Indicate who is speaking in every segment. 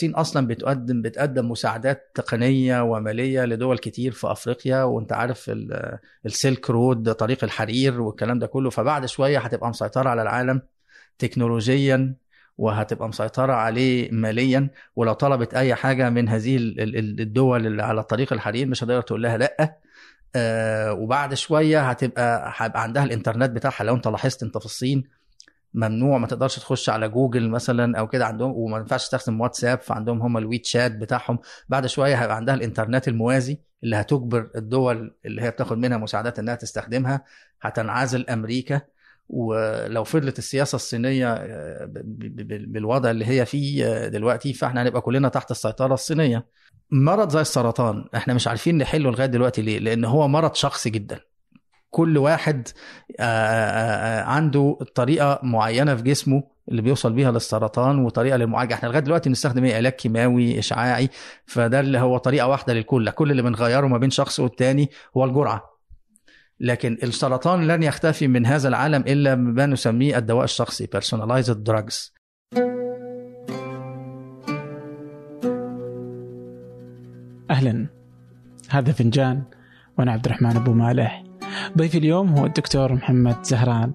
Speaker 1: الصين أصلا بتقدم بتقدم مساعدات تقنية ومالية لدول كتير في أفريقيا وأنت عارف ال- السلك رود طريق الحرير والكلام ده كله. فبعد شوية هتبقى مسيطرة على العالم تكنولوجيا وهتبقى مسيطرة عليه ماليا. ولو طلبت أي حاجة من هذه ال- ال- الدول اللي على طريق الحرير مش هتقدر تقول لها لأ. آه وبعد شوية هتبقى هيبقى عندها الإنترنت بتاعها. لو أنت لاحظت أنت في الصين ممنوع ما تقدرش تخش على جوجل مثلا أو كده عندهم وما ينفعش تستخدم واتساب فعندهم هم الويت شات بتاعهم. بعد شوية هيبقى عندها الإنترنت الموازي اللي هتجبر الدول اللي هي بتاخد منها مساعدات إنها تستخدمها هتنعزل أمريكا. ولو فضلت السياسة الصينية آه، بالوضع اللي هي فيه آه، دلوقتي فإحنا هنبقى كلنا تحت السيطرة الصينية. مرض زي السرطان إحنا مش عارفين نحله لغاية دلوقتي ليه؟ لأن هو مرض شخصي جدا. كل واحد آه، آه، آه، عنده طريقة معينة في جسمه اللي بيوصل بيها للسرطان وطريقة للمعالجة. إحنا لغاية دلوقتي بنستخدم إيه؟ علاج كيماوي إشعاعي. فده اللي هو طريقة واحدة للكل. كل اللي بنغيره ما بين شخص والتاني هو الجرعة. لكن السرطان لن يختفي من هذا العالم إلا بما نسميه الدواء الشخصي personalized drugs.
Speaker 2: أهلا. هذا فنجان وأنا عبد الرحمن أبو مالح. ضيفي اليوم هو الدكتور محمد زهران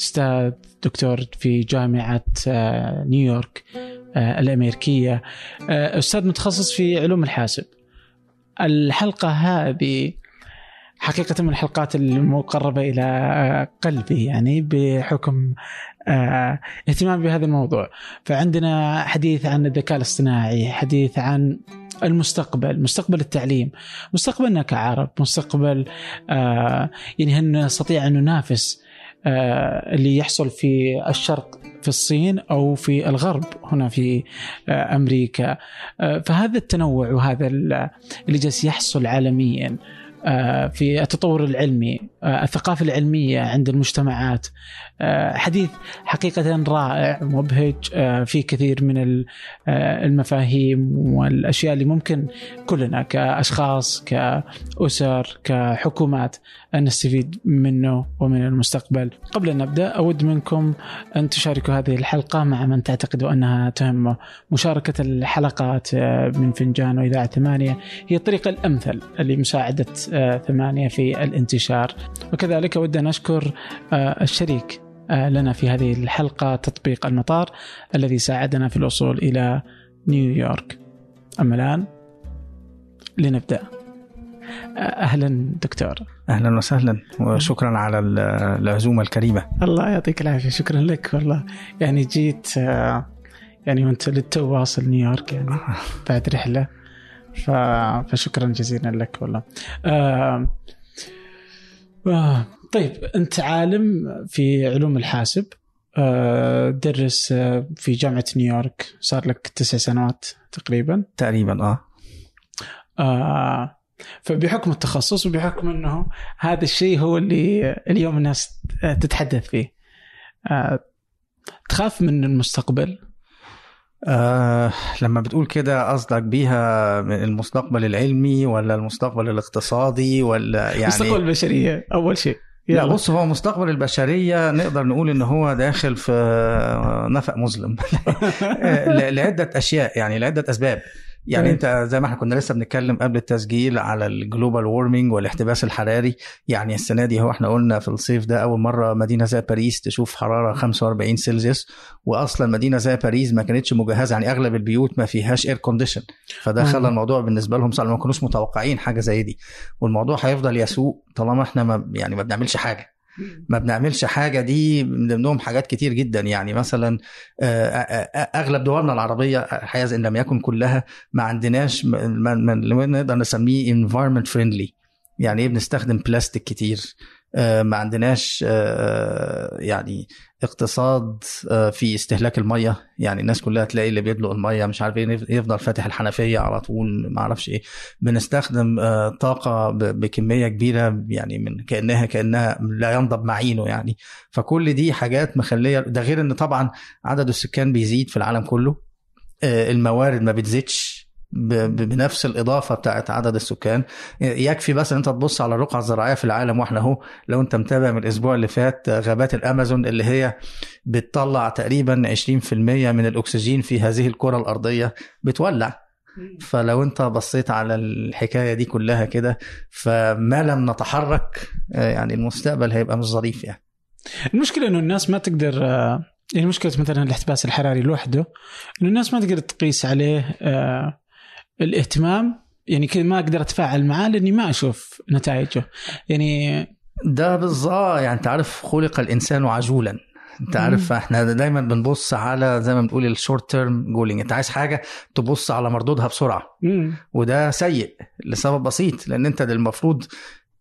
Speaker 2: أستاذ دكتور في جامعة آه، نيويورك آه، الأمريكية. آه، أستاذ متخصص في علوم الحاسب. الحلقة هذه حقيقة من الحلقات المقربة إلى قلبي يعني بحكم اهتمامي بهذا الموضوع. فعندنا حديث عن الذكاء الاصطناعي حديث عن المستقبل مستقبل التعليم مستقبلنا كعرب مستقبل آه يعني هل نستطيع أن ننافس آه اللي يحصل في الشرق في الصين أو في الغرب هنا في آه أمريكا. آه فهذا التنوع وهذا ال- اللي جالس يحصل عالميا آه، في التطور العلمي الثقافة العلمية عند المجتمعات حديث حقيقة رائع مبهج آه، في كثير من آه، المفاهيم والأشياء اللي ممكن كلنا كأشخاص كأسر كحكومات أن نستفيد منه ومن المستقبل. قبل أن نبدأ أود منكم أن تشاركوا هذه الحلقة مع من تعتقدوا أنها تهمه مشاركة الحلقات آه، من فنجان وإذاعة ثمانية. هي الطريقة الأمثل لمساعدة آه، ثمانية في الانتشار. وكذلك أود أن أشكر آه، الشريك آه، لنا في هذه الحلقة تطبيق المطار الذي ساعدنا في الوصول إلى نيويورك أما الآن لنبدأ. آه، أهلا دكتور.
Speaker 1: أهلا وسهلا وشكرا على ال- العزومة الكريمة.
Speaker 2: الله يعطيك العافية شكرا لك والله. يعني جيت آه، يعني وأنت للتو واصل نيويورك يعني بعد رحلة. ف... فشكرا جزيلا لك والله. آه... طيب أنت عالم في علوم الحاسب آه... درس آه، في جامعة نيويورك صار لك تسع سنوات تقريبا.
Speaker 1: تقريبا آه.
Speaker 2: آه... فبحكم التخصص وبحكم إنه هذا الشيء هو اللي اليوم الناس تتحدث فيه آه... تخاف من المستقبل؟
Speaker 1: آه لما بتقول كده قصدك بيها المستقبل العلمي ولا المستقبل الاقتصادي ولا يعني
Speaker 2: مستقبل البشرية أول شيء.
Speaker 1: لا. بص هو مستقبل البشرية نقدر نقول إن هو داخل في نفق مظلم ل- لعدة أشياء يعني لعدة أسباب. يعني. انت زي ما إحنا كنا لسه بنتكلم قبل التسجيل على ال global warming والاحتباس الحراري يعني السنة دي هو إحنا قلنا في الصيف ده أول مرة مدينة زي باريس تشوف حرارة 45 سلسيوس وأصلا مدينة زي باريس ما كانتش مجهزة يعني أغلب البيوت ما فيهاش air condition فده. خلى الموضوع بالنسبة لهم صعب ما كانوش متوقعين حاجة زي دي والموضوع هيفضل يسوء طالما إحنا ما يعني ما بنعملش حاجة ما بنعملش حاجة دي من ضمنهم حاجات كتير جدا. يعني مثلا آه، آه، آه، أغلب دولنا العربية هذا إن لم يكن كلها ما عندناش ما نقدر نسميه environment friendly. يعني إيه بنستخدم بلاستيك كتير؟ ما عندناش آه، يعني اقتصاد آه، في استهلاك المية. يعني الناس كلها تلاقي اللي بيدلق المية مش عارف إيه يفضل فاتح الحنفية على طول ما أعرفش إيه. بنستخدم آه، طاقة بكمية كبيرة يعني من كأنها كأنها لا ينضب معينه يعني. فكل دي حاجات مخلية ده غير إن طبعا عدد السكان بيزيد في العالم كله. آه، الموارد ما بتزيدش. بنفس الإضافة بتاعت عدد السكان. يكفي بس إن أنت تبص على الرقعه الزراعيه في العالم وإحنا أهو لو أنت متابع من الأسبوع اللي فات غابات الأمازون اللي هي بتطلع تقريبا 20% من الأكسجين في هذه الكرة الأرضية بتولع. فلو أنت بصيت على الحكاية دي كلها كده فما لم نتحرك آه، يعني المستقبل هيبقى مش ظريف يعني.
Speaker 2: المشكلة إنه الناس ما تقدر آه، يعني مشكلة مثلا الاحتباس الحراري لوحده إنه الناس ما تقدر تقيس عليه آه، الاهتمام يعني كذا ما أقدر أتفاعل معاه لأني ما أشوف نتائجه. يعني
Speaker 1: ده بالظبط يعني انت عارف خلق الإنسان عجولا. انت عارف إحنا دايما بنبص على زي ما بنقول ال short term goal أنت عايز حاجة تبص على مردودها بسرعة.
Speaker 2: مم.
Speaker 1: وده سيء لسبب بسيط لأن أنت المفروض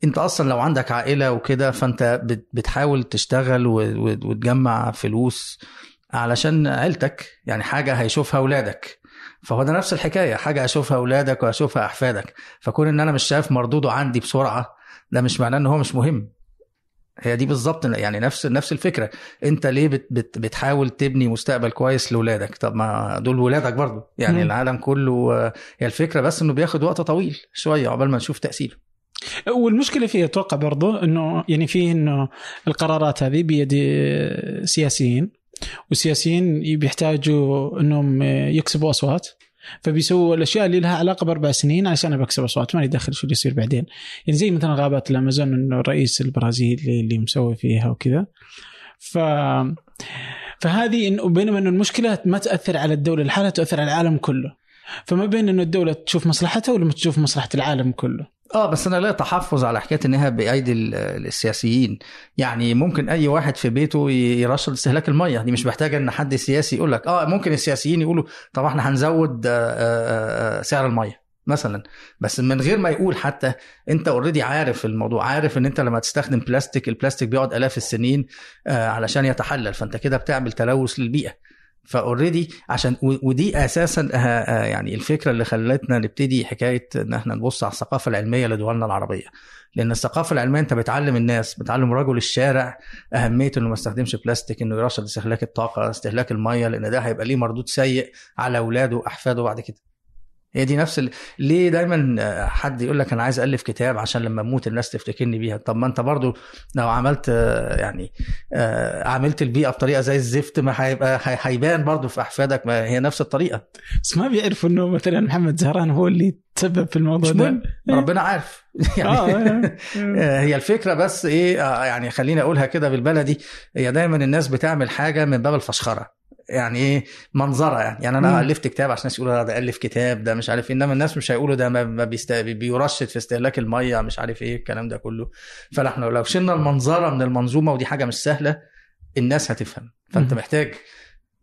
Speaker 1: أنت أصلا لو عندك عائلة وكده فأنت بت- بتحاول تشتغل وتجمع فلوس علشان عيلتك يعني حاجة هيشوفها أولادك. فهو ده نفس الحكاية حاجة هشوفها أولادك وهشوفها أحفادك. فكون إن أنا مش شايف مردوده عندي بسرعة ده مش معناه إن هو مش مهم. هي دي بالظبط يعني نفس نفس الفكرة. أنت ليه بت بت بتحاول تبني مستقبل كويس لاولادك طب ما دول ولادك برضو. يعني
Speaker 2: مم.
Speaker 1: العالم كله هي الفكرة بس إنه بياخد وقت طويل شوية عقبال ما نشوف تأثيره.
Speaker 2: والمشكلة فيه أتوقع برضو إنه يعني فيه إنه القرارات هذه بيد سياسيين. والسياسيين بيحتاجوا إنهم يكسبوا أصوات. فبيسووا الأشياء اللي لها علاقة بأربع سنين عشان بكسب أصوات. ماني داخل شو اللي يصير بعدين. يعني زي مثلا غابات الأمازون إنه الرئيس البرازيلي اللي مسوي فيها وكذا. ف فهذه إنه بينما إنه المشكلة ما تأثر على الدولة لحالها تأثر على العالم كله. فما بين إنه الدولة تشوف مصلحتها ولا تشوف مصلحة العالم كله.
Speaker 1: آه بس أنا لي تحفظ على حكاية انها بأيدي ال- السياسيين. يعني ممكن أي واحد في بيته يرشد استهلاك المية. دي مش محتاجه إن حد سياسي يقول لك آه ممكن السياسيين يقولوا طب إحنا هنزود آه، آه، آه، سعر المية مثلا. بس من غير ما يقول حتى أنت already عارف الموضوع عارف إن أنت لما تستخدم بلاستيك البلاستيك بيقعد آلاف السنين علشان يتحلل. فأنت كده بتعمل تلوث للبيئة. ف already عشان ودي أساسا آه، آه، يعني الفكرة اللي خلتنا نبتدي حكاية إن إحنا نبص على الثقافة العلمية لدولنا العربية. لأن الثقافة العلمية أنت بتعلم الناس بتعلم رجل الشارع اهميه إنه ما يستخدمش بلاستيك إنه يرشد استهلاك الطاقة استهلاك المية لأن ده هيبقى ليه مردود سيء على أولاده وأحفاده بعد كده. هي دي نفس ال... ليه دايما حد يقول لك أنا عايز ألف كتاب عشان لما أموت الناس تفتكرني بيها؟ طب ما أنت برضو لو عملت يعني آه، عملت البيئه بطريقة زي الزفت ما هيبقى هي- هيبان برضو في أحفادك ما هي نفس الطريقة.
Speaker 2: بس ما بيعرفوا إنه مثلا محمد زهران هو اللي تسبب في الموضوع ده.
Speaker 1: مهم. ربنا عارف. يعني
Speaker 2: آه،
Speaker 1: آه، هي الفكرة بس إيه يعني خليني أقولها كده بالبلدي. هي دايما الناس بتعمل حاجة من باب الفشخرة. يعني إيه منظرة يعني. يعني أنا
Speaker 2: مم.
Speaker 1: ألفت كتاب عشان الناس يقولوا ده ألف كتاب ده مش عارف إيه. إنما الناس مش هيقولوا ده ما بيست... بيرشد في استهلاك المية مش عارف إيه الكلام ده كله. فاحنا لو شلنا المنظرة من المنظومة ودي حاجة مش سهلة الناس هتفهم. فأنت
Speaker 2: مم.
Speaker 1: محتاج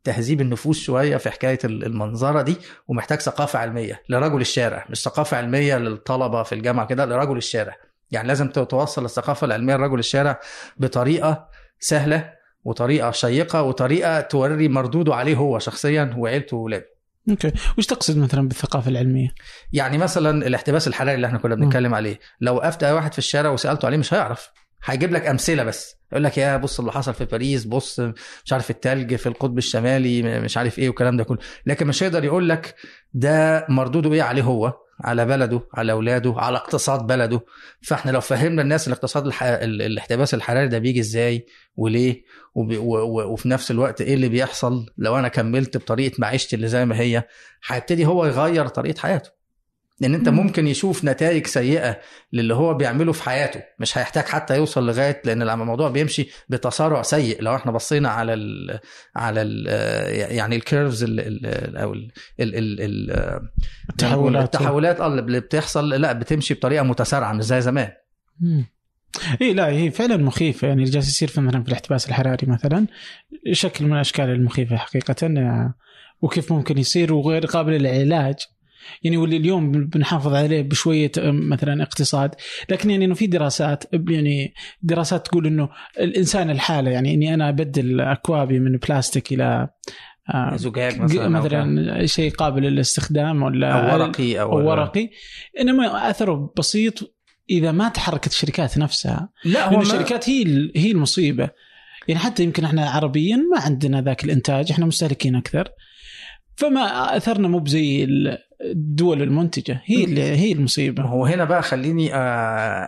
Speaker 1: تهذيب النفوس شوية في حكاية ال- المنظرة دي ومحتاج ثقافة علمية لرجل الشارع مش ثقافة علمية للطلبة في الجامعة كده لرجل الشارع. يعني لازم توصل الثقافة العلمية لرجل الشارع بطريقة سهلة وطريقة شيقة وطريقة توري مردوده عليه هو شخصيا وعيلته وولاده
Speaker 2: okay. وش تقصد مثلا بالثقافة العلمية؟
Speaker 1: يعني مثلا الاحتباس الحراري اللي إحنا كنا بنتكلم عليه لو وقفت اي واحد في الشارع وسألته عليه مش هيعرف. هيجيب لك أمثلة بس. يقول لك يا بص اللي حصل في باريس بص مش عارف التلج في القطب الشمالي مش عارف إيه والكلام ده كله. لكن مش هيقدر يقول لك ده مردوده إيه عليه هو. على بلده على أولاده على اقتصاد بلده. فإحنا لو فهمنا الناس الاقتصاد الح... ال- الاحتباس الحراري ده بيجي إزاي وليه وب... و... و... وفي نفس الوقت إيه اللي بيحصل لو أنا كملت بطريقة معيشتي اللي زي ما هي هيبتدي هو يغير طريقة حياته. لأن أنت
Speaker 2: مم.
Speaker 1: ممكن يشوف نتائج سيئة للي هو بيعمله في حياته. مش هيحتاج حتى يوصل لغاية لأن الموضوع بيمشي بتسارع سيء. لو إحنا بصينا على ال على ال يعني الكيرفز ال ال أو ال ال ال ال
Speaker 2: التحولات.
Speaker 1: التحولات اللي بتحصل لا بتمشي بطريقة متسارعة مش زي زمان.
Speaker 2: اي لا هي فعلا مخيفة. يعني اللي جالس يصير في مثلا في الاحتباس الحراري مثلا شكل من الأشكال المخيفة حقيقه آه، وكيف ممكن يصير وغير قابل للعلاج. يعني واللي اليوم بنحافظ عليه بشوية مثلا اقتصاد. لكن يعني إنه في دراسات يعني دراسات تقول إنه الإنسان الحالة يعني إني أنا أبدل أكوابي من بلاستيك إلى آه،
Speaker 1: زجاج مثلا أو.
Speaker 2: مثلا شيء قابل للاستخدام ولا
Speaker 1: أو ورقي أو,
Speaker 2: أو ورقي. إنما أثره بسيط إذا ما تحركت الشركات نفسها.
Speaker 1: لا هو
Speaker 2: الشركات هي هي المصيبة. يعني حتى يمكن إحنا عربيا ما عندنا ذاك الإنتاج إحنا مستهلكين أكثر. فما أثرنا مو بزي الدول المنتجة. هي اللي هي المصيبة.
Speaker 1: هو هنا بقى خليني آه،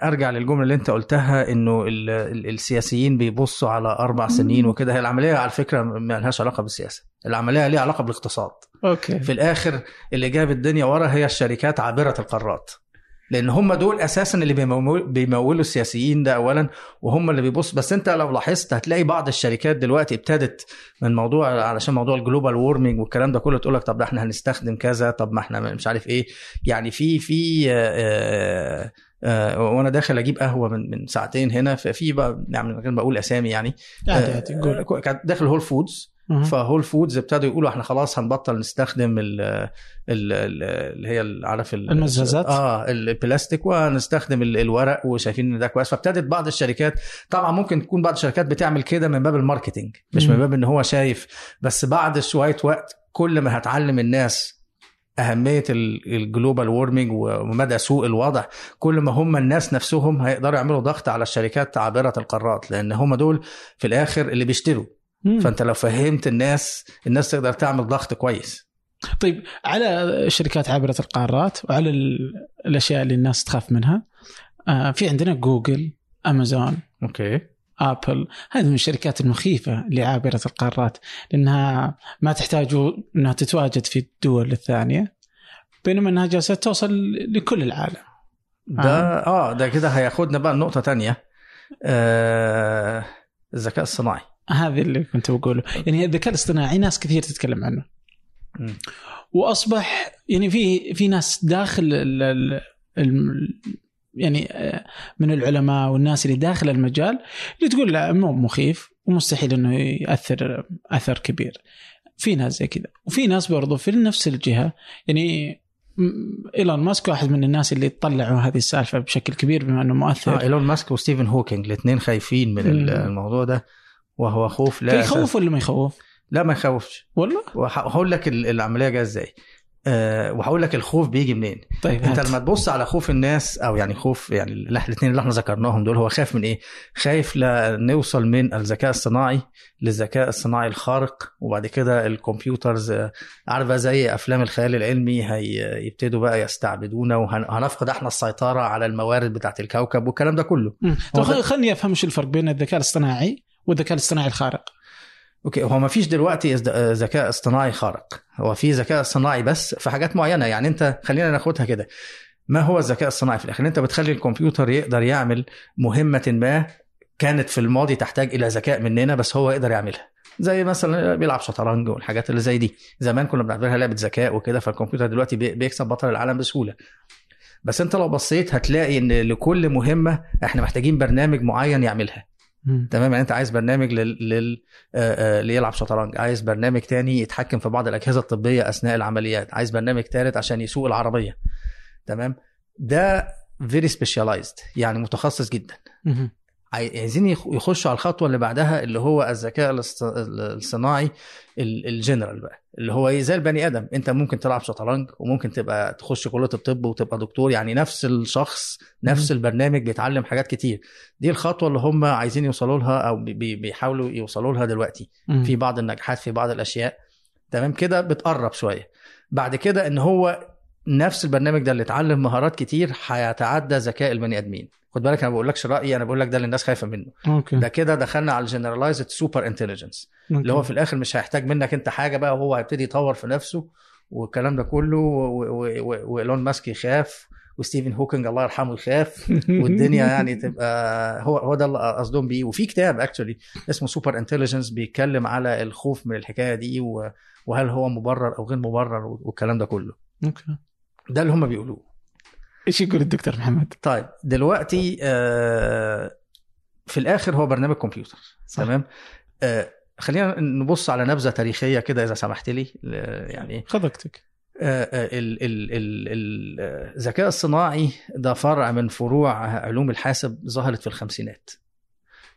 Speaker 1: أرجع للجملة اللي أنت قلتها إنه ال- ال- السياسيين بيبصوا على أربع سنين وكده. هي العملية على فكرة ما لهاش علاقة بالسياسة. العملية ليها علاقة بالاقتصاد.
Speaker 2: okay.
Speaker 1: في الآخر اللي جاب الدنيا ورا هي الشركات عابرة القارات لأن هم دول أساسا اللي بيمول- بيمولوا السياسيين ده اولا وهم اللي بيبص. بس أنت لو لاحظت هتلاقي بعض الشركات دلوقتي ابتدت من موضوع علشان موضوع ال global warming والكلام ده كله تقول لك طب ده إحنا هنستخدم كذا طب ما إحنا مش عارف إيه. يعني في في آه، آه، وأنا داخل أجيب قهوة من من ساعتين هنا ففي بقى يعني من غير ما أقول اسامي يعني
Speaker 2: قول.
Speaker 1: آه، كانت داخل Whole Foods.
Speaker 2: ف
Speaker 1: Whole Foods ابتدوا يقولوا إحنا خلاص هنبطل نستخدم ال ال- ال- اللي هي عارف ال-
Speaker 2: المزازات؟
Speaker 1: آه البلاستيك وهنستخدم ال- الورق وشايفين إن ده كويس فابتدت بعض الشركات طبعا ممكن تكون بعض الشركات بتعمل كده من باب ال marketing
Speaker 2: مش.
Speaker 1: من باب إن هو شايف بس بعد شوية وقت كل ما هتعلم الناس أهمية ال- ال global warming ومدى سوء الوضع كل ما هم الناس نفسهم هيقدروا يعملوا ضغط على الشركات عابرة القارات لأن هم دول في الآخر اللي بيشتروا
Speaker 2: مم.
Speaker 1: فانت لو فهمت الناس الناس تقدر تعمل ضغط كويس.
Speaker 2: طيب على شركات عابره القارات وعلى ال- الأشياء اللي الناس تخاف منها آه في عندنا جوجل أمازون
Speaker 1: okay.
Speaker 2: آبل. هذه من الشركات المخيفة اللي عابرة القارات لأنها ما تحتاج إنها تتواجد في الدول الثانية بينما إنها جالسة توصل لكل العالم.
Speaker 1: ده آه ده كده هياخدنا بقى لنقطة تانية. آه الذكاء الصناعي.
Speaker 2: هذا اللي كنت بقوله. يعني الذكاء الاصطناعي ناس كثير تتكلم عنه. وأصبح يعني في في ناس داخل ال ال ال يعني آه، من العلماء والناس اللي داخل المجال اللي تقول لا مو مخيف ومستحيل إنه يأثر أثر كبير. في ناس زي كذا. وفي ناس برضو في نفس الجهة. يعني إيلون ماسك واحد من الناس اللي طلعوا هذه السالفة بشكل كبير بما إنه مؤثر.
Speaker 1: آه إيلون ماسك وستيفن هوكينج الاثنين خايفين من. الموضوع ده. وهو خوف
Speaker 2: له
Speaker 1: أساس-
Speaker 2: ولا ما يخوف؟
Speaker 1: لا ما يخوفش
Speaker 2: والله؟
Speaker 1: وهقول لك ال- العملية جاية إزاي آه وهقول لك الخوف بيجي منين
Speaker 2: طيب أنت.
Speaker 1: لما تبص على خوف الناس أو يعني خوف يعني الاثنين اللي إحنا ذكرناهم دول هو خايف من إيه؟ خايف نوصل من الذكاء الصناعي للذكاء الصناعي الخارق وبعد كده الكمبيوترز آه، عارفة زي أفلام الخيال العلمي هيبتدوا بقى يستعبدونا وهنفقد إحنا السيطرة على الموارد بتاعت الكوكب والكلام ده كله. ده-
Speaker 2: خليني أفهم إيش الفرق بين الذكاء الاصطناعي والذكاء الاصطناعي الخارق.
Speaker 1: أوكي هو ما فيش دلوقتي ذكاء اصطناعي خارق. هو في ذكاء اصطناعي بس في حاجات معينة. يعني أنت خلينا ناخدها كده. ما هو الذكاء الصناعي في الآخر؟ أنت بتخلي الكمبيوتر يقدر يعمل مهمة ما كانت في الماضي تحتاج إلى ذكاء مننا بس هو يقدر يعملها. زي مثلا بيلعب شطرنج والحاجات اللي زي دي. زمان كنا بنعتبرها لعبة ذكاء وكده فالكمبيوتر دلوقتي بي- بيكسب بطل العالم بسهولة. بس أنت لو بصيت هتلاقي إن لكل مهمة إحنا محتاجين برنامج معين يعملها. تمام؟ يعني انت عايز برنامج لل... لل... آه، آه، ليلعب شطرنج عايز برنامج تاني يتحكم في بعض الأجهزة الطبية أثناء العمليات عايز برنامج ثالث عشان يسوق العربية. تمام؟ ده very specialized يعني متخصص جدا. عايزين يخ- يخشوا على الخطوة اللي بعدها اللي هو الذكاء الصناعي ال- الجنرال بقى اللي هو إيه زي البني آدم. أنت ممكن تلعب شطرنج وممكن تبقى تخش كلية الطب وتبقى دكتور يعني نفس الشخص نفس البرنامج بيتعلم حاجات كتير. دي الخطوة اللي هم عايزين يوصلوا لها أو بي- بي- بيحاولوا يوصلوا لها دلوقتي. في بعض النجاحات في بعض الأشياء. تمام؟ كده بتقرب شوية. بعد كده إن هو نفس البرنامج ده اللي اتعلم مهارات كتير هيتعدى ذكاء البني آدمين. خد بالك أنا ما بقولكش رأيي أنا بقول لك ده اللي الناس خايفة منه.
Speaker 2: okay.
Speaker 1: ده كده دخلنا على ال generalized super intelligence اللي هو في الآخر مش هيحتاج منك أنت حاجة بقى وهو هيبتدي يطور في نفسه والكلام ده كله وإيلون ماسك يخاف وستيفن هوكينج الله يرحمه يخاف والدنيا يعني تبقى هو هو ده اللي قصدهم بيه. وفي كتاب actually اسمه Superintelligence بيتكلم على الخوف من الحكاية دي وهل هو مبرر أو غير مبرر والكلام ده كله.
Speaker 2: okay.
Speaker 1: ده اللي هم بيقولوه.
Speaker 2: إيش يقول الدكتور محمد؟
Speaker 1: طيب دلوقتي آه، في الآخر هو برنامج كمبيوتر
Speaker 2: صح.
Speaker 1: تمام آه، خلينا نبص على نبذة تاريخية كده إذا سمحت لي يعني
Speaker 2: خذ وقتك
Speaker 1: آه، آه، الذكاء الصناعي ده فرع من فروع علوم الحاسب ظهرت في الخمسينات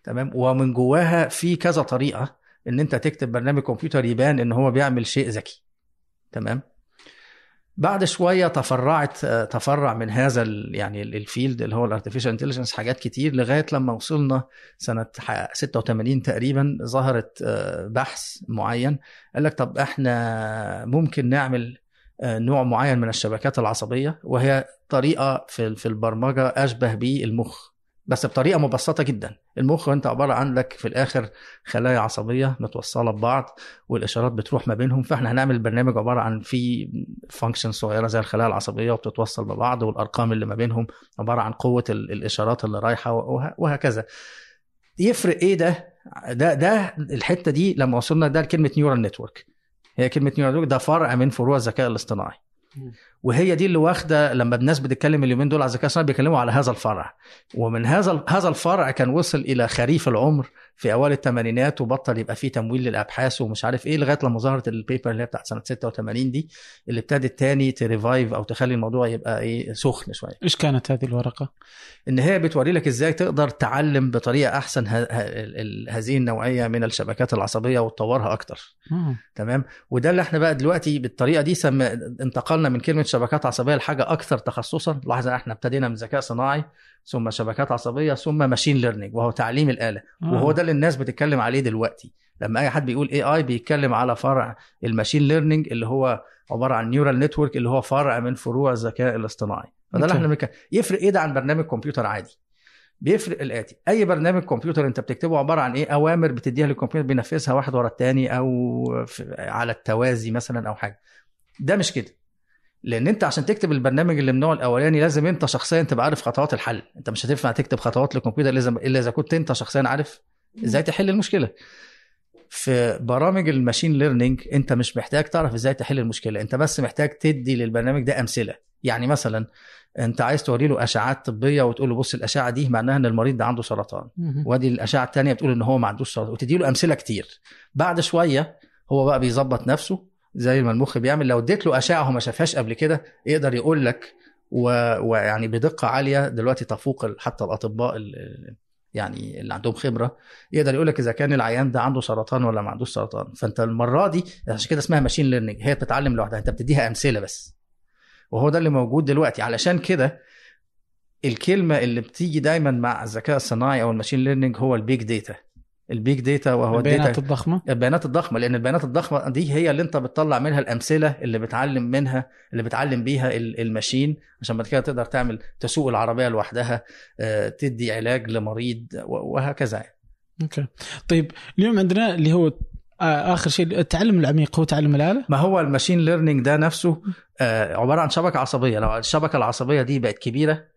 Speaker 1: تمام ومن جواها في كذا طريقة إن أنت تكتب برنامج كمبيوتر يبان إن هو بيعمل شيء ذكي تمام بعد شوية تفرعت تفرع من هذا يعني ال- ال field اللي هو ال artificial intelligence حاجات كتير لغاية لما وصلنا سنة ح- 86 تقريبا ظهرت آه، بحث معين. قال لك طب إحنا ممكن نعمل آه، نوع معين من الشبكات العصبية وهي طريقة في البرمجة أشبه بالمخ بس بطريقة مبسطة جدا. المخ أنت عبارة عندك في الآخر خلايا عصبية متوصلة ببعض والإشارات بتروح ما بينهم. فإحنا هنعمل برنامج عبارة عن في function صغيرة زي الخلايا العصبية وبتتوصل ببعض والأرقام اللي ما بينهم عبارة عن قوة ال- الإشارات اللي رايحة وه- وهكذا. يفرق إيه ده؟ ده ده الحتة دي لما وصلنا ده لكلمة neural network هي كلمة neural network ده فرع من فروع الذكاء الاصطناعي. وهي دي اللي واخدة لما الناس بتتكلم اليومين دول على الذكاء الاصطناعي بيتكلموا على هذا الفرع. ومن هذا هذا الفرع كان وصل إلى خريف العمر في أوائل الثمانينات وبطل يبقى فيه تمويل للأبحاث ومش عارف إيه لغاية لما ظهرت ال paper اللي هي بتاعت سنة 86 دي اللي ابتدت تاني ت revive أو تخلي الموضوع يبقى إيه سخن شوية
Speaker 2: إيش كانت هذه الورقة؟
Speaker 1: إن هي بتوري لك إزاي تقدر تعلم بطريقة أحسن ه- ه- ال- ال- هذه النوعية من الشبكات العصبية وتطورها أكتر
Speaker 2: آه.
Speaker 1: تمام وده اللي إحنا بقى دلوقتي بالطريقة دي سم... انتقلنا من كلمة شبكات عصبية لحاجة أكثر تخصصا لاحظ إحنا ابتدينا من ذكاء صناعي ثم شبكات عصبية ثم machine learning وهو تعليم الآلة.
Speaker 2: آه.
Speaker 1: وهو ده اللي الناس بتتكلم عليه دلوقتي. لما أي حد بيقول AI بيتكلم على فرع ال machine learning اللي هو عبارة عن neural network اللي هو فرع من فروع الذكاء الاصطناعي. فده اللي. إحنا بنتكلم. يفرق إيه ده عن برنامج كمبيوتر؟ عادي. بيفرق الآتي. أي برنامج كمبيوتر أنت بتكتبه عبارة عن إيه؟ أوامر بتديها للكمبيوتر بينفذها واحد ورا التاني أو على التوازي مثلا أو حاجة. ده مش كده. لأن أنت عشان تكتب البرنامج اللي من النوع الأولاني لازم أنت شخصيا تبقى عارف خطوات الحل. أنت مش هتنفع تكتب خطوات للكمبيوتر لازم إلا إذا كنت أنت شخصيا عارف إزاي تحل المشكلة. في برامج ال machine learning أنت مش محتاج تعرف إزاي تحل المشكلة. أنت بس محتاج تدي للبرنامج ده أمثلة. يعني مثلا أنت عايز توري له اشعات طبية وتقول له بص الأشعة دي معناها إن المريض ده عنده سرطان. وأدي الأشعة الثانية بتقول إن هو ما عندوش سرطان. وتدي له أمثلة كتير. بعد شوية هو بقى بيظبط نفسه. زي ما المخ بيعمل. لو اديت له أشعة ما شافهاش قبل كده يقدر يقول لك. ويعني بدقة عالية دلوقتي تفوق حتى الأطباء ال- يعني اللي عندهم خبرة. يقدر يقول لك إذا كان العيان ده عنده سرطان ولا ما عندوش سرطان. فأنت المرة دي عشان كده اسمها ماشين ليرنينج هي بتتعلم لوحدها. أنت بتديها أمثلة بس. وهو ده اللي موجود دلوقتي. علشان كده الكلمة اللي بتيجي دايما مع الذكاء الصناعي أو ال machine learning هو ال big data ال big data وهو
Speaker 2: البيانات الضخمة
Speaker 1: البيانات الضخمة لأن البيانات الضخمة دي هي اللي أنت بتطلع منها الأمثلة اللي بتعلم منها اللي بتعلم بيها ال- ال machine عشان بعد كده تقدر تعمل تسوق العربية لوحدها آه، تدي علاج لمريض و- وهكذا يعني.
Speaker 2: okay طيب اليوم عندنا اللي هو آه، آخر شيء التعلم العميق هو تعلم الآلة
Speaker 1: ما هو ال machine learning ده نفسه آه، عبارة عن شبكة عصبية لو الشبكة العصبية دي بقت
Speaker 2: كبيرة.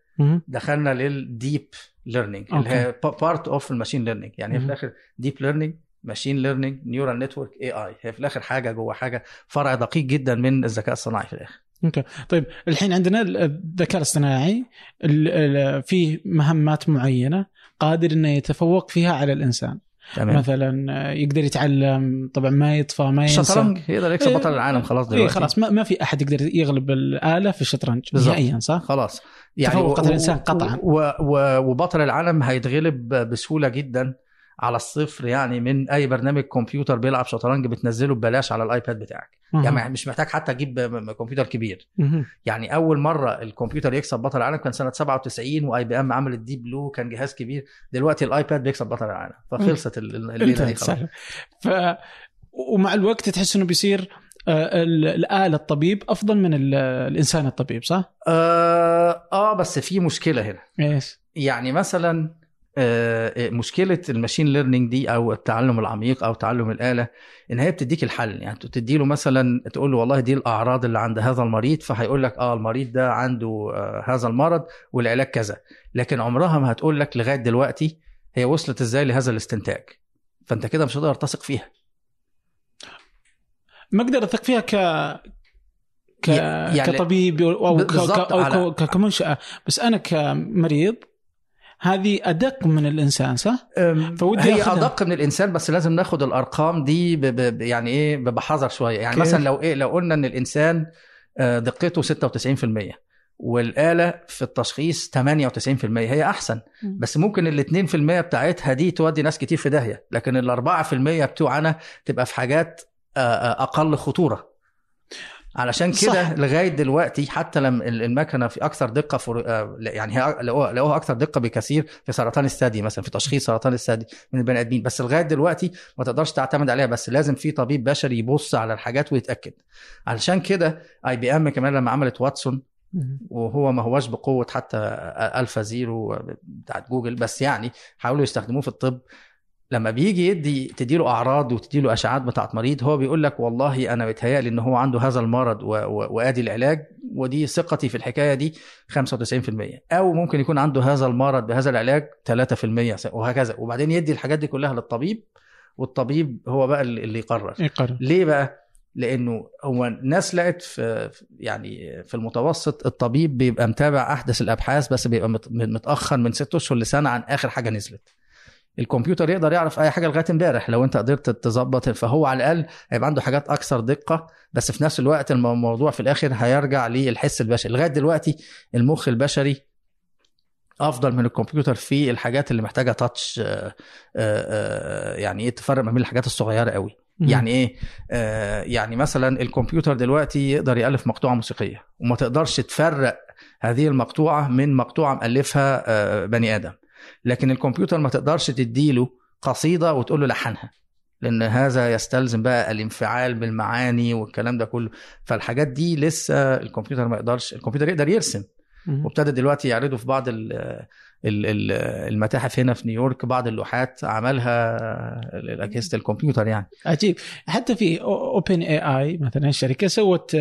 Speaker 1: دخلنا لل deep learning اللي هي part of ال machine learning يعني هي في. الآخر deep learning machine learning neural network AI هي في الآخر حاجة جوه حاجة فرع دقيق جدا من الذكاء الصناعي في الآخر.
Speaker 2: okay. طيب الحين عندنا الذكاء الاصطناعي ال- ال- فيه مهمات معينة قادر إنه يتفوق فيها على الإنسان.
Speaker 1: تمام
Speaker 2: مثلا آه، يقدر يتعلم طبعا ما يطفى ما ينسى
Speaker 1: الشطرنج يقدر يكسب
Speaker 2: إيه.
Speaker 1: بطل العالم خلاص
Speaker 2: إيه
Speaker 1: دلوقتي
Speaker 2: خلاص ما, ما في أحد يقدر يغلب الآلة في الشطرنج. نهائيا صح؟
Speaker 1: خلاص
Speaker 2: تفوق
Speaker 1: و-
Speaker 2: الإنسان
Speaker 1: و-
Speaker 2: قطعاً.
Speaker 1: وبطل العالم هيتغلب بسهولة جدا على الصفر يعني من أي برنامج كمبيوتر بيلعب شطرنج بتنزله ببلاش على الآيباد بتاعك. يعني مش محتاج حتى م- كمبيوتر كبير. يعني أول مرة الكمبيوتر يكسب بطل العالم كان سنة 97 و IBM عملت Deep Blue كان جهاز كبير دلوقتي الآيباد بيكسب بطل العالم فخلصت ال- ال- الليلة دي خلاص.
Speaker 2: ف ومع الوقت تحس إنه بيصير آه، ال- الآلة الطبيب أفضل من ال- الإنسان الطبيب صح؟
Speaker 1: آه, آه بس في مشكلة هنا
Speaker 2: إيش؟
Speaker 1: يعني مثلا آه، مشكلة ال machine learning دي أو التعلم العميق أو تعلم الآلة إن هي بتديك الحل. يعني تدي له مثلا تقول له والله دي الأعراض اللي عند هذا المريض فهيقول لك آه المريض ده عنده آه هذا المرض والعلاج كذا. لكن عمرها ما هتقول لك لغاية دلوقتي هي وصلت إزاي لهذا الاستنتاج. فأنت كده مش هتقدر تثق فيها.
Speaker 2: ما أقدر أثق فيها ك ك...
Speaker 1: يعني-
Speaker 2: كطبيب أو ك... أو
Speaker 1: على-
Speaker 2: ك... كمنشأة. بس أنا كمريض هذه أدق من الإنسان صح؟ فودي
Speaker 1: هي
Speaker 2: آخذها.
Speaker 1: أدق من الإنسان بس لازم ناخد الأرقام دي ب ب يعني إيه بحذر شوية يعني
Speaker 2: كيف؟
Speaker 1: مثلا لو إيه لو قلنا إن الإنسان آه، دقته 96% والآلة في التشخيص 98% هي
Speaker 2: أحسن.
Speaker 1: بس ممكن ال 2% بتاعتها دي تودي ناس كتير في داهية لكن ال 4% بتوعنا تبقى في حاجات آه، آه، أقل خطورة علشان. كده لغاية دلوقتي حتى لما ال- المكنة في أكثر دقة في آه، يعني هي لقوها أكثر دقة بكثير في سرطان الثدي مثلا في تشخيص سرطان الثدي من البني آدمين بس لغاية دلوقتي ما تقدرش تعتمد عليها بس لازم في طبيب بشري يبص على الحاجات ويتأكد علشان كده IBM كمان لما عملت
Speaker 2: Watson.
Speaker 1: وهو ما هوش بقوة حتى ألفا زيرو بتاعت جوجل بس يعني حاولوا يستخدموه في الطب لما بيجي يدي تديله أعراض وتديله اشعاعات بتاعت مريض هو بيقول لك والله أنا بيتهيألي إن هو عنده هذا المرض و... و... وآدي العلاج ودي ثقتي في الحكاية دي 95% أو ممكن يكون عنده هذا المرض بهذا العلاج 3% وهكذا وبعدين يدي الحاجات دي كلها للطبيب والطبيب هو بقى اللي يقرر
Speaker 2: يقرر
Speaker 1: ليه بقى؟ لأنه هو الناس لقت في يعني في المتوسط الطبيب بيبقى متابع أحدث الأبحاث بس بيبقى مت- متأخر من ست أشهر لسنة عن آخر حاجة نزلت. الكمبيوتر يقدر يعرف أي حاجة لغاية امبارح. لو أنت قدرت تظبط فهو على الأقل هيبقى عنده حاجات أكثر دقة. بس في نفس الوقت الم- الموضوع في الآخر هيرجع للحس البشري. لغاية دلوقتي المخ البشري أفضل من الكمبيوتر في الحاجات اللي محتاجة تاتش يعني إيه تفرق ما بين الحاجات الصغيرة قوي. يعني إيه؟ آه يعني مثلا الكمبيوتر دلوقتي يقدر يألف مقطوعة موسيقية وما تقدرش تفرق هذه المقطوعة من مقطوعة مألفها آه بني آدم. لكن الكمبيوتر ما تقدرش تديله قصيدة وتقول له لحنها لأن هذا يستلزم بقى الانفعال بالمعاني والكلام ده كله. فالحاجات دي لسه الكمبيوتر ما يقدرش الكمبيوتر يقدر يرسم. وابتدى دلوقتي يعرضوا في بعض ال ال- ال- المتاحف هنا في نيويورك بعض اللوحات عملها اجهزه الكمبيوتر يعني.
Speaker 2: عجيب. حتى في OpenAI مثلا الشركة سوت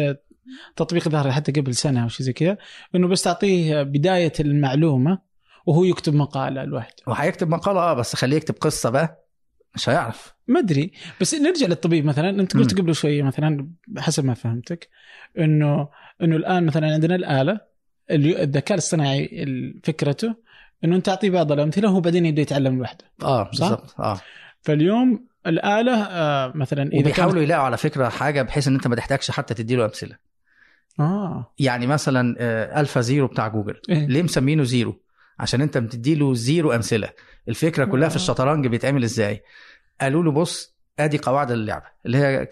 Speaker 2: تطبيق ظهر حتى قبل سنة أو شيء زي كذا إنه بس تعطيه بداية المعلومة وهو يكتب مقالة لوحده.
Speaker 1: وهيكتب مقالة آه بس خليه يكتب قصة بقى مش هيعرف.
Speaker 2: ما أدري. بس نرجع للطبيب مثلا. أنت قلت. قبل شوية مثلا حسب ما فهمتك إنه إنه الآن مثلا عندنا الآلة الذكاء الاصطناعي ال- فكرته إنه أنت تعطيه بعض الأمثلة وهو بعدين يبدأ يتعلم لوحده.
Speaker 1: آه
Speaker 2: صح؟
Speaker 1: بالظبط آه.
Speaker 2: فاليوم الآلة آه مثلا إذا
Speaker 1: وبيحاولوا يلاقوا على فكرة حاجة بحيث إن أنت ما تحتاجش حتى تديله أمثلة.
Speaker 2: آه.
Speaker 1: يعني مثلا آه، ألفا زيرو بتاع جوجل.
Speaker 2: إيه؟
Speaker 1: ليه مسمينه زيرو؟ عشان انت بتديله زيرو أمثلة. الفكرة كلها في
Speaker 2: آه.
Speaker 1: الشطرنج بيتعمل إزاي؟ قالوا له بص أدي قواعد اللعبة اللي هي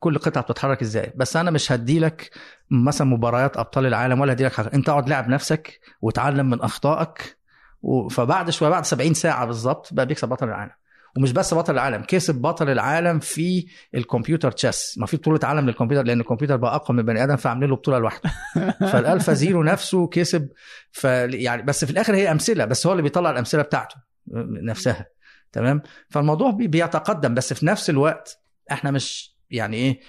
Speaker 1: كل قطعة بتتحرك إزاي. بس أنا مش هديلك مثلا مباريات أبطال العالم ولا هديلك حاجة. أنت اقعد لعب نفسك وتعلم من أخطائك فبعد شوية بعد 70 ساعة بالظبط بقى بيكسب بطل العالم. ومش بس بطل العالم كسب بطل العالم في الكمبيوتر chess ما في بطولة عالم للكمبيوتر لأن الكمبيوتر بقى أقوى من البني آدم فعاملين له بطولة لوحده. فال Alpha Zero نفسه كسب ف يعني بس في الآخر هي أمثلة بس هو اللي بيطلع الأمثلة بتاعته نفسها. تمام؟ فالموضوع بي- بيتقدم بس في نفس الوقت إحنا مش يعني إيه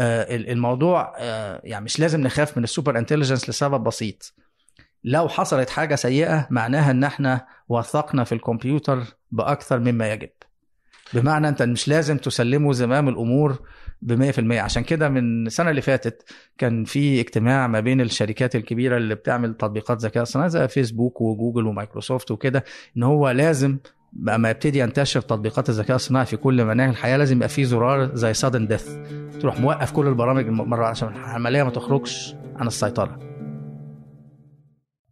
Speaker 1: آه ال- الموضوع آه يعني مش لازم نخاف من ال super intelligence لسبب بسيط. لو حصلت حاجة سيئة معناها إن إحنا وثقنا في الكمبيوتر بأكثر مما يجب. بمعنى أنت مش لازم تسلمه زمام الأمور ب 100% عشان كده من السنة اللي فاتت كان في اجتماع ما بين الشركات الكبيرة اللي بتعمل تطبيقات ذكاء اصطناعي زي فيسبوك وجوجل ومايكروسوفت وكده إن هو لازم بقى ما يبتدي ينتشر تطبيقات الذكاء الصناعي في كل مناهج الحياة. لازم يبقى فيه زرار زي سادن ديث تروح موقف كل البرامج مره عشان العملية ما تخرجش عن السيطرة.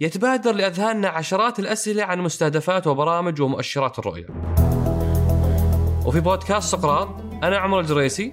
Speaker 3: يتبادر لأذهاننا عشرات الأسئلة عن مستهدفات وبرامج ومؤشرات الرؤية. وفي بودكاست سقراط أنا عمر الجريسي.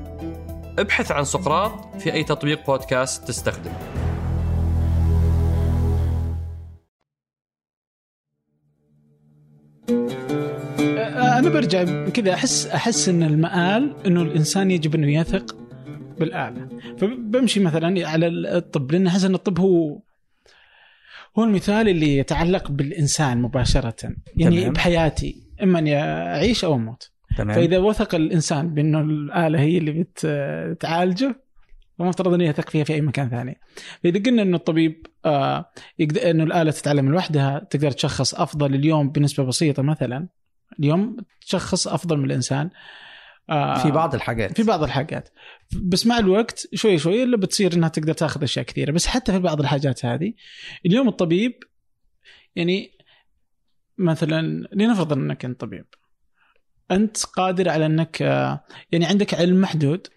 Speaker 3: ابحث عن سقراط في أي تطبيق بودكاست تستخدمه.
Speaker 2: آه، أنا برجع كذا أحس أحس إن المآل إنه الإنسان يجب إنه يثق بالآلة. فبمشي مثلا على الطب لأن أحس إن الطب هو هو المثال اللي يتعلق بالإنسان مباشرة يعني
Speaker 1: تمام.
Speaker 2: بحياتي إما اني اعيش أو أموت.
Speaker 1: تمام.
Speaker 2: فإذا وثق الإنسان بأنه الآلة هي اللي بتعالجه فمفترض انه يثق فيها في أي مكان ثاني. فإذا قلنا أنه الطبيب آه يقدر أنه الآلة تتعلم لوحدها تقدر تشخص أفضل اليوم بنسبة بسيطة مثلا. اليوم تشخص أفضل من الإنسان. آه
Speaker 1: في بعض الحاجات.
Speaker 2: في بعض الحاجات. بس مع الوقت شوي شوي اللي بتصير إنها تقدر تاخذ أشياء كثيرة. بس حتى في بعض الحاجات هذه اليوم الطبيب يعني مثلا لنفرض أنك أنت طبيب. أنت قادر على أنك آه، يعني عندك علم محدود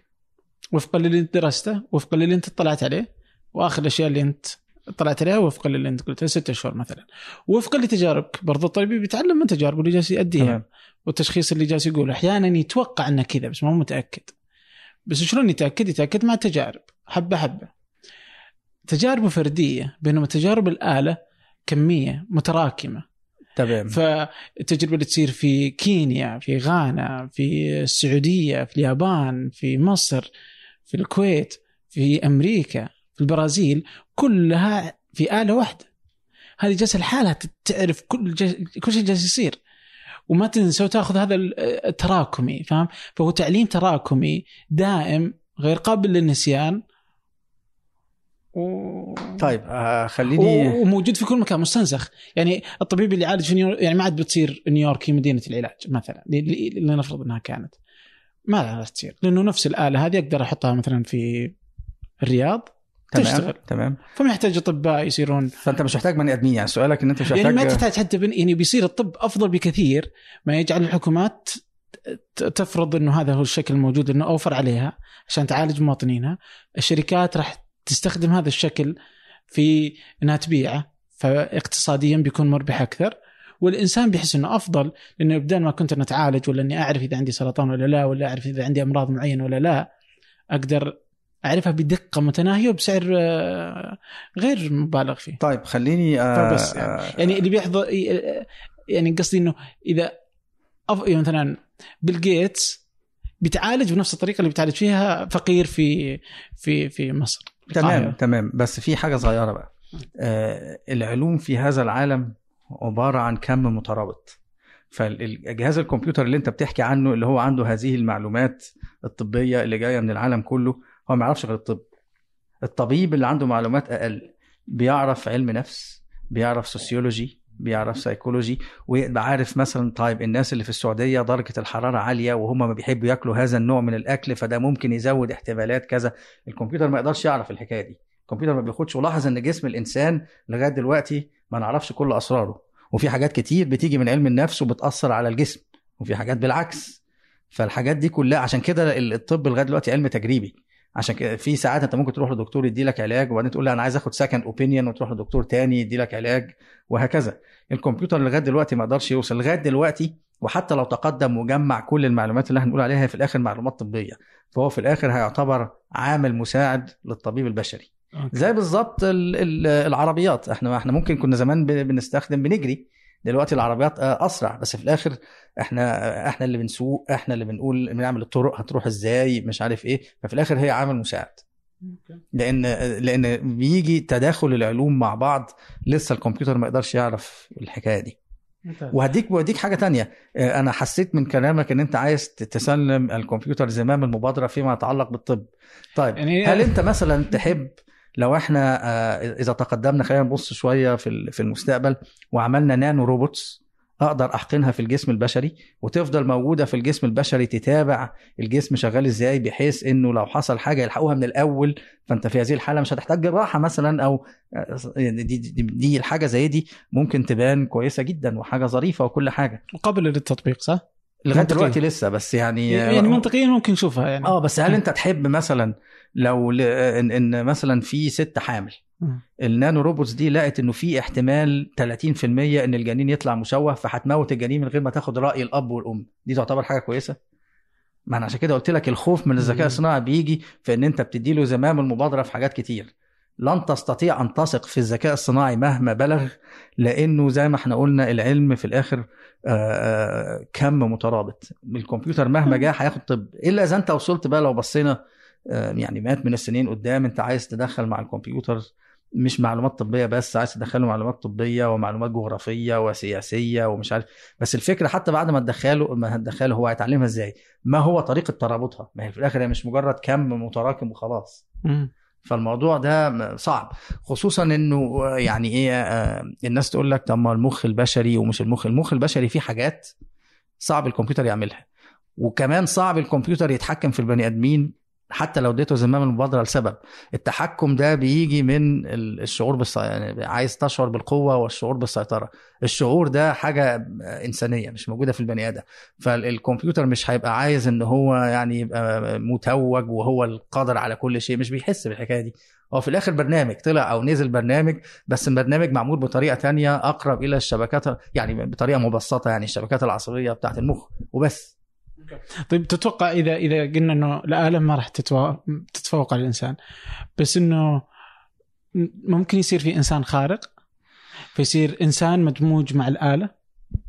Speaker 2: وفقا للي أنت درسته وفقا للي أنت اطلعت عليه وآخر الأشياء اللي أنت اطلعت عليها وفقا للي أنت قلتها ستة شهور مثلا. وفقا لتجاربك برضو الطبيب يتعلم من تجاربه اللي جالس يؤديها
Speaker 1: تمام.
Speaker 2: والتشخيص اللي جالس يقوله. أحيانا يتوقع أنه كذا بس ما هو متأكد. بس شلون يتأكد؟ يتأكد مع التجارب حبة حبة. تجاربه فردية بينما تجارب الآلة كمية متراكمة.
Speaker 1: تمام.
Speaker 2: فالتجربه اللي تصير في كينيا في غانا في السعودية في اليابان في مصر في الكويت في أمريكا في البرازيل كلها في آلة واحدة. هذه جالسه لحالها تعرف كل جس... كل شيء جالس يصير. وما تنسى وتأخذ هذا التراكمي فاهم؟ فهو تعليم تراكمي دائم غير قابل للنسيان. و...
Speaker 1: طيب آه خليني
Speaker 2: و- وموجود في كل مكان مستنسخ. يعني الطبيب اللي يعالج في نيويورك يعني ما عاد بتصير نيويورك هي مدينة العلاج مثلا لنفرض إنها كانت. ما لها تصير لأنه نفس الآلة هذه أقدر احطها مثلا في الرياض
Speaker 1: تمام
Speaker 2: تشتغل.
Speaker 1: تمام.
Speaker 2: فما يحتاج أطباء يصيرون.
Speaker 1: فأنت مش محتاج بني ادمين يعني سؤالك إن أنت مش
Speaker 2: يعني ما
Speaker 1: محتاج
Speaker 2: تحتاج حتى بن... يعني بيصير الطب أفضل بكثير ما يجعل الحكومات تفرض إنه هذا هو الشكل الموجود إنه أوفر عليها عشان تعالج مواطنينها. الشركات راح تستخدم هذا الشكل في إنها تبيعه فاقتصاديا بيكون مربح أكثر. والإنسان بيحس إنه أفضل لأنه بدل ما كنت أنا أتعالج ولا إني أعرف إذا عندي سرطان ولا لا ولا أعرف إذا عندي أمراض معينة ولا لا أقدر أعرفها بدقة متناهية وبسعر آه، غير مبالغ فيه.
Speaker 1: طيب خليني آه
Speaker 2: فبس يعني.
Speaker 1: آه
Speaker 2: يعني اللي بيحضر يعني قصدي إنه إذا أف... يعني مثلا بيل جيتس بيتعالج بنفس الطريقة اللي بيتعالج فيها فقير في في في مصر.
Speaker 1: تمام
Speaker 2: القاهرة.
Speaker 1: تمام. بس في حاجة صغيرة بقى. آه العلوم في هذا العالم عبارة عن كم مترابط. فالجهاز الكمبيوتر اللي انت بتحكي عنه اللي هو عنده هذه المعلومات الطبية اللي جاية من العالم كله هو ما يعرفش غير الطب. الطبيب اللي عنده معلومات أقل بيعرف علم نفس بيعرف sociology بيعرف سيكولوجي ويبقى عارف مثلا طيب الناس اللي في السعودية درجة الحرارة عالية وهم ما بيحبوا ياكلوا هذا النوع من الأكل فده ممكن يزود احتمالات كذا. الكمبيوتر ما يقدرش يعرف الحكاية دي. الكمبيوتر ما بياخدش ولاحظ إن جسم الإنسان لغاية دلوقتي ما نعرفش كل أسراره. وفي حاجات كتير بتيجي من علم النفس وبتأثر على الجسم وفي حاجات بالعكس. فالحاجات دي كلها عشان كده الطب لغاية دلوقتي علم تجريبي. عشان كده في ساعات انت ممكن تروح لدكتور يدي لك علاج وبعدين تقول له أنا عايز آخد second opinion وتروح لدكتور تاني يدي لك علاج وهكذا. الكمبيوتر لغاية دلوقتي ما قدرش يوصل. لغاية دلوقتي وحتى لو تقدم وجمع كل المعلومات اللي هنقول عليها في الآخر معلومات طبية. فهو في الآخر هيعتبر عامل مساعد للطبيب البشري.
Speaker 2: أوكي.
Speaker 1: زي بالظبط ال- ال- العربيات. إحنا إحنا ممكن كنا زمان بنستخدم بنجري. دلوقتي العربيات آه، أسرع. بس في الآخر إحنا إحنا اللي بنسوق إحنا اللي بنقول بنعمل الطرق هتروح إزاي مش عارف إيه. ففي الآخر هي عامل مساعد. لأن لأن بيجي تداخل العلوم مع بعض لسه الكمبيوتر ما يقدرش يعرف الحكاية دي. وهديك وهديك حاجة تانية. آه، أنا حسيت من كلامك إن أنت عايز تسلم الكمبيوتر زمام المبادرة فيما يتعلق بالطب. طيب
Speaker 2: يعني-
Speaker 1: هل أنت مثلا تحب لو إحنا آه، إذا تقدمنا خلينا نبص شوية في في المستقبل وعملنا نانو روبوتس أقدر أحقنها في الجسم البشري وتفضل موجودة في الجسم البشري تتابع الجسم شغال إزاي بحيث إنه لو حصل حاجة يلحقوها من الأول فأنت في هذه الحالة مش هتحتاج جراحة مثلا أو آه، يعني دي, دي, دي الحاجة زي دي ممكن تبان كويسة جدا وحاجة ظريفة وكل حاجة
Speaker 2: وقابل للتطبيق صح؟ لغاية.
Speaker 1: دلوقتي لسه بس يعني
Speaker 2: يعني منطقيا ممكن نشوفها يعني
Speaker 1: آه بس هل أنت تحب مثلا لو ل... ان, إن مثلا في ست حامل. النانو روبوتس دي لقت إنه في احتمال 30% إن الجنين يطلع مشوه فهتموت الجنين من غير ما تاخد رأي الأب والأم دي تعتبر حاجة كويسة ما أنا عشان كده قلت لك الخوف من الذكاء. الصناعي بيجي في إن أنت بتدي له زمام المبادرة في حاجات كتير لن تستطيع أن تثق في الذكاء الصناعي مهما بلغ لأنه زي ما إحنا قلنا العلم في الآخر آه، آه، كم مترابط. الكمبيوتر مهما جه هياخد طب. إلا إذا أنت وصلت بقى لو بصينا آه، يعني مئات من السنين قدام أنت عايز تدخل مع الكمبيوتر مش معلومات طبية بس عايز تدخله معلومات طبية ومعلومات جغرافية وسياسية ومش عارف. بس الفكرة حتى بعد ما تدخله ما هتدخله هو هيتعلمها إزاي؟ ما هو طريقة ترابطها؟ ما هي في الآخر هي مش مجرد كم متراكم وخلاص. فالموضوع ده صعب. خصوصا إنه آه، يعني إيه آه، الناس تقول لك طب ما المخ البشري ومش المخ المخ البشري فيه حاجات صعب الكمبيوتر يعملها. وكمان صعب الكمبيوتر يتحكم في البني آدمين حتى لو اديته زمام المبادرة لسبب. التحكم ده بيجي من ال- الشعور بالس... يعني عايز تشعر بالقوة والشعور بالسيطرة. الشعور ده حاجة إنسانية مش موجودة في البني آدم. فالكمبيوتر مش هيبقى عايز إن هو يعني يبقى متوج وهو القادر على كل شيء مش بيحس بالحكاية دي. هو في الآخر برنامج طلع أو نزل برنامج بس البرنامج معمول بطريقة تانية أقرب إلى الشبكات يعني بطريقة مبسطة يعني الشبكات العصبية بتاعت المخ وبس.
Speaker 2: طيب تتوقع إذا إذا قلنا إنه الآلة ما راح تتفوق على الإنسان بس إنه ممكن يصير في إنسان خارق؟ فيصير إنسان مدموج مع الآلة؟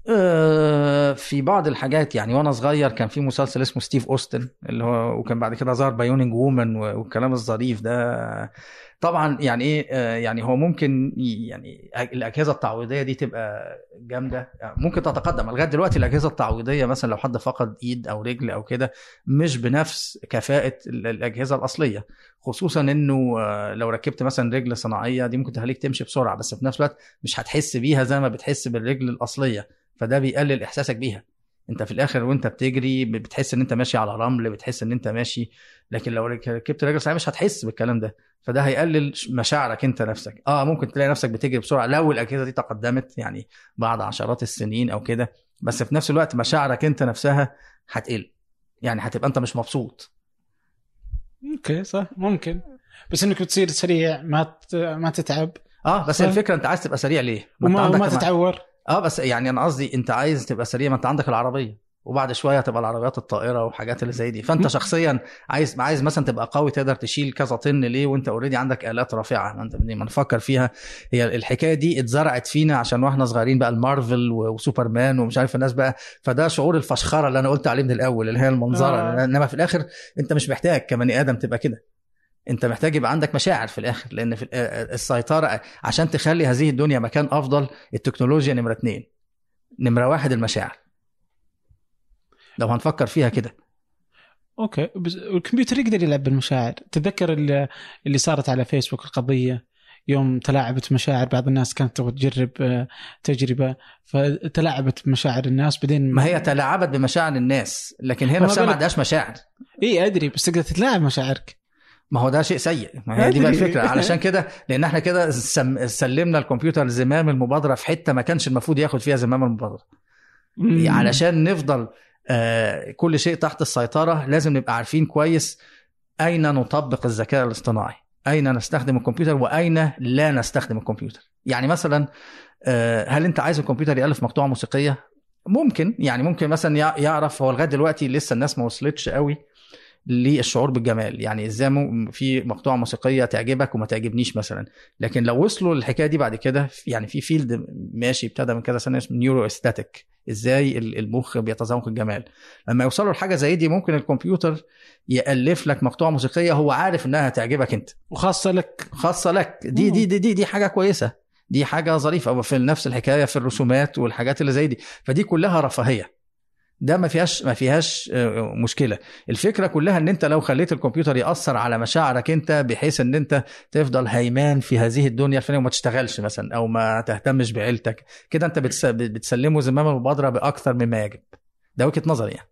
Speaker 1: آه، في بعض الحاجات يعني وأنا صغير كان في مسلسل اسمه ستيف أوستن اللي هو وكان بعد كده ظهر Bionic Woman والكلام الظريف ده. طبعا يعني إيه آه، يعني هو ممكن يعني الأجهزة التعويضية دي تبقى جامدة. ممكن تتقدم. لغاية دلوقتي الأجهزة التعويضية مثلا لو حد فقد إيد أو رجل أو كده مش بنفس كفاءة ال- الأجهزة الأصلية. خصوصا إنه آه، لو ركبت مثلا رجل صناعية دي ممكن تخليك تمشي بسرعة بس في نفس الوقت مش هتحس بيها زي ما بتحس بالرجل الأصلية. فده بيقلل إحساسك بيها. أنت في الآخر وأنت بتجري بتحس إن أنت ماشي على رمل بتحس إن أنت ماشي لكن لو ركبت رجل صحيح مش هتحس بالكلام ده. فده هيقلل مشاعرك انت نفسك. آه ممكن تلاقي نفسك بتجري بسرعة. لو الأجهزة دي تقدمت يعني بعد عشرات السنين أو كده بس في نفس الوقت مشاعرك انت نفسها هتقل. يعني هتبقى انت مش مبسوط.
Speaker 2: أوكي صح. ممكن. بس إنك بتصير سريع ما ت- ما تتعب.
Speaker 1: آه بس
Speaker 2: صح.
Speaker 1: الفكرة أنت عايز تبقى سريع ليه؟ ما أنت
Speaker 2: وما,
Speaker 1: عندك
Speaker 2: وما تتعور.
Speaker 1: آه بس يعني أنا قصدي أنت عايز تبقى سريع ما أنت عندك العربية. وبعد شوية تبقى العربيات الطائرة وحاجات اللي زي دي. فأنت شخصيا عايز عايز مثلا تبقى قوي تقدر تشيل كذا طن ليه وأنت already عندك آلات رافعة. ما انت ما نفكر فيها. هي الحكاية دي اتزرعت فينا عشان وإحنا صغيرين بقى المارفل وسوبرمان ومش عارف الناس بقى. فده شعور الفشخرة اللي أنا قلت عليه من الأول اللي هي المنظرة.
Speaker 2: آه.
Speaker 1: إنما في الآخر أنت مش محتاج كبني آدم تبقى كده. أنت محتاج يبقى عندك مشاعر في الآخر لأن في ال- السيطرة عشان تخلي هذه الدنيا مكان أفضل التكنولوجيا نمرة اتنين. نمرة واحد المشاعر. لو هنفكر فيها كده.
Speaker 2: okay. بس الكمبيوتر يقدر يلعب بالمشاعر. تتذكر اللي, اللي صارت على فيسبوك القضية؟ يوم تلاعبت مشاعر بعض الناس كانت تبغى تجرب تجربة فتلاعبت بمشاعر الناس بعدين
Speaker 1: ما هي تلاعبت بمشاعر الناس لكن هي
Speaker 2: ما
Speaker 1: نفسها ما عندهاش مشاعر.
Speaker 2: إي أدري بس تقدر تتلاعب مشاعرك.
Speaker 1: ما هو ده شيء سيء. ما هي دي بقى. الفكرة. علشان كده لأن إحنا كده سم... سلمنا الكمبيوتر زمام المبادرة في حتة ما كانش المفروض ياخد فيها زمام
Speaker 2: المبادرة.
Speaker 1: علشان نفضل آه، كل شيء تحت السيطرة لازم نبقى عارفين كويس أين نطبق الذكاء الاصطناعي؟ أين نستخدم الكمبيوتر؟ وأين لا نستخدم الكمبيوتر؟ يعني مثلا آه، هل أنت عايز الكمبيوتر يألف مقطوعة موسيقية؟ ممكن. يعني ممكن مثلا يع- يعرف هو لغاية دلوقتي لسه الناس ما وصلتش قوي. للشعور بالجمال. يعني إزاي في مقطوعة موسيقية تعجبك وما تعجبنيش مثلا. لكن لو وصلوا للحكاية دي بعد كده يعني في فيلد ماشي ابتدى من كذا سنه اسمه نيورو استاتيك إزاي ال- المخ بيتذوق الجمال. لما يوصلوا لحاجة زي دي ممكن الكمبيوتر يألف لك مقطوعة موسيقية هو عارف إنها هتعجبك أنت.
Speaker 2: وخاصة لك.
Speaker 1: خاصة لك. دي دي دي دي, دي حاجة كويسة. دي حاجة ظريفة. وفي نفس الحكاية في الرسومات والحاجات اللي زي دي. فدي كلها رفاهية. ده ما فيهاش ما فيهاش آه، مشكلة. الفكرة كلها إن أنت لو خليت الكمبيوتر يأثر على مشاعرك أنت بحيث إن أنت تفضل هيمان في هذه الدنيا الفانيه وما تشتغلش مثلا أو ما تهتمش بعيلتك. كده أنت بتس- بتسلمه زمام المبادره بأكثر مما يجب. ده وجهة نظري يعني.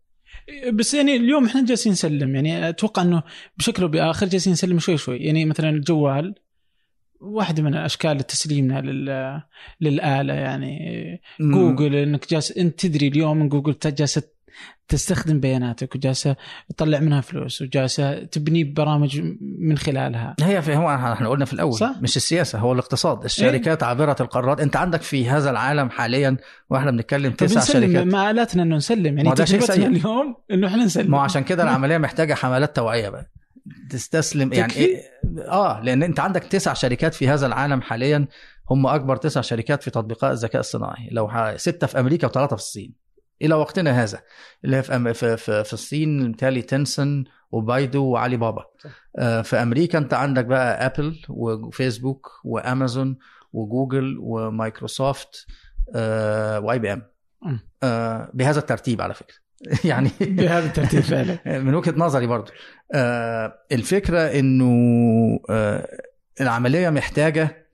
Speaker 2: بس يعني اليوم إحنا جالسين نسلم. يعني أتوقع إنه بشكل أو بآخر جالسين نسلم شوي شوي. يعني مثلا الجوال واحدة من أشكال تسليمنا لل للآلة يعني. جوجل إنك جالس إنت تدري اليوم إن جوجل جالسة تستخدم بياناتك وجالسة تطلع منها فلوس وجالسة تبني برامج من خلالها.
Speaker 1: هي في هو إحنا قلنا في الأول
Speaker 2: صح.
Speaker 1: مش السياسة هو الاقتصاد. الشركات عابرة القارات أنت عندك في هذا العالم حاليا وإحنا بنتكلم تسع
Speaker 2: فبنسلم
Speaker 1: شركات.
Speaker 2: ما آلاتنا إنه نسلم. يعني
Speaker 1: ما ده شيء
Speaker 2: تجربتنا. اليوم إنه إحنا نسلم.
Speaker 1: ما عشان كده العملية محتاجة حملات توعية بقى. تستسلم يعني؟ إيه؟ آه لأن أنت عندك تسع شركات في هذا العالم حاليا. هم أكبر تسع شركات في تطبيقات الذكاء الصناعي. لو ح... ستة في أمريكا وثلاثة في الصين. إلى وقتنا هذا. اللي هي في أم- في في, في الصين بالتالي تنسنت وبايدو وعلي بابا. آه، في أمريكا أنت عندك بقى Apple وفيسبوك وأمازون وجوجل ومايكروسوفت آه، و
Speaker 2: IBM.
Speaker 1: آه، بهذا الترتيب على فكرة. يعني
Speaker 2: بهذا الترتيب فعلا.
Speaker 1: من وجهة نظري برضو. آه، الفكرة إنه آه، العملية محتاجة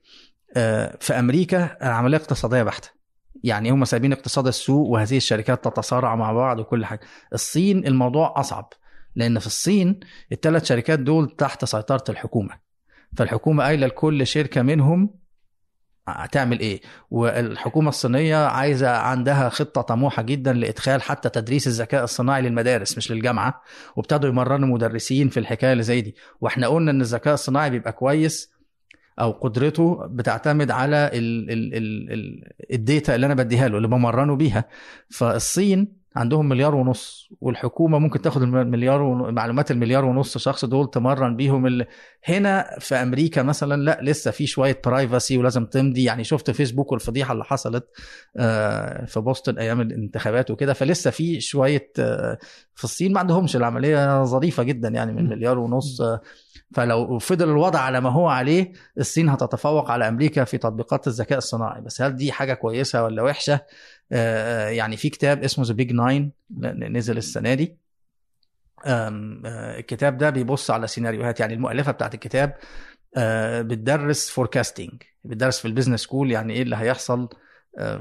Speaker 1: آه، في أمريكا العملية اقتصادية بحتة. يعني هم سايبين اقتصاد السوق وهذه الشركات تتصارع مع بعض وكل حاجة. الصين الموضوع أصعب لأن في الصين الثلاث شركات دول تحت سيطرة الحكومة. فالحكومة قايلة لكل شركة منهم هتعمل إيه؟ والحكومة الصينية عايزة عندها خطة طموحة جدا لإدخال حتى تدريس الذكاء الصناعي للمدارس مش للجامعة. وابتدوا يمرنوا مدرسين في الحكاية اللي زي دي. وإحنا قلنا إن الذكاء الصناعي بيبقى كويس أو قدرته بتعتمد على ال ال ال ال ال data اللي أنا بديها له اللي بمرنه بيها. فالصين عندهم مليار ونص والحكومة ممكن تاخد المليار ون... معلومات المليار ونص شخص دول تمرن بيهم ال... هنا في أمريكا مثلا لا لسه في شوية privacy ولازم تمضي. يعني شفت فيسبوك والفضيحة اللي حصلت آه، في بوسطن أيام الانتخابات وكده فلسه في شوية آه، في الصين ما عندهمش. العملية ظريفة جدا يعني من. مليار ونص. فلو فضل الوضع على ما هو عليه الصين هتتفوق على أمريكا في تطبيقات الذكاء الصناعي. بس هل دي حاجة كويسة ولا وحشة؟ يعني في كتاب اسمه The Big Nine نزل السنة دي. آه، الكتاب ده بيبص على سيناريوهات يعني المؤلفة بتاعت الكتاب آه، بتدرس forecasting بتدرس في ال business school يعني إيه اللي هيحصل آه،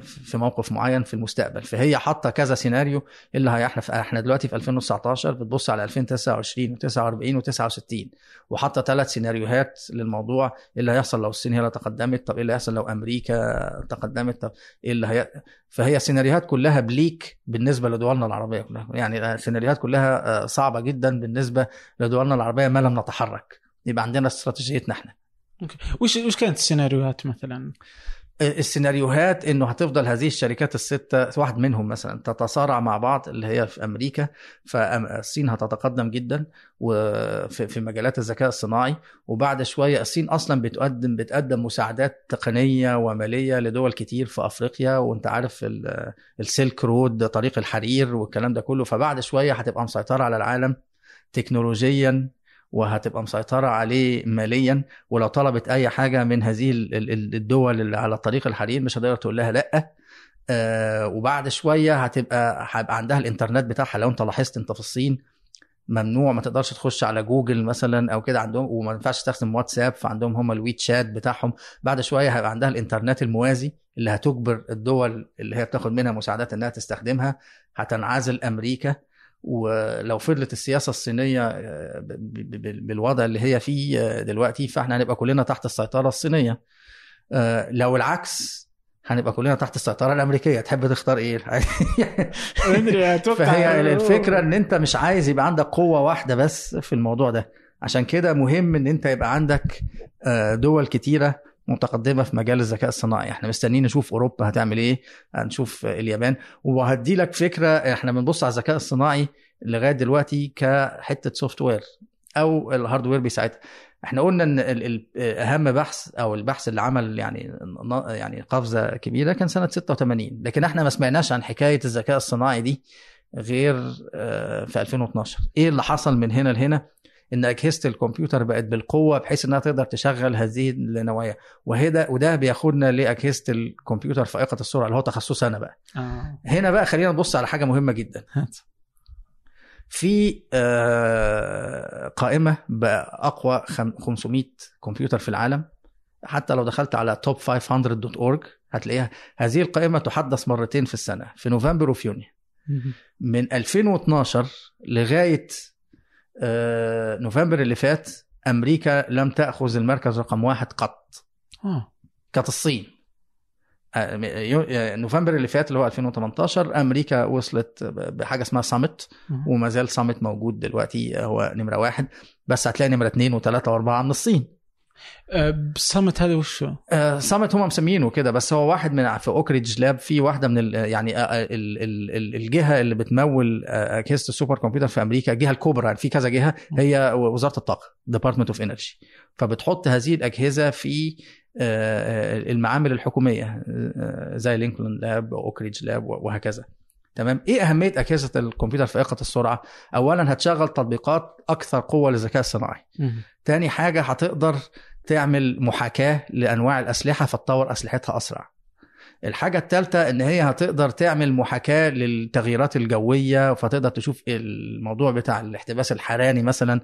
Speaker 1: في موقف معين في المستقبل. فهي حاطة كذا سيناريو إيه اللي هي إحنا دلوقتي في 2019 بتبص على 2029 و49 و69 وحاطة ثلاث سيناريوهات للموضوع. إيه اللي هيحصل لو الصين هي اللي تقدمت؟ طب إيه اللي هيحصل لو أمريكا تقدمت؟ طب إيه اللي هي فهي سيناريوهات كلها bleak بالنسبة لدولنا العربية كلها. يعني سيناريوهات كلها آه، صعبة جدا بالنسبة لدولنا العربية ما لم نتحرك. يبقى عندنا استراتيجيتنا إحنا.
Speaker 2: okay. وش وش كانت السيناريوهات مثلا؟
Speaker 1: السيناريوهات إنه هتفضل هذه الشركات الستة واحد منهم مثلا تتصارع مع بعض اللي هي في أمريكا فالصين هتتقدم جدا وفي في مجالات الذكاء الصناعي وبعد شوية الصين أصلا بتقدم بتقدم مساعدات تقنية وماليه لدول كتير في أفريقيا وأنت عارف ال- السيلك رود طريق الحرير والكلام ده كله فبعد شوية هتبقى مسيطرة على العالم تكنولوجيا وهتبقى مسيطرة عليه ماليا ولو طلبت أي حاجة من هذه ال- ال- الدول اللي على طريق الحرير مش هتقدر تقول لها لأ. آه وبعد شوية هتبقى هيبقى عندها الإنترنت بتاعها. لو أنت لاحظت أنت في الصين ممنوع ما تقدرش تخش على جوجل مثلا أو كده عندهم وما ينفعش تستخدم واتساب فعندهم هم الويت شات بتاعهم. بعد شوية هيبقى عندها الإنترنت الموازي اللي هتجبر الدول اللي هي بتاخد منها مساعدات إنها تستخدمها. هتنعزل أمريكا. ولو فضلت السياسة الصينية آه، بالوضع اللي هي فيه آه، دلوقتي فاحنا هنبقى كلنا تحت السيطرة الصينية. آه، لو العكس هنبقى كلنا تحت السيطرة الأمريكية. تحب تختار
Speaker 2: إيه؟
Speaker 1: فهي الفكرة إن أنت مش عايز يبقى عندك قوة واحدة بس في الموضوع ده. عشان كده مهم إن أنت يبقى عندك دول كتيرة متقدمة في مجال الذكاء الصناعي. إحنا مستنيين نشوف أوروبا هتعمل إيه هنشوف اليابان. وهدي لك فكرة إحنا بنبص على الذكاء الصناعي لغاية دلوقتي كحتة سوفت وير أو الهاردوير بيساعدها. إحنا قلنا إن أهم بحث أو البحث اللي عمل يعني يعني قفزة كبيرة كان سنة 86 لكن إحنا ما سمعناش عن حكاية الذكاء الصناعي دي غير آه، في 2012 إيه اللي حصل من هنا لهنا؟ إن أجهزة الكمبيوتر بقت بالقوة بحيث إنها تقدر تشغل هذه النوايا. وهذا وده بياخدنا لأجهزة الكمبيوتر فائقه السرعه اللي هو تخصصنا أنا بقى.
Speaker 2: آه.
Speaker 1: هنا بقى خلينا نبص على حاجة مهمة جدا. في آه، قائمة باقوى خم- 500 كمبيوتر في العالم. حتى لو دخلت على top500.org هتلاقيها. هذه القائمة تحدث مرتين في السنة في نوفمبر وفي يونيو. من 2012 لغاية نوفمبر اللي فات أمريكا لم تأخذ المركز رقم واحد قط.
Speaker 2: آه.
Speaker 1: كانت الصين. آه، آه، نوفمبر اللي فات اللي هو 2018 أمريكا وصلت بحاجة اسمها سامت وما زال Summit موجود دلوقتي هو نمرة واحد. بس هتلاقي نمرة اثنين وثلاثه وأربعة من الصين.
Speaker 2: Summit هذا وش هو؟
Speaker 1: آه، Summit هم مسمينه كده بس هو واحد من في Oak Ridge Lab في واحدة من ال يعني ال- ال- ال- الجهة اللي بتمول أجهزة ال supercomputer في أمريكا الجهه الكبرى يعني في كذا جهة هي وزارة الطاقة Department of Energy فبتحط هذه الأجهزة في المعامل الحكومية زي Lincoln Lab Oak Ridge Lab وهكذا. تمام؟ إيه أهمية أجهزة الكمبيوتر فائقه السرعة؟ اولا هتشغل تطبيقات أكثر قوة للذكاء الصناعي. تاني حاجة هتقدر تعمل محاكاة لأنواع الأسلحة فتطور أسلحتها أسرع. الحاجة الثالثة إن هي هتقدر تعمل محاكاة للتغييرات الجوية فتقدر تشوف الموضوع بتاع الاحتباس الحراري مثلا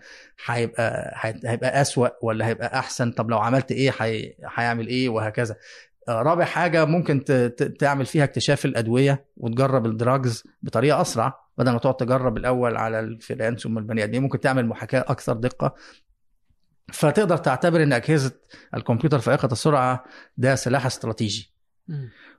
Speaker 1: هيبقى هيبقى أسوأ ولا هيبقى أحسن. طب لو عملت إيه هي- هيعمل إيه؟ وهكذا. رابع حاجة ممكن تعمل فيها اكتشاف الأدوية وتجرب الدراجز بطريقة أسرع بدل ما تقعد تجرب الأول على الفئران ثم البني آدمين. ممكن تعمل محاكاة أكثر دقة فتقدر تعتبر إن أجهزة الكمبيوتر فائقه السرعة ده سلاح استراتيجي.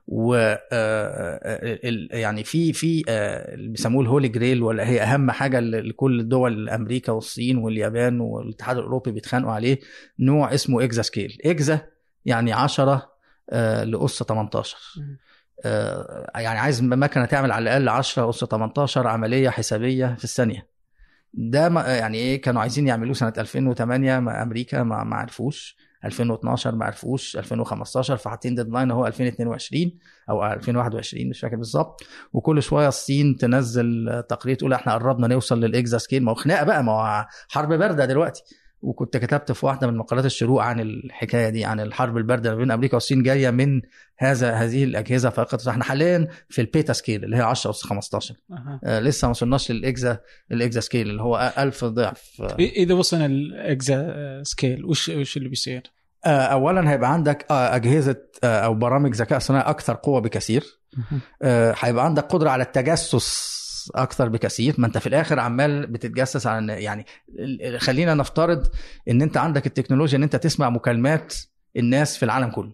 Speaker 1: و آه، آه، يعني في في آه، اللي بيسموه الهولي جريل ولا هي أهم حاجة لكل الدول أمريكا والصين واليابان والاتحاد الأوروبي بيتخانقوا عليه نوع اسمه exascale exa يعني 10 آه، أس 18
Speaker 2: مم.
Speaker 1: آه، يعني عايز مكنة تعمل على الأقل 10 أس 18 عملية حسابية في الثانية ده ما يعني إيه كانوا عايزين يعملوه سنة 2008 ما أمريكا ما ما عرفوش. 2012 ما عرفوش. 2015 فحاطين deadline هو 2022 أو 2021 مش فاكر بالظبط. وكل شوية الصين تنزل تقرير تقول إحنا قربنا نوصل لل exascale. ما هو خناقة بقى ما هو حرب باردة دلوقتي. وكنت كتبت في واحدة من مقالات الشروق عن الحكاية دي عن الحرب الباردة بين أمريكا والصين جاية من هذا هذه الأجهزة فائقه إحنا حاليا في ال petascale اللي هي 10 أس 15
Speaker 2: أها.
Speaker 1: آه لسه ما وصلناش لل exa ال exascale اللي هو 1000 ضعف آه،
Speaker 2: إ- إذا وصلنا ال exascale وش وش اللي بيصير؟
Speaker 1: آه، اولا هيبقى عندك آه، أجهزة آه، أو برامج ذكاء صناعي أكثر قوة بكثير. آه، هيبقى عندك قدرة على التجسس أكثر بكثير ما أنت في الآخر عمال بتتجسس على يعني خلينا نفترض إن أنت عندك التكنولوجيا إن أنت تسمع مكالمات الناس في العالم كله.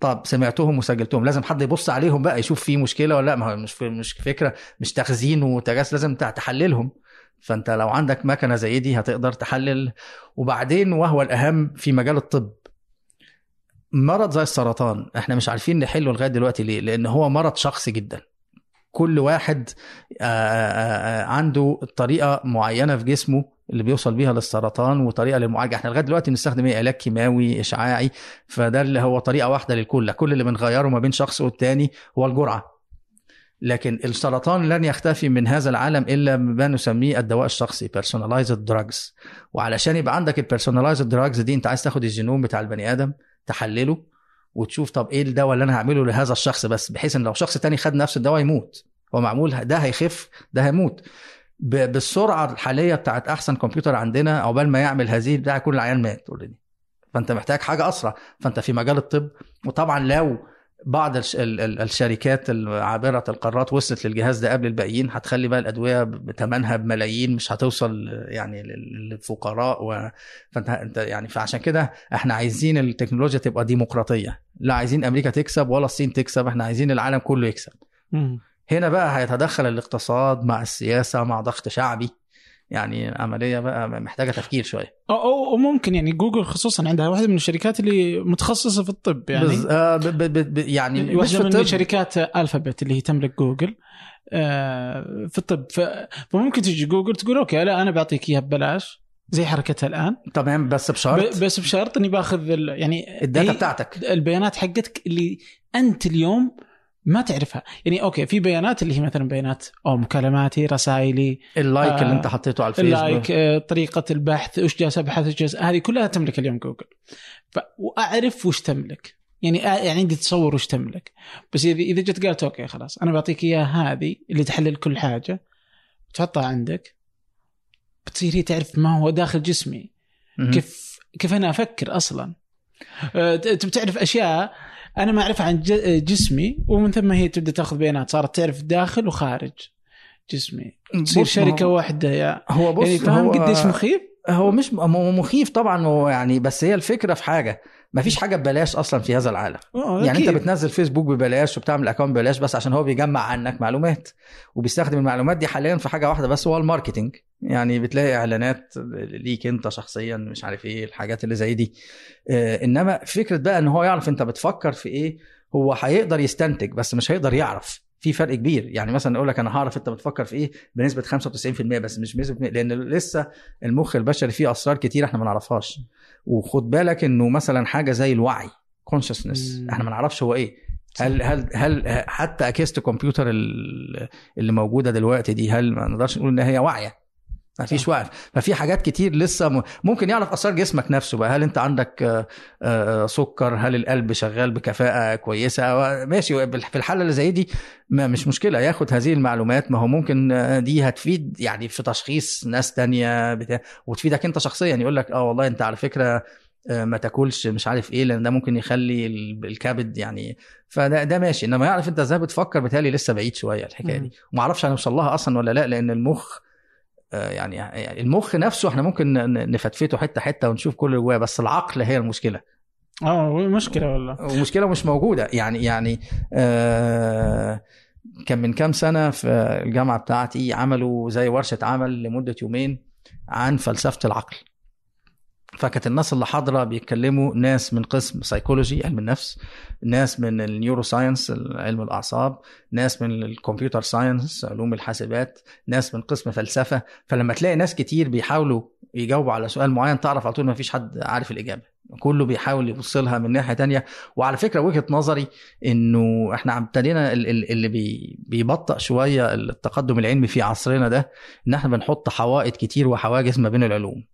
Speaker 1: طب سمعتهم وسجلتهم لازم حد يبص عليهم بقى يشوف في مشكلة ولا لأ ما هو مش مش فكرة مش تخزين وتجسس لازم تحللهم. فأنت لو عندك مكنة زي دي هتقدر تحلل. وبعدين وهو الأهم في مجال الطب مرض زي السرطان إحنا مش عارفين نحله لغاية دلوقتي ليه؟ لأن هو مرض شخصي جدا. كل واحد آه، آه، آه، عنده طريقة معينة في جسمه اللي بيوصل بيها للسرطان وطريقة للمعالجة. إحنا لغاية دلوقتي بنستخدم إيه؟ علاج كيماوي إشعاعي فده اللي هو طريقة واحدة للكل. كل اللي بنغيره ما بين شخص والتاني هو الجرعة. لكن السرطان لن يختفي من هذا العالم إلا ما نسميه الدواء الشخصي personalized drugs. وعلشان يبقى عندك ال personalized drugs دي أنت عايز تاخد الجينوم بتاع البني آدم تحلله. وتشوف طب إيه الدواء اللي أنا هعمله لهذا الشخص بس بحيث إن لو شخص تاني خد نفس الدواء يموت. هو معمول ده هيخف ده هيموت. بالسرعة الحالية بتاعت أحسن كمبيوتر عندنا عقبال ما يعمل هذه بتاع كل العيان مات اوريدي فأنت محتاج حاجة أسرع. فأنت في مجال الطب وطبعا لو بعض الش- ال- ال- الشركات عابره القارات وصلت للجهاز ده قبل الباقيين هتخلي بقى الأدوية بثمنها بملايين مش هتوصل يعني لل- للفقراء و... فأنت أنت يعني فعشان كده إحنا عايزين التكنولوجيا تبقى ديمقراطية. لا عايزين أمريكا تكسب ولا الصين تكسب إحنا عايزين العالم كله يكسب. هنا بقى هيتدخل الاقتصاد مع السياسة مع ضغط شعبي يعني عمليه بقى محتاجة تفكير شوية.
Speaker 2: أو, أو أو ممكن يعني جوجل خصوصا عندها واحدة من الشركات اللي متخصصة في الطب يعني.
Speaker 1: بز... آه ب... ب... ب... يعني واحدة
Speaker 2: من
Speaker 1: الطب.
Speaker 2: شركات الفابت اللي هي تملك جوجل آه، في الطب. ف... فممكن تجي جوجل تقول okay لا أنا بعطيك إياها ببلاش. زي حركتها الآن.
Speaker 1: تمام بس بشرط.
Speaker 2: بس بشرط إني باخذ ال... يعني
Speaker 1: ال
Speaker 2: data
Speaker 1: بتاعتك.
Speaker 2: البيانات حقتك اللي أنت اليوم ما تعرفها. يعني okay في بيانات اللي هي مثلا بيانات أو مكالماتي رسائلي
Speaker 1: ال like
Speaker 2: آه،
Speaker 1: اللي أنت حطيته على الفيسبوك.
Speaker 2: ال like آه، طريقة البحث وش جالس أبحث وش جالس هذه كلها تملك اليوم جوجل. ف... وأعرف وش تملك. يعني يعني عندي تصور وش تملك. بس اذا إذا جت قالت أوكي خلاص أنا بعطيك إياها هذه اللي تحلل كل حاجة تحطها عندك. بتصير هي تعرف ما هو داخل جسمي. كيف كيف أنا أفكر أصلا ت- تبي تعرف أشياء أنا ما أعرفها عن جسمي ومن ثم هي تبدأ تأخذ بيانات صارت تعرف داخل وخارج جسمي تصير شركه
Speaker 1: هو-
Speaker 2: واحدة يا
Speaker 1: هو بص
Speaker 2: يعني فاهم قديش مخيف؟
Speaker 1: هو مش هو مخيف طبعا هو يعني بس هي الفكرة في حاجة ما فيش حاجة ببلاش أصلا في هذا العالم
Speaker 2: أوه،
Speaker 1: يعني. أنت بتنزل فيسبوك ببلاش وبتعمل account ببلاش بس عشان هو بيجمع عنك معلومات وبيستخدم المعلومات دي حاليا في حاجة واحدة بس هو ال marketing يعني بتلاقي إعلانات ليك أنت شخصيا مش عارف إيه الحاجات اللي زي دي. آه إنما فكرة بقى إن هو يعرف أنت بتفكر في إيه هو هيقدر يستنتج بس مش هيقدر يعرف. في فرق كبير. يعني مثلا أقول لك أنا هعرف أنت بتفكر في إيه بنسبة 95% بس مش بنسبة لأن لسه المخ البشري فيه أسرار كتير إحنا ما نعرفهاش. وخد بالك إنه مثلا حاجة زي الوعي كونشسنس. إحنا ما نعرفش هو إيه. هل هل هل حتى اجهزه الكمبيوتر ال- اللي موجودة دلوقتي دي هل ما نقدرش نقول إن هي واعية؟ ما فيش وعي ففي حاجات كتير لسه ممكن يعرف أسرار جسمك نفسه بقى. هل أنت عندك آه، آه، سكر؟ هل القلب شغال بكفاءة كويسة؟ ماشي. في الحالة اللي زي دي ما مش مشكلة. ياخد هذه المعلومات. ما هو ممكن آه، دي هتفيد يعني في تشخيص ناس تانية بتاع وتفيدك أنت شخصيا. يقول لك آه والله أنت على فكرة آه، ما تاكلش مش عارف إيه لأن ده ممكن يخلي ال- الكبد يعني فده ده ماشي. إنما يعرف أنت إزاي بتفكر بتهيألي لسه بعيد شوية
Speaker 2: الحكاية.
Speaker 1: دي. وما أعرفش هنوصل لها أصلا ولا لأ لأن المخ آه، يعني يعني المخ نفسه إحنا ممكن نفتفته حتة حتة ونشوف كل اللي جواه بس العقل هي المشكلة.
Speaker 2: آه مشكله والله.
Speaker 1: ومشكلة مش موجودة. يعني يعني آه كان من كام سنة في الجامعة بتاعتي عملوا زي ورشة عمل لمدة يومين عن فلسفة العقل. فكانت الناس اللي حاضرة بيتكلموا ناس من قسم سيكولوجي علم النفس ناس من ال neuroscience علم الأعصاب ناس من ال computer science علوم الحاسبات ناس من قسم فلسفة. فلما تلاقي ناس كتير بيحاولوا يجاوبوا على سؤال معين تعرف على طول ما فيش حد عارف الإجابة. كله بيحاول يبص لها من ناحية تانية. وعلى فكرة وجهة نظري إنه إحنا ابتدينا ال- ال- اللي بي- بيبطئ شوية التقدم العلمي في عصرنا ده إن إحنا بنحط حوائط كتير وحواجز ما بين العلوم.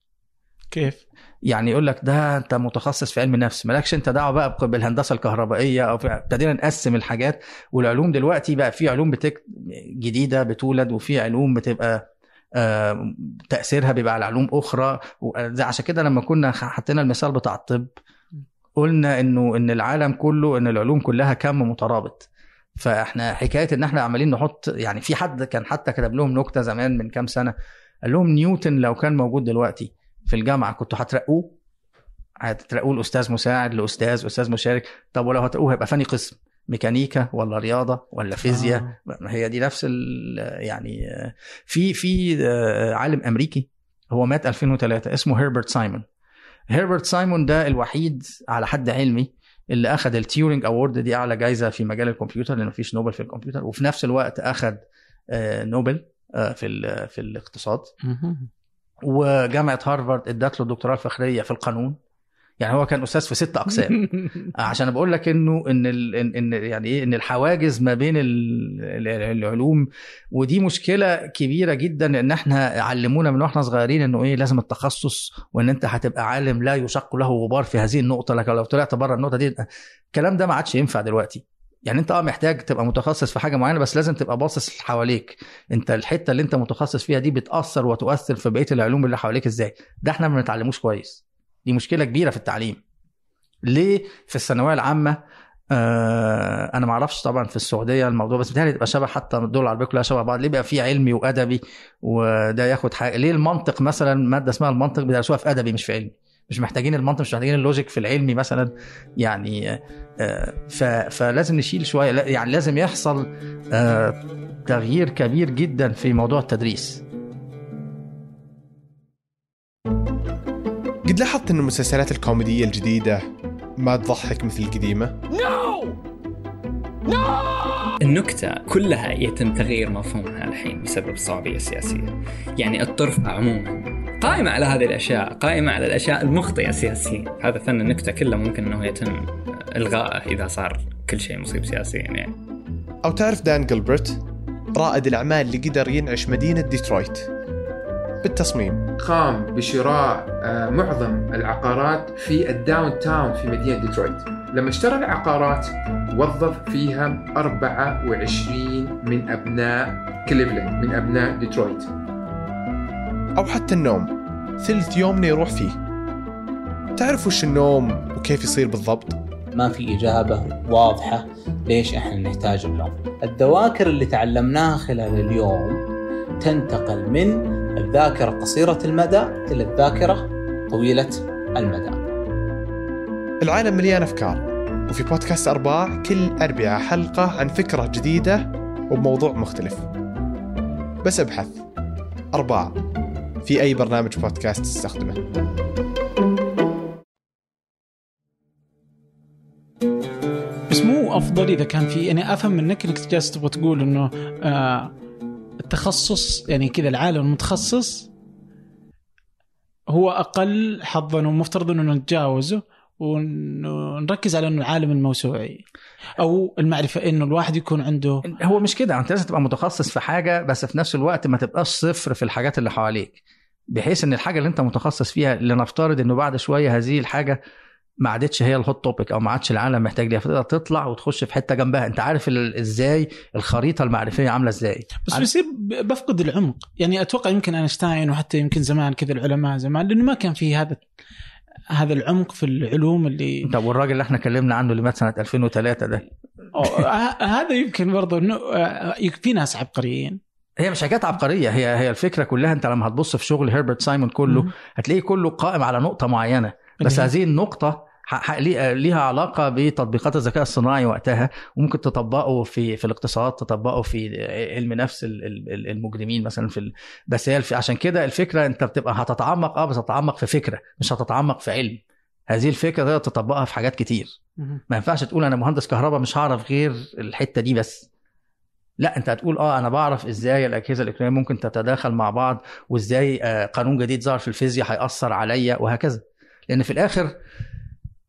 Speaker 2: كيف؟
Speaker 1: يعني يقول لك ده انت متخصص في علم النفس مالكش انت دعوة بقى بق- بالهندسة الكهربائية أو ابتدينا نقسم الحاجات. والعلوم دلوقتي بقى في علوم بتك... جديدة بتولد وفي علوم بتبقى آه، تأثيرها بيبقى على علوم أخرى. عشان كده لما كنا حطينا المثال بتاع الطب قلنا إنه إن العالم كله إن العلوم كلها كم مترابط. فإحنا حكاية إن إحنا عمالين نحط يعني في حد كان حتى كتب لهم نكتة زمان من كام سنة قال لهم نيوتن لو كان موجود دلوقتي في الجامعة كنتوا هترقوه؟ هترقوه الأستاذ مساعد لأستاذ أستاذ مشارك. طب ولو هترقوه هيبقى فاني قسم ميكانيكا ولا رياضة ولا فيزياء؟
Speaker 2: آه.
Speaker 1: هي دي نفس ال- يعني آه، في في آه، عالم أمريكي هو مات 2003 اسمه هيربرت سايمون. هيربرت سايمون ده الوحيد على حد علمي اللي اخذ ال Turing Award دي أعلى جائزه في مجال الكمبيوتر لأن مفيش نوبل في الكمبيوتر وفي نفس الوقت اخذ آه، نوبل آه، في في الاقتصاد. وجامعة هارفارد ادت له الدكتوراه الفخرية في القانون. يعني هو كان أستاذ في ست أقسام. عشان بقول لك إنه إن ال ان يعني إيه إن الحواجز ما بين ال- ال- العلوم ودي مشكلة كبيرة جدا إن إحنا علمونا من وإحنا صغيرين إنه إيه لازم التخصص وإن أنت هتبقى عالم لا يشق له غبار في هذه النقطة. لكن لو طلعت بره النقطة دي الكلام ده ما عادش ينفع دلوقتي. يعني انت آه محتاج تبقى متخصص في حاجة معينة بس لازم تبقى باصص حواليك. انت الحتة اللي انت متخصص فيها دي بتأثر وتؤثر في بقية العلوم اللي حواليك إزاي. ده إحنا ما بنتعلموش كويس. دي مشكلة كبيرة في التعليم. ليه؟ في الثانوية العامة آه أنا ما أعرفش طبعا في السعودية الموضوع بس بتهيألي تبقى شبه حتى الدول العربيه كلها شبه بعض. ليه بقى في علمي وأدبي وده ياخد حاجة؟ ليه المنطق مثلا مادة اسمها المنطق بيدرسوها في أدبي مش في علمي؟ مش محتاجين المنطق مش محتاجين اللوجيك في العلمي مثلا. يعني آه فلازم نشيل شوية. لا- يعني لازم يحصل آه تغيير كبير جدا في موضوع التدريس.
Speaker 4: قد لاحظت أن المسلسلات الكوميدية الجديدة ما تضحك مثل القديمة؟
Speaker 5: النكتة كلها يتم تغيير مفهومها الحين بسبب الصعوبية السياسية يعني الطرف عموما قائمة على هذه الأشياء قائمة على الأشياء المخطئة سياسيا هذا فن النكتة كله ممكن أنه يتم إلغائه إذا صار كل شيء مصيب سياسيا يعني.
Speaker 4: أو تعرف دان جلبرت رائد الأعمال اللي قدر ينعش مدينة ديترويت. بالتصميم.
Speaker 6: قام بشراء آه، معظم العقارات في ال downtown في مدينة ديترويت. لما اشترى العقارات وظف فيها 24 من أبناء كليفلاند من أبناء ديترويت.
Speaker 4: أو حتى النوم. ثلث يومنا يروح فيه. تعرف وش النوم وكيف يصير بالضبط؟
Speaker 7: ما في إجابة واضحة ليش إحنا نحتاج النوم. الذواكر اللي تعلمناها خلال اليوم تنتقل من الذاكرة قصيرة المدى إلى الذاكرة طويلة المدى.
Speaker 4: العالم مليان أفكار وفي بودكاست أرباع كل أربعة حلقة عن فكرة جديدة وبموضوع مختلف. بس أبحث. أرباع. في أي برنامج بودكاست تستخدمه.
Speaker 2: بس مو أفضل إذا كان في يعني أفهم منك انك جالس تبغى تقول إنه آه التخصص يعني كذا العالم المتخصص هو أقل حظا ومفترض إنه نتجاوزه ونركز على إنه العالم الموسوعي أو المعرفة إنه الواحد يكون عنده
Speaker 1: هو مش كده أنت لازم تبقى متخصص في حاجة بس في نفس الوقت ما تبقاش صفر في الحاجات اللي حواليك. بحيث إن الحاجة اللي أنت متخصص فيها لنفترض إنه بعد شوية هذه الحاجة ما عادتش هي الهوت توبيك أو ما عادش العالم محتاج ليها فتقدر تطلع وتخش في حتة جنبها. أنت عارف إزاي الخريطة المعرفية عاملة إزاي؟
Speaker 2: بس بيصير بفقد العمق. يعني أتوقع يمكن أينشتاين وحتى يمكن زمان كذا العلماء زمان لأنه ما كان في هذا هذا العمق في العلوم اللي
Speaker 1: طب والراجل اللي إحنا اتكلمنا عنه اللي مات سنة 2003 ده.
Speaker 2: هذا يمكن برضه إنه آه، في ناس عبقريين.
Speaker 1: هي مش حاجات عبقرية هي هي الفكرة كلها انت لما هتبص في شغل هيربرت سايمون كله
Speaker 2: مم.
Speaker 1: هتلاقيه كله قائم على نقطة معينة بس هذه النقطة ليها علاقة بتطبيقات الذكاء الصناعي وقتها وممكن تطبقه في في الاقتصاد تطبقه في علم نفس ال- ال- المجرمين مثلا في. بس هي. عشان كده الفكرة انت بتبقى هتتعمق آه بس هتتعمق في فكرة مش هتتعمق في علم هذه الفكرة تقدر تطبقها في حاجات كتير. ما ينفعش تقول أنا مهندس كهرباء مش هعرف غير الحتة دي بس لا انت هتقول آه أنا بعرف إزاي الأجهزة الإلكترونية ممكن تتداخل مع بعض وإزاي آه، قانون جديد ظهر في الفيزياء هيأثر عليا وهكذا. لأن في الآخر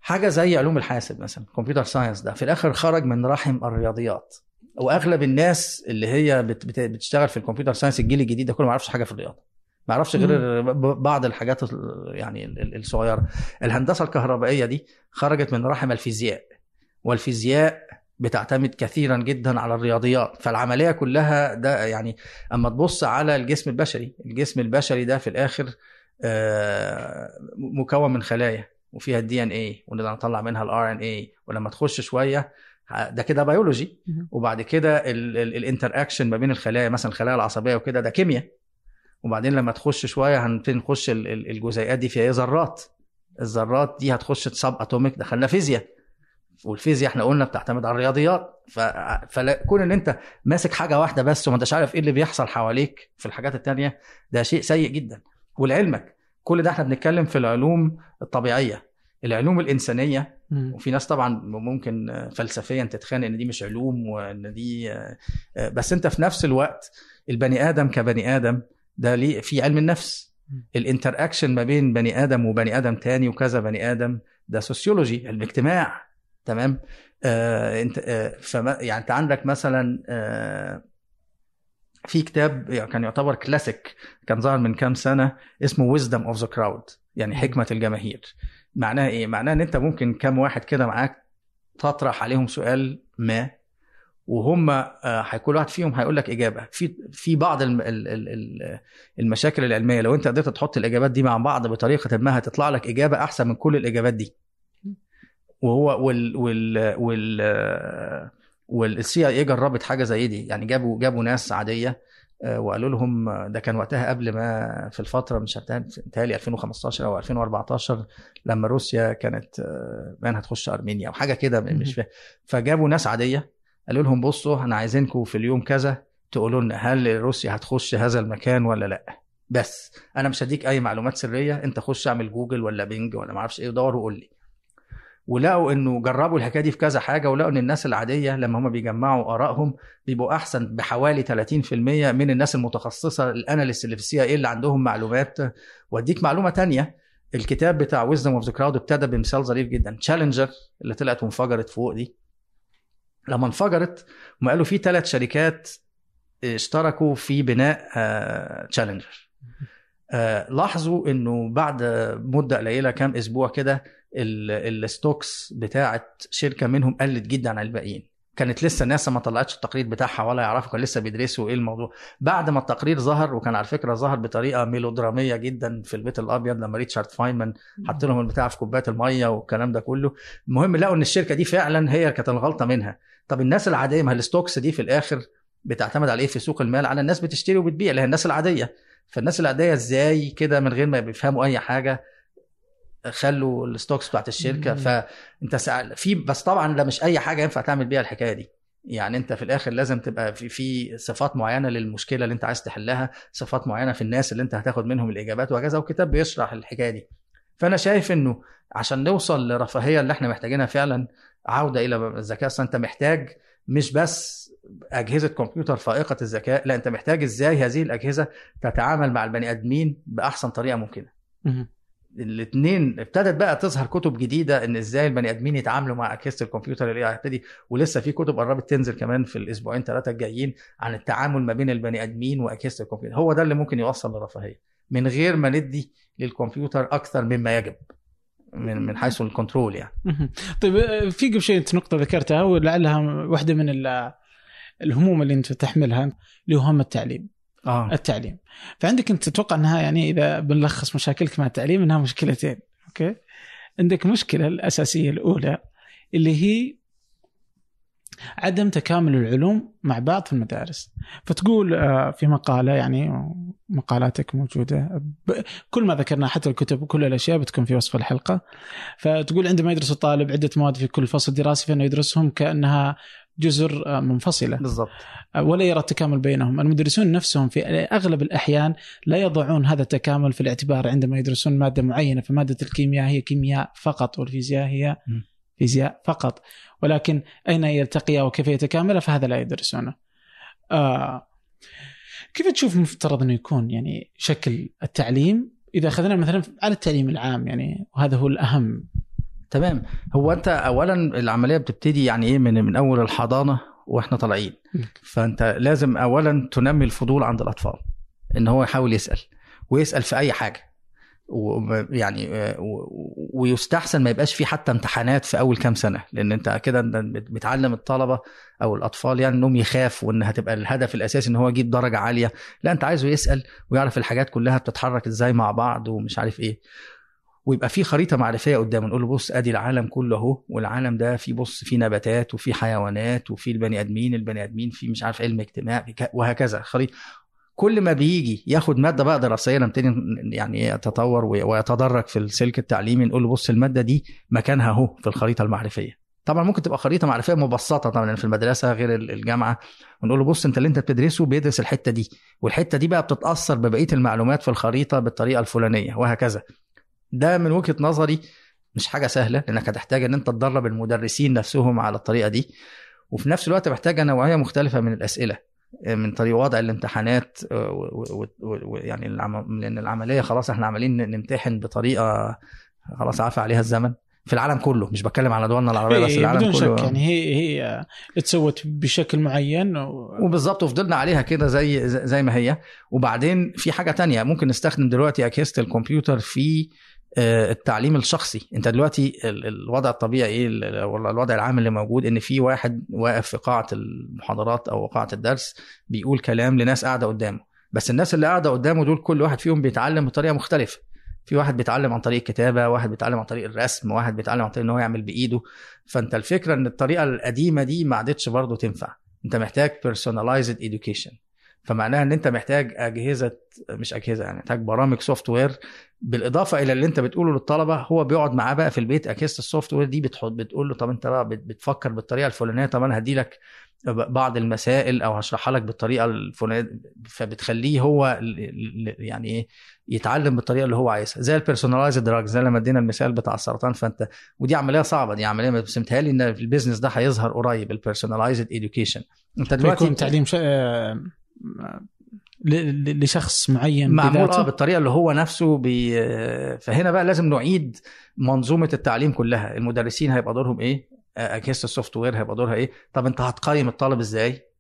Speaker 1: حاجة زي علوم الحاسب مثلا computer science ده في الآخر خرج من رحم الرياضيات. وأغلب الناس اللي هي بت- بت- بتشتغل في ال computer science الجيل الجديد ده كله ما يعرفش حاجة في الرياضة. ما يعرفش غير بعض الحاجات ال- يعني ال- ال- الصغيرة. الهندسة الكهربائية دي خرجت من رحم الفيزياء. والفيزياء بتعتمد كثيرا جدا على الرياضيات. فالعملية كلها ده يعني أما تبص على الجسم البشري الجسم البشري ده في الآخر آه، مكون من خلايا وفيها ال DNA ونقدر نطلع منها ال RNA ولما تخش شوية ده كده بيولوجي. وبعد كده ال interaction ما بين الخلايا مثلا الخلايا العصبية وكده ده كيمياء. وبعدين لما تخش شوية هنبتدي نخش ال- ال- الجزيئات دي فيها إيه؟ ذرات. الذرات دي هتخش subatomic دخلنا فيزياء والفيزياء إحنا قلنا بتعتمد على الرياضيات. فكون ان انت ماسك حاجة واحدة بس وما انتش عارف إيه اللي بيحصل حواليك في الحاجات التانية ده شيء سيء جدا. ولعلمك كل ده إحنا بنتكلم في العلوم الطبيعية. العلوم
Speaker 2: الإنسانية.
Speaker 1: وفي ناس طبعا ممكن فلسفيا تتخانق إن دي مش علوم وإن دي بس انت في نفس الوقت البني آدم كبني آدم ده ليه في علم النفس. ال interaction ما بين بني آدم وبني آدم تاني وكذا بني آدم ده sociology علم اجتماع تمام؟ آه انت آه فما يعني انت عندك مثلا آه في كتاب كان يعتبر كلاسيك كان ظهر من كام سنة اسمه wisdom of the crowd يعني حكمة الجماهير. معناها إيه؟ معناها ان انت ممكن كام واحد كده معاك تطرح عليهم سؤال ما وهم آه، كل واحد فيهم هيقول لك إجابة. في في بعض الم- ال- ال- ال- المشاكل العلمية لو انت قدرت تحط الإجابات دي مع بعض بطريقة ما هتطلع لك إجابة أحسن من كل الإجابات دي. وهو وال وال وال وال CIA جربت حاجة زي دي. يعني جابوا جابوا ناس عادية آه، وقالوا لهم ده كان وقتها قبل ما في الفترة مش متهيألي 2015 أو 2014 لما روسيا كانت آه، بان هتخش أرمينيا أو حاجة كده مش فاهم. فجابوا ناس عادية قالوا لهم بصوا إحنا عايزينكم في اليوم كذا تقولوا لنا هل روسيا هتخش هذا المكان ولا لأ. بس أنا مش هديك أي معلومات سرية أنت خش اعمل جوجل ولا بينج ولا ما أعرفش إيه ودور وقول لي. ولقوا إنه جربوا الحكاية دي في كذا حاجة ولقوا إن الناس العادية لما هم بيجمعوا آرائهم بيبقوا أحسن بحوالي 30% من الناس المتخصصة ال analysts اللي في ال CIA اللي عندهم معلومات. وأديك معلومة تانية الكتاب بتاع Wisdom of the Crowd ابتدى بمثال ظريف جدا تشالنجر اللي طلعت وانفجرت فوق دي. لما انفجرت هم قالوا في ثلاث شركات اشتركوا في بناء تشالنجر لاحظوا إنه بعد مدة قليلة كام أسبوع كده ال stocks بتاعت شركة منهم قلت جدا عن الباقيين. كانت لسه الناس ما طلعتش التقرير بتاعها ولا يعرفوا كان لسه بيدرسوا إيه الموضوع. بعد ما التقرير ظهر وكان على فكرة ظهر بطريقة ميلودرامية جدا في البيت الأبيض لما ريتشارد فاينمان حط لهم البتاع في كوبايه المية والكلام ده كله. المهم لقوا إن الشركة دي فعلا هي كانت الغلطة منها. طب الناس العادية ما ال stocks دي في الآخر بتعتمد على إيه في سوق المال؟ على الناس بتشتري وبتبيع اللي هي الناس العادية. فالناس العادية إزاي كده من غير ما بيفهموا أي حاجة؟ خلوا الستوكس بتاعت
Speaker 2: الشركة.
Speaker 1: فأنت سأل في بس طبعا ده مش أي حاجة ينفع تعمل بيها الحكاية دي. يعني أنت في الآخر لازم تبقى في في صفات معينة للمشكلة اللي أنت عايز تحلها صفات معينة في الناس اللي أنت هتاخد منهم الإجابات وهكذا وكتاب بيشرح الحكاية دي. فأنا شايف إنه عشان نوصل للرفاهيه اللي إحنا محتاجينها فعلا عودة إلى الذكاء أنت محتاج مش بس أجهزة كمبيوتر فائقة الذكاء لا أنت محتاج إزاي هذه الأجهزة تتعامل مع البني آدمين بأحسن طريقة
Speaker 2: ممكنة.
Speaker 1: الاثنين ابتدت بقى تظهر كتب جديدة إن إزاي البني آدمين يتعاملوا مع اجهزه الكمبيوتر اللي هتبتدي ولسه في كتب قربت تنزل كمان في الأسبوعين ثلاثة الجايين عن التعامل ما بين البني آدمين واجهزه الكمبيوتر. هو ده اللي ممكن يوصل للرفاهيه من غير ما ندي للكمبيوتر أكثر مما يجب من من حيث ال control
Speaker 2: يعني. طيب آه، في قبل شيء انت نقطة ذكرتها ولعلها واحدة من ال- الهموم اللي أنت تحملها اللي هو هم التعليم.
Speaker 1: آه.
Speaker 2: التعليم. فعندك أنت تتوقع أنها يعني إذا بنلخص مشاكلك مع التعليم أنها مشكلتين okay؟ عندك مشكلة الأساسية الأولى اللي هي عدم تكامل العلوم مع بعض في المدارس. فتقول آه، في مقالة يعني مقالاتك موجودة ب- كل ما ذكرناه حتى الكتب وكل الأشياء بتكون في وصف الحلقة. فتقول عندما يدرس الطالب عدة مواد في كل فصل دراسي فإنه يدرسهم كأنها جزر آه، منفصلة.
Speaker 1: بالضبط.
Speaker 2: ولا يرى التكامل بينهم. المدرسون نفسهم في أغلب الأحيان لا يضعون هذا التكامل في الاعتبار عندما يدرسون مادة معينة فمادة الكيمياء هي كيمياء فقط والفيزياء هي. فيزياء فقط. ولكن أين يلتقيا وكيف يتكاملا فهذا لا يدرسونه. آه كيف تشوف مفترض أنه يكون يعني شكل التعليم؟ إذا أخذنا مثلا على التعليم العام يعني وهذا هو الأهم.
Speaker 1: تمام. هو أنت اولا العملية بتبتدي يعني إيه من من أول الحضانة وإحنا طالعين. فأنت لازم اولا تنمي الفضول عند الأطفال إن هو يحاول يسأل ويسأل في أي حاجة. ويعني ويستحسن ما يبقاش في حتى امتحانات في أول كام سنة. لأن أنت كده بتعلم الطلبة أو الأطفال يعني إنهم يخافوا وان هتبقى الهدف الأساسي إن هو يجيب درجة عالية. لا أنت عايزه يسأل ويعرف الحاجات كلها بتتحرك إزاي مع بعض ومش عارف إيه. ويبقى في خريطة معرفية قدامه نقول له بص أدي العالم كله أهو والعالم ده فيه بص فيه نباتات وفيه حيوانات وفيه البني آدمين البني آدمين فيه مش عارف علم اجتماع وهكذا خريطة. كل ما بيجي ياخد مادة بقى دراسية نبتدي يعني يتطور ويتدرج في السلك التعليمي نقول له بص المادة دي مكانها أهو في الخريطة المعرفية. طبعا ممكن تبقى خريطة معرفية مبسطة طبعا في المدرسة غير الجامعة. ونقول له بص أنت اللي أنت بتدرسه بيدرس الحتة دي والحتة دي بقى بتتأثر ببقية المعلومات في الخريطة بالطريقة الفلانية وهكذا. ده من وجهة نظري مش حاجة سهلة لأنك هتحتاج إن أنت تدرب المدرسين نفسهم على الطريقة دي. وفي نفس الوقت محتاجه نوعية مختلفة من الأسئلة من طريق وضع الامتحانات ويعني لأن العملية خلاص إحنا عمالين نمتحن بطريقة خلاص عفى عليها الزمن. في العالم كله مش بتكلم على دولنا العربية بس العالم
Speaker 2: بدون
Speaker 1: كله.
Speaker 2: شك يعني هي هي اتسوت بشكل معين و...
Speaker 1: وبالظبط وفضلنا عليها كده زي زي ما هي. وبعدين في حاجة تانية ممكن نستخدم دلوقتي أجهزة الكمبيوتر في التعليم الشخصي. انت دلوقتي الوضع الطبيعي إيه الوضع العام اللي موجود ان في واحد واقف في قاعة المحاضرات أو قاعة الدرس بيقول كلام لناس قاعدة قدامه. بس الناس اللي قاعدة قدامه دول كل واحد فيهم بيتعلم بطريقة مختلفة. في واحد بيتعلم عن طريق الكتابة واحد بيتعلم عن طريق الرسم واحد بيتعلم عن طريق إن هو يعمل بإيده. فأنت الفكرة إن الطريقة القديمة دي ما عادتش برضه تنفع. أنت محتاج personalized education. فمعناها إن أنت محتاج أجهزة مش أجهزة يعني محتاج برامج software بالإضافة إلى اللي أنت بتقوله للطلبة هو بيقعد معاه بقى في البيت أجهزة ال software دي بتحط بتقول له طب أنت بقى بتفكر بالطريقة الفلانية طب أنا هدي لك بعض المسائل أو هشرحها لك بالطريقة الفلانية فبتخليه هو يعني إيه يتعلم بالطريقة اللي هو عايزها. زي ال personalized drug زي لما ادينا المثال بتاع السرطان فأنت ودي عملية صعبة دي عملية بس متهيألي إن ال business ده هيظهر قريب ال personalized
Speaker 2: education أنت دلوقتي تعليم ش... لشخص معين
Speaker 1: معمول آه بالطريقة اللي هو نفسه بي... فهنا بقى لازم نعيد منظومة التعليم كلها. المدرسين هيبقى دورهم إيه؟ اجهزه ال software هيبقى دورها إيه؟ طب أنت هتقيم الطالب إزاي؟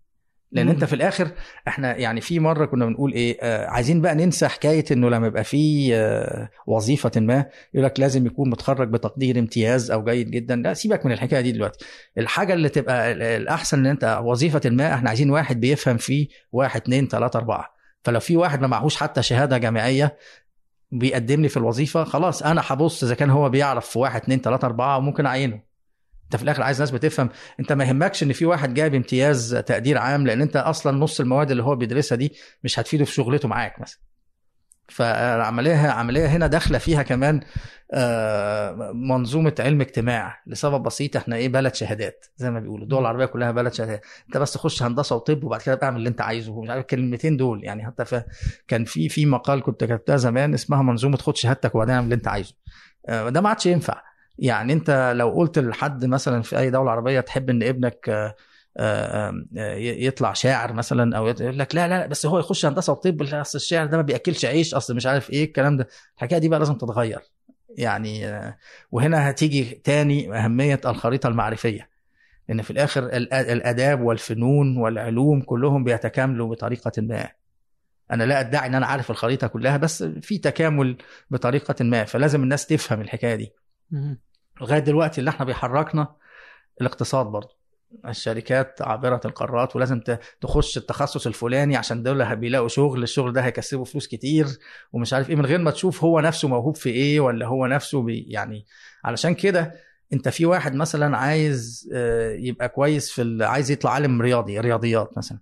Speaker 1: لأن مم. انت في الآخر إحنا يعني في مره كنا بنقول إيه آه عايزين بقى ننسى حكاية انه لما يبقى في آه وظيفة ما يقول لك لازم يكون متخرج بتقدير امتياز أو جيد جدا. لا سيبك من الحكاية دي دلوقتي. الحاجة اللي تبقى الأحسن إن أنت وظيفة ما إحنا عايزين واحد بيفهم في واحد اتنين تلاتة أربعة. فلو في واحد ما معهوش حتى شهادة جامعية بيقدم لي في الوظيفة خلاص أنا هبص إذا كان هو بيعرف في واحد اتنين تلاتة أربعة وممكن أعينه. انت في الآخر عايز ناس بتفهم انت ما يهمكش ان في واحد جايب امتياز تقدير عام لأن انت أصلا نص المواد اللي هو بيدرسها دي مش هتفيده في شغلته معاك مثلا. فالعملية عملية هنا داخلة فيها كمان منظومة علم اجتماع لسبب بسيط إحنا إيه بلد شهادات زي ما بيقولوا الدول العربية كلها بلد شهادات. انت بس تخش هندسة وطب وبعد كده اعمل اللي انت عايزه ومش عارف الكلمتين دول يعني. حتى. كان في في مقال كنت كتبتها زمان اسمها منظومة خد شهادتك وبعدين اعمل اللي انت عايزه. ده ما عادش ينفع. يعني انت لو قلت لحد مثلا في أي دولة عربية تحب إن ابنك يطلع شاعر مثلا أو يقول لك لا لا بس هو يخش هندسة وطب أصل الشاعر ده ما بيأكلش عيش أصل مش عارف إيه الكلام ده. الحكاية دي بقى لازم تتغير. يعني آه، وهنا هتيجي تاني أهمية الخريطة المعرفية. لأن في الآخر الآداب والفنون والعلوم كلهم بيتكاملوا بطريقة ما. أنا لا أدعي إن أنا عارف الخريطة كلها بس في تكامل بطريقة ما فلازم الناس تفهم الحكاية دي. لغاية دلوقتي اللي إحنا بيحركنا الاقتصاد برضه. الشركات عابرة القارات ولازم تخش التخصص الفلاني عشان دول بيلاقوا شغل الشغل ده هيكسبوا فلوس كتير ومش عارف إيه من غير ما تشوف هو نفسه موهوب في إيه ولا هو نفسه بي يعني علشان كده أنت في واحد مثلا عايز آه، يبقى كويس في عايز يطلع عالم رياضي رياضيات مثلا.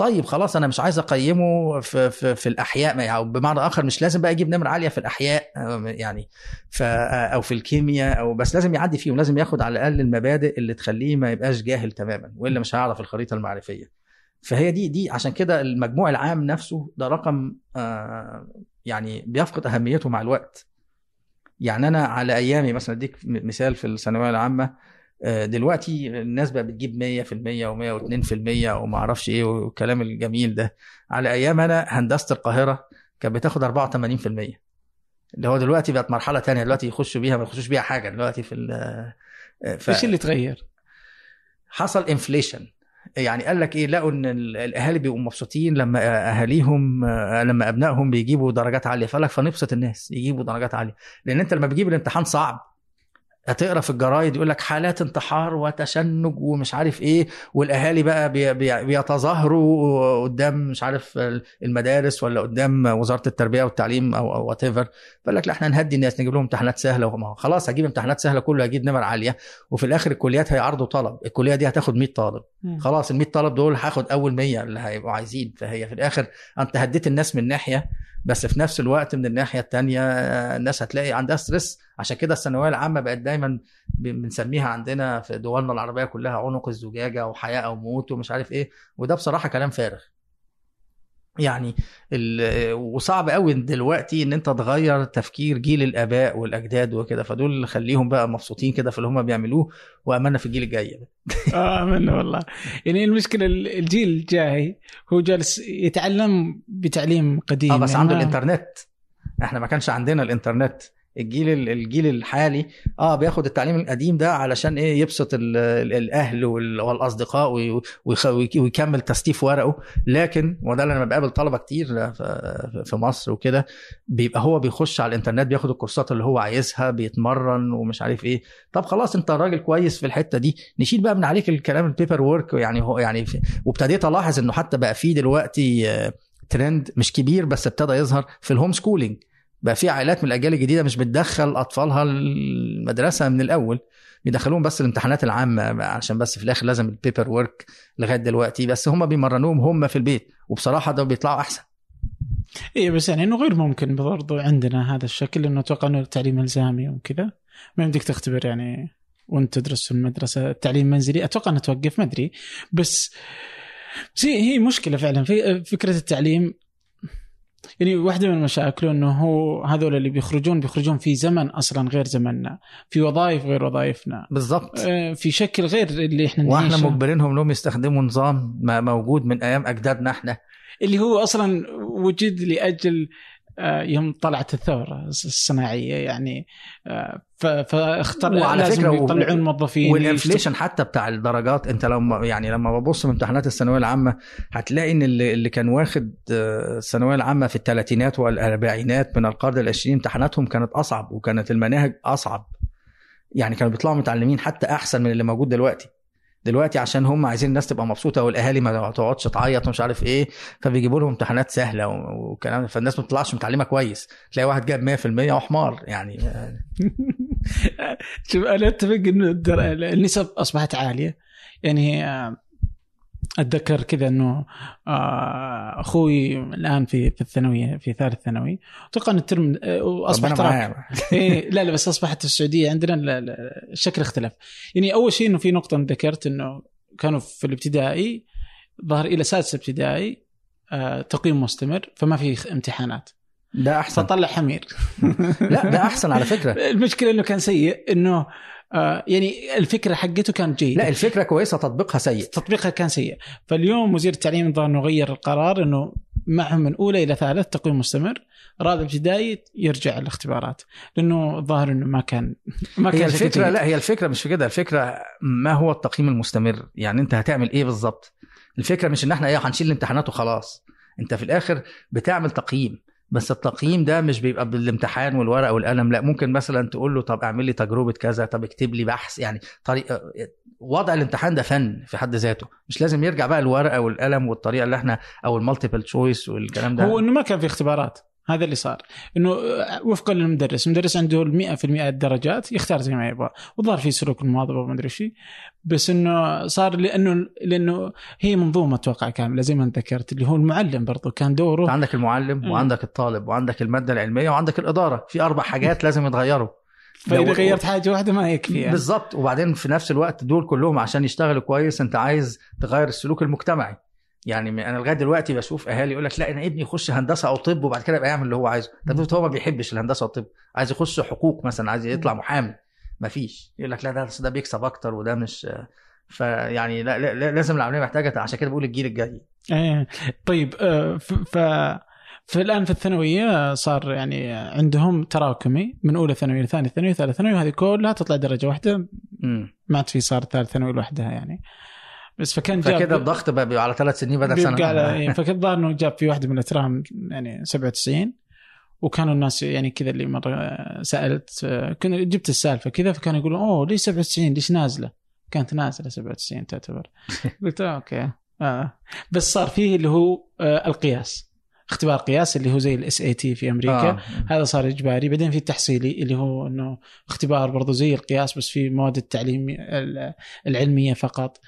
Speaker 1: طيب خلاص أنا مش عايز أقيمه في في, في الأحياء يعني بمعنى آخر مش لازم بقى يجيب نمرة عالية في الأحياء آه، يعني ف أو في الكيمياء أو بس لازم يعدي فيهم لازم ياخد على الأقل المبادئ اللي تخليه ما يبقاش جاهل تماما وإلا مش هيعرف الخريطة المعرفية. فهي دي دي عشان كده المجموع العام نفسه ده رقم آه يعني بيفقد أهميته مع الوقت. يعني أنا على أيامي مثلا أديك مثال في الثانوية العامة آه، دلوقتي الناس بقى بتجيب 100% و102% وما أعرفش إيه والكلام الجميل ده. على أيام أنا هندسة القاهرة كانت بتاخد 84% اللي هو دلوقتي بقت مرحلة تانية دلوقتي يخشوا بيها ما يخشوش بيها حاجة دلوقتي في ال- ف...
Speaker 2: إيش اللي تغير؟
Speaker 1: حصل انفليشن يعني قال لك إيه؟ لقوا إن ال- الأهالي بيبقوا مبسوطين لما أهاليهم آه، لما أبنائهم بيجيبوا درجات عالية. فقال لك فنبسط الناس يجيبوا درجات عالية. لأن أنت لما بتجيب الامتحان صعب. هتقرا في الجرايد يقول لك حالات انتحار وتشنج ومش عارف إيه والاهالي بقى بي- بي- بيتظاهروا قدام مش عارف المدارس ولا قدام وزارة التربية والتعليم أو أو whatever فقال لك لا إحنا نهدي الناس نجيب لهم امتحانات سهلة خلاص هجيب امتحانات سهلة كله هيجيب نمر عالية وفي الآخر الكليات هيعرضوا طلب الكلية دي هتاخد 100 طالب خلاص ال 100 طالب دول هاخد أول 100 اللي هيبقوا عايزين فهي في الآخر أنت هديت الناس من ناحية بس في نفس الوقت من الناحية الثانية الناس هتلاقي عندها ستريس عشان كده الثانوية العامة بقت دايما بنسميها عندنا في دولنا العربية كلها عنق الزجاجة وحياة أو موت ومش عارف إيه وده بصراحة كلام فارغ. يعني ال- وصعب قوي دلوقتي إن أنت تغير تفكير جيل الآباء والأجداد وكده. فدول اللي خليهم بقى مبسوطين كده في اللي هم بيعملوه واملنا في الجيل الجاي
Speaker 2: آه منه والله. يعني المشكلة ال- الجيل الجاي هو جالس يتعلم بتعليم قديم.
Speaker 1: آه بس
Speaker 2: يعني
Speaker 1: عنده
Speaker 2: ما-
Speaker 1: الإنترنت. إحنا ما كانش عندنا الإنترنت. الجيل ال- الجيل الحالي آه بياخد التعليم القديم ده علشان إيه؟ يبسط ال- ال- الأهل وال- والأصدقاء ويكمل تستيف ورقه. لكن وده اللي أنا بقابل طلبة كتير في في مصر وكده بيبقى هو بيخش على الإنترنت بياخد الكورسات اللي هو عايزها بيتمرن ومش عارف إيه. طب خلاص أنت راجل كويس في الحتة دي. نشيل بقى من عليك الكلام ال paperwork يعني هو يعني وابتديت ألاحظ إنه حتى بقى في دلوقتي آه، ترند مش كبير بس ابتدى يظهر في ال homeschooling بقى في عائلات من الأجيال الجديدة مش بتدخل أطفالها المدرسة من الأول. بيدخلوهم بس الامتحانات العامة عشان بس في الآخر لازم ال paperwork لغاية دلوقتي. بس هم بيمرنوهم هم في البيت وبصراحة ده بيطلعوا أحسن.
Speaker 2: اي بس يعني إنه غير ممكن برضو عندنا هذا الشكل إنه أتوقع إنه التعليم إلزامي وكذا. ما يمديك تختبر يعني وأنت تدرس في المدرسة. التعليم المنزلي أتوقع إنه توقف ما أدري. بس بس هي مشكلة فعلا. في فكرة التعليم يعني واحدة من مشاكله إنه هو هذول اللي بيخرجون بيخرجون في زمن أصلا غير زمننا في وظائف غير وظائفنا.
Speaker 1: بالظبط
Speaker 2: آه، في شكل غير اللي
Speaker 1: إحنا
Speaker 2: وإحنا.
Speaker 1: مجبرينهم إنهم يستخدموا نظام ما موجود من أيام أجدادنا إحنا.
Speaker 2: اللي هو أصلا وجد لأجل يوم طلعت الثورة الصناعية يعني آه، فاختار
Speaker 1: وعلى فكرة
Speaker 2: يطلعون موظفين
Speaker 1: والانفليشن حتى بتاع الدرجات انت لما يعني لما ببص من امتحانات الثانوية العامة هتلاقي إن اللي, اللي كان واخد آه، الثانوية العامة في الثلاثينات والأربعينات من القرن العشرين امتحاناتهم كانت أصعب وكانت المناهج أصعب. يعني كانوا بيطلعوا متعلمين حتى أحسن من اللي موجود دلوقتي. دلوقتي عشان هم عايزين الناس تبقى مبسوطة والأهالي ما تقعدش تعيط ومش عارف إيه فبيجيبوا لهم امتحانات سهلة وكلام فالناس ما بتطلعش متعلمة كويس. تلاقي واحد جاب 100% وحمار يعني.
Speaker 2: شوف أنا أتفق إنه النسب أصبحت عالية. يعني آه، أتذكر كذا إنه آه، أخوي الآن في في الثانوية في ثالث ثانوي. أتوقع إن الترم آه، واصبح
Speaker 1: ربنا
Speaker 2: تراك.
Speaker 1: معاه
Speaker 2: إيه لا لا بس أصبحت في السعودية عندنا ال- ال- الشكل اختلف. يعني أول شيء إنه في نقطة ذكرت إنه كانوا في الابتدائي ظهر إلى سادس ابتدائي آه، تقييم مستمر فما في امتحانات.
Speaker 1: ده أحسن.
Speaker 2: فطلع حمير.
Speaker 1: لا ده أحسن على فكرة.
Speaker 2: المشكلة إنه كان سيء إنه آه، يعني الفكرة حقته كانت جيدة.
Speaker 1: لا الفكرة كويسة تطبيقها سيء.
Speaker 2: تطبيقها كان سيء. فاليوم وزير التعليم الظاهر إنه غير القرار إنه معهم من أولى إلى ثالث تقويم مستمر رابع ابتدائي يرجع الاختبارات لأنه الظاهر إنه ما كان ما
Speaker 1: هي
Speaker 2: كان شكل
Speaker 1: الفكرة
Speaker 2: جيد.
Speaker 1: لا هي الفكرة مش في كده الفكرة ما هو التقييم المستمر؟ يعني أنت هتعمل إيه بالظبط الفكرة مش إن إحنا إيه هنشيل الامتحانات وخلاص. أنت في الآخر بتعمل تقييم. بس التقييم ده مش بيبقى بالامتحان والورقة والقلم لا ممكن مثلا تقول له طب اعمل لي تجربة كذا طب اكتب لي بحث يعني طريقه وضع الامتحان ده فن في حد ذاته مش لازم يرجع بقى الورقة والقلم والطريقة اللي إحنا أو ال multiple choice والكلام ده.
Speaker 2: هو إنه ما كان في اختبارات. هذا اللي صار. إنه وفقا للمدرس المدرس عنده ال 100% الدرجات يختار زي ما يبغى والظاهر في سلوك المواظبة وما أدري إيش بس إنه صار لأنه لأنه هي منظومة أتوقع كاملة زي ما أنت ذكرت اللي هو المعلم برضه كان دوره.
Speaker 1: عندك المعلم. وعندك الطالب وعندك المادة العلمية وعندك الإدارة. في أربع حاجات لازم يتغيروا. فإذا
Speaker 2: غيرت حاجة واحدة ما يكفي يعني.
Speaker 1: بالظبط وبعدين في نفس الوقت دول كلهم عشان يشتغلوا كويس أنت عايز تغير السلوك المجتمعي. يعني أنا لغاية دلوقتي بشوف أهالي يقول لك لا أنا ابني يخش هندسة أو طب وبعد كده يبقى يعمل اللي هو عايزه. طب هو ما بيحبش الهندسة والطب عايز يخش حقوق مثلا عايز يطلع محامي. مفيش يقول لك لا ده ده بيكسب أكتر وده مش فيعني لا, لا, لا لازم العملية محتاجة عشان كده بقول الجيل الجاي.
Speaker 2: إيه طيب آه، ف فالان في الثانوية صار يعني عندهم تراكمي من أولى ثانوي لثاني ثانوي ثالث ثانوي وهذه كلها تطلع درجة
Speaker 1: واحدة.
Speaker 2: ما عاد في صار ثالث ثانوي لوحدها يعني. بس فكان جاب
Speaker 1: فكده الضغط بقى على ثلاث سنين بدل
Speaker 2: سنة. على إيه، فكان الظاهر إنه جاب في واحدة من الأترام يعني 97 وكانوا الناس يعني كذا اللي مرة سألت كنا جبت السالفة كذا فكانوا يقولون أوه ليش 97 ليش نازلة؟ كانت نازلة 97 تعتبر. قلت آه okay. آه. بس صار فيه اللي هو آه القياس اختبار قياس اللي هو زي ال SAT في أمريكا.
Speaker 1: آه.
Speaker 2: هذا صار إجباري. بعدين في التحصيلي اللي هو إنه اختبار برضو زي القياس بس في مواد التعليم ال- العلمية فقط.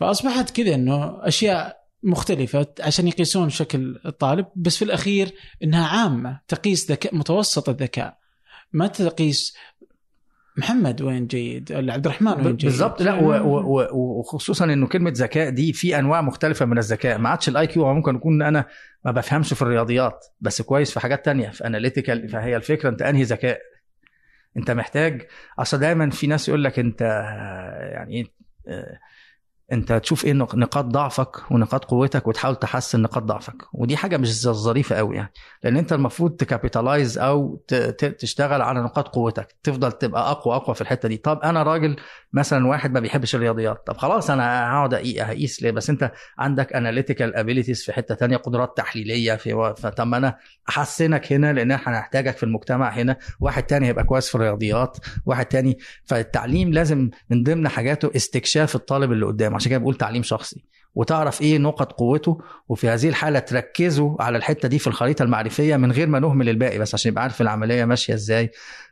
Speaker 2: فأصبحت كذا إنه أشياء مختلفة عشان يقيسون شكل الطالب بس في الأخير إنها عامة تقيس ذكاء متوسط الذكاء. ما تقيس محمد وين جيد؟ ولا عبد الرحمن وين جيد؟
Speaker 1: بالظبط لا وخصوصا إنه كلمة ذكاء دي في أنواع مختلفة من الذكاء. ما عادش ال IQ ممكن يكون أنا ما بفهمش في الرياضيات بس كويس في حاجات تانية في analytical فهي الفكرة أنت أنهي ذكاء. أنت محتاج أصل دايما في ناس يقول لك أنت يعني آه، انت تشوف إيه نق- نقاط ضعفك ونقاط قوتك وتحاول تحسن نقاط ضعفك. ودي حاجة مش ظريفة قوي يعني. لأن انت المفروض ت capitalize أو تشتغل على نقاط قوتك. تفضل تبقى أقوى أقوى في الحتة دي. طب أنا راجل مثلا واحد ما بيحبش الرياضيات. طب خلاص أنا هقعد أقيس ليه؟ بس انت عندك analytical abilities في حتة تانية قدرات تحليلية في فطب ما أنا أحسنك هنا لأن إحنا هنحتاجك في المجتمع هنا. واحد تاني هيبقى كويس في الرياضيات. واحد تاني فالتعليم لازم من ضمن حاجاته استكشاف الطالب اللي قدامه عشان كده بقول تعليم شخصي. وتعرف إيه نقط قوته وفي هذه الحالة تركزوا على الحتة دي في الخريطة المعرفية من غير ما نهمل الباقي بس عشان يبقى عارف العملية ماشية إزاي.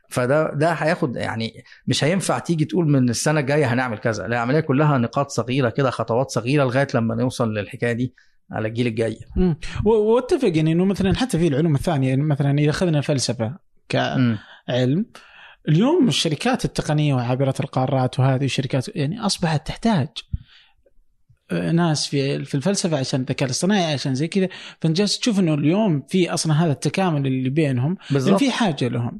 Speaker 1: فده ده هياخد يعني مش هينفع تيجي تقول من السنة الجاية هنعمل كذا. لا العملية كلها نقاط صغيرة كده خطوات صغيرة لغاية لما نوصل للحكاية دي على الجيل الجاي.
Speaker 2: وأتفق يعني إنه مثلا حتى في العلوم الثانية يعني مثلا إذا أخذنا الفلسفه كعلم اليوم الشركات التقنية وعابرة القارات وهذه الشركات يعني أصبحت تحتاج ناس في في الفلسفة عشان الذكاء الاصطناعي عشان زي كذا. فأنت جالس تشوف إنه اليوم في أصلا هذا التكامل اللي بينهم
Speaker 1: بالظبط.
Speaker 2: إن في حاجة لهم.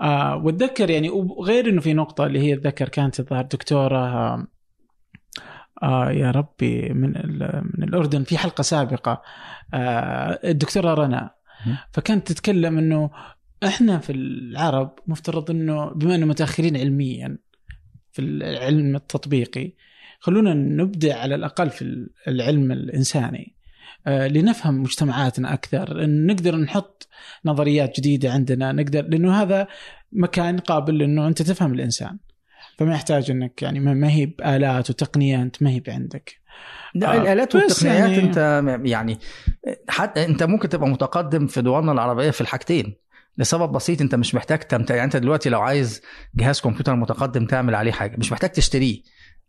Speaker 2: آه وأتذكر يعني وغير إنه في نقطة اللي هي أتذكر كانت الظاهر دكتورة آه آه يا ربي من من الأردن في حلقة سابقة آه الدكتورة رنا. فكانت تتكلم إنه إحنا في العرب مفترض إنه بما إنه متأخرين علميا في العلم التطبيقي خلونا نبدع على الأقل في العلم الإنساني. آه، لنفهم مجتمعاتنا أكثر إن نقدر نحط نظريات جديدة عندنا نقدر لأنه هذا مكان قابل انه أنت تفهم الإنسان. فما يحتاج إنك يعني ما هي بآلات وتقنيه انت ما هي عندك
Speaker 1: لا
Speaker 2: آه، الآلات
Speaker 1: والتقنيات
Speaker 2: يعني-
Speaker 1: أنت يعني حتى أنت ممكن تبقى متقدم في دولنا العربية في الحاجتين. لسبب بسيط أنت مش محتاج تمتع يعني أنت دلوقتي لو عايز جهاز كمبيوتر متقدم تعمل عليه حاجة مش محتاج تشتريه.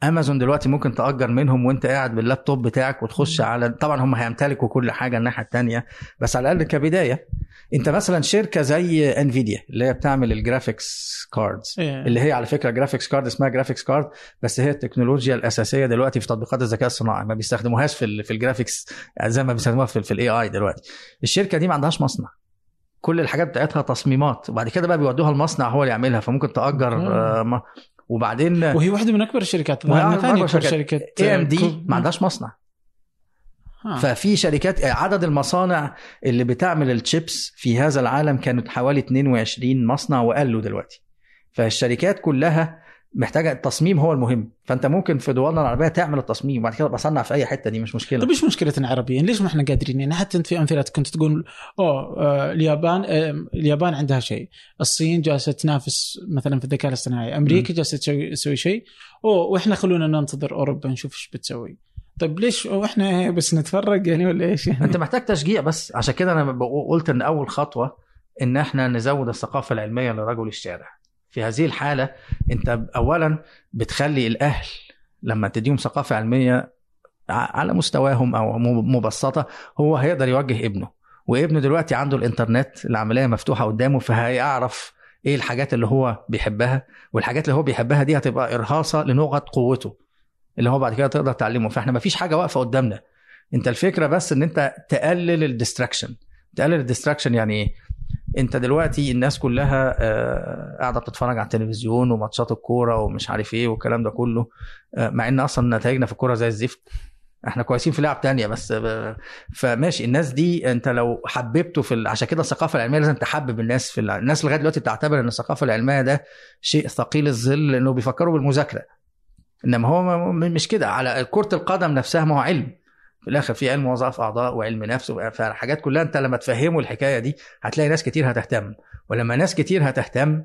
Speaker 1: امازون دلوقتي ممكن تأجر منهم وانت قاعد باللابتوب بتاعك وتخش على طبعا هم هيمتلكوا كل حاجة الناحية الثانية بس على الأقل كبداية. انت مثلا شركة زي انفيديا اللي هي بتعمل ال graphics cards
Speaker 2: إيه.
Speaker 1: اللي هي على فكرة graphics card اسمها graphics card بس هي التكنولوجيا الأساسية دلوقتي في تطبيقات الذكاء الصناعي ما بيستخدموهاش في ال في ال graphics زي ما بيستخدموها في, في ال AI دلوقتي. الشركة دي ما عندهاش مصنع. كل الحاجات بتاعتها تصميمات وبعد كده بقى بيودوها المصنع هو اللي يعملها فممكن تأجر وبعدين
Speaker 2: وهي واحدة من أكبر الشركات ثاني أكبر
Speaker 1: شركات. شركة
Speaker 2: AMD
Speaker 1: ما عندهاش مصنع
Speaker 2: ها.
Speaker 1: ففي شركات عدد المصانع اللي بتعمل الشيبس في هذا العالم كانت حوالي 22 مصنع وقالوا دلوقتي فالشركات كلها محتاجة التصميم هو المهم. فأنت ممكن في دولنا العربية تعمل التصميم وبعد كده بصنع في أي حتة دي مش مشكلة.
Speaker 2: طيب إيش مشكلتنا عربيا؟ ليش ما إحنا قادرين؟ يعني حتى أنت في أمثلة كنت تقول أوه آه اليابان آه اليابان عندها شيء، الصين جالسة تنافس مثلا في الذكاء الاصطناعي، أمريكا جالسة تسوي شيء، أوه وإحنا خلونا ننتظر أوروبا نشوف إيش بتسوي. طيب ليش؟ وإحنا بس نتفرج يعني ولا إيش يعني؟
Speaker 1: أنت محتاج تشجيع بس. عشان كده أنا قلت إن أول خطوة إن إحنا نزود الثقافة العلمية لرجل الشارع. في هذه الحالة أنت اولا بتخلي الأهل لما تديهم ثقافة علمية ع- على مستواهم أو م- مبسطة هو هيقدر يوجه ابنه. وابنه دلوقتي عنده الإنترنت العملية مفتوحة قدامه فهيعرف إيه الحاجات اللي هو بيحبها. والحاجات اللي هو بيحبها دي هتبقى إرهاصة لنقط قوته اللي هو بعد كده تقدر تعلمه. فإحنا مفيش حاجة واقفة قدامنا. أنت الفكرة بس إن أنت تقلل ال distraction تقلل ال distraction يعني إيه؟ انت دلوقتي الناس كلها آه، قاعدة بتتفرج على التلفزيون وماتشات الكورة ومش عارف إيه والكلام ده كله آه، مع ان أصلا نتائجنا في الكورة زي الزفت. إحنا كويسين في لعب تانية بس آه، فماشي. الناس دي انت لو حببته في ال... عشان كده الثقافة العلمية لازم تحبب الناس في ال... الناس لغاية دلوقتي بتعتبر ان الثقافة العلمية ده شيء ثقيل الظل لأنه بيفكروا بالمذاكرة. انما هو مش كده. على كرة القدم نفسها ما هو علم. في الآخر في علم وظائف أعضاء وعلم نفس فالحاجات كلها أنت لما تفهموا الحكاية دي هتلاقي ناس كتير هتهتم. ولما ناس كتير هتهتم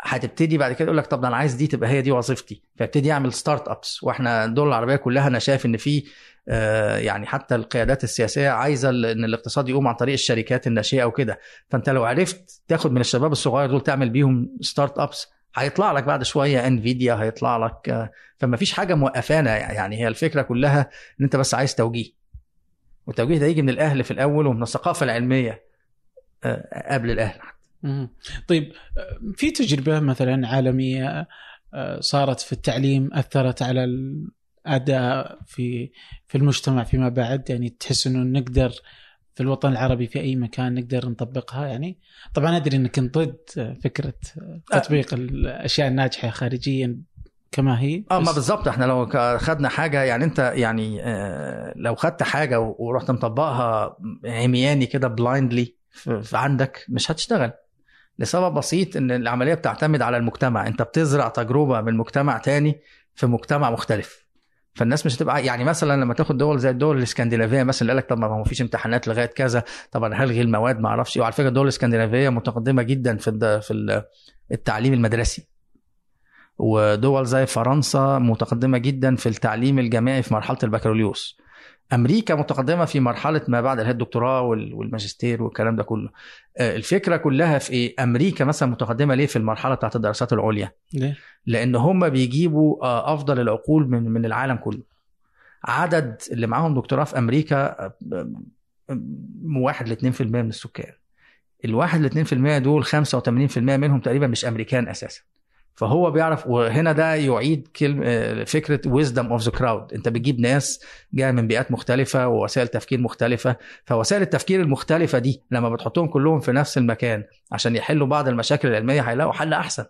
Speaker 1: هتبتدي بعد كده يقول لك طب ده أنا عايز دي تبقى هي دي وظيفتي. فيبتدي يعمل startups وإحنا الدول العربية كلها أنا شايف إن في آه، يعني حتى القيادات السياسية عايزة إن الاقتصاد يقوم عن طريق الشركات الناشئة وكده. فأنت لو عرفت تاخد من الشباب الصغير دول تعمل بيهم startups هيطلع لك بعد شوية انفيديا هيطلع لك فما فيش حاجة موقفانا يعني هي الفكرة كلها إن أنت بس عايز توجيه. والتوجيه ده يجي من الأهل في الأول ومن الثقافة العلمية آه، قبل
Speaker 2: الأهل. طيب في تجربة مثلا عالمية آه، صارت في التعليم أثرت على الأداء في في المجتمع فيما بعد؟ يعني تحس إنه نقدر في الوطن العربي في أي مكان نقدر نطبقها يعني؟ طبعا أدري إنك ضد آه، فكرة آه، تطبيق الأشياء الناجحة خارجيا كما هي
Speaker 1: آه ما بالظبط إحنا لو خدنا حاجة يعني أنت يعني آه، لو خدت حاجة ورحت مطبقها عمياني كده بلايندلي عندك مش هتشتغل. لسبب بسيط إن العملية بتعتمد على المجتمع. أنت بتزرع تجربة من مجتمع تاني في مجتمع مختلف. فالناس مش هتبقى يعني مثلا لما تاخد دول زي الدول الاسكندنافيه مثلا قال لك طب ما هو مفيش امتحانات لغاية كذا طب أنا هلغي المواد ما أعرفش إيه. وعلى فكرة الدول الاسكندنافيه متقدمة جدا في في ال- التعليم المدرسي. ودول زي فرنسا متقدمة جدا في التعليم الجامعي في مرحلة البكالوريوس. أمريكا متقدمة في مرحلة ما بعد اللي هي الدكتوراه وال- والماجستير والكلام ده كله. آه، الفكرة كلها في إيه؟ أمريكا مثلا متقدمة ليه في المرحلة بتاعت الدراسات العليا؟
Speaker 2: ليه؟
Speaker 1: لأن هم بيجيبوا آه، أفضل العقول من من العالم كله. عدد اللي معاهم دكتوراه في أمريكا آه، م- واحد ل 2% من السكان. الواحد ل 2% دول 85% منهم تقريبا مش أمريكان أساسا. فهو بيعرف وهنا ده يعيد كلمة فكرة wisdom of the crowd. انت بتجيب ناس جاية من بيئات مختلفة ووسائل تفكير مختلفة فوسائل التفكير المختلفة دي لما بتحطهم كلهم في نفس المكان عشان يحلوا بعض المشاكل العلمية هيلاقوا حل أحسن.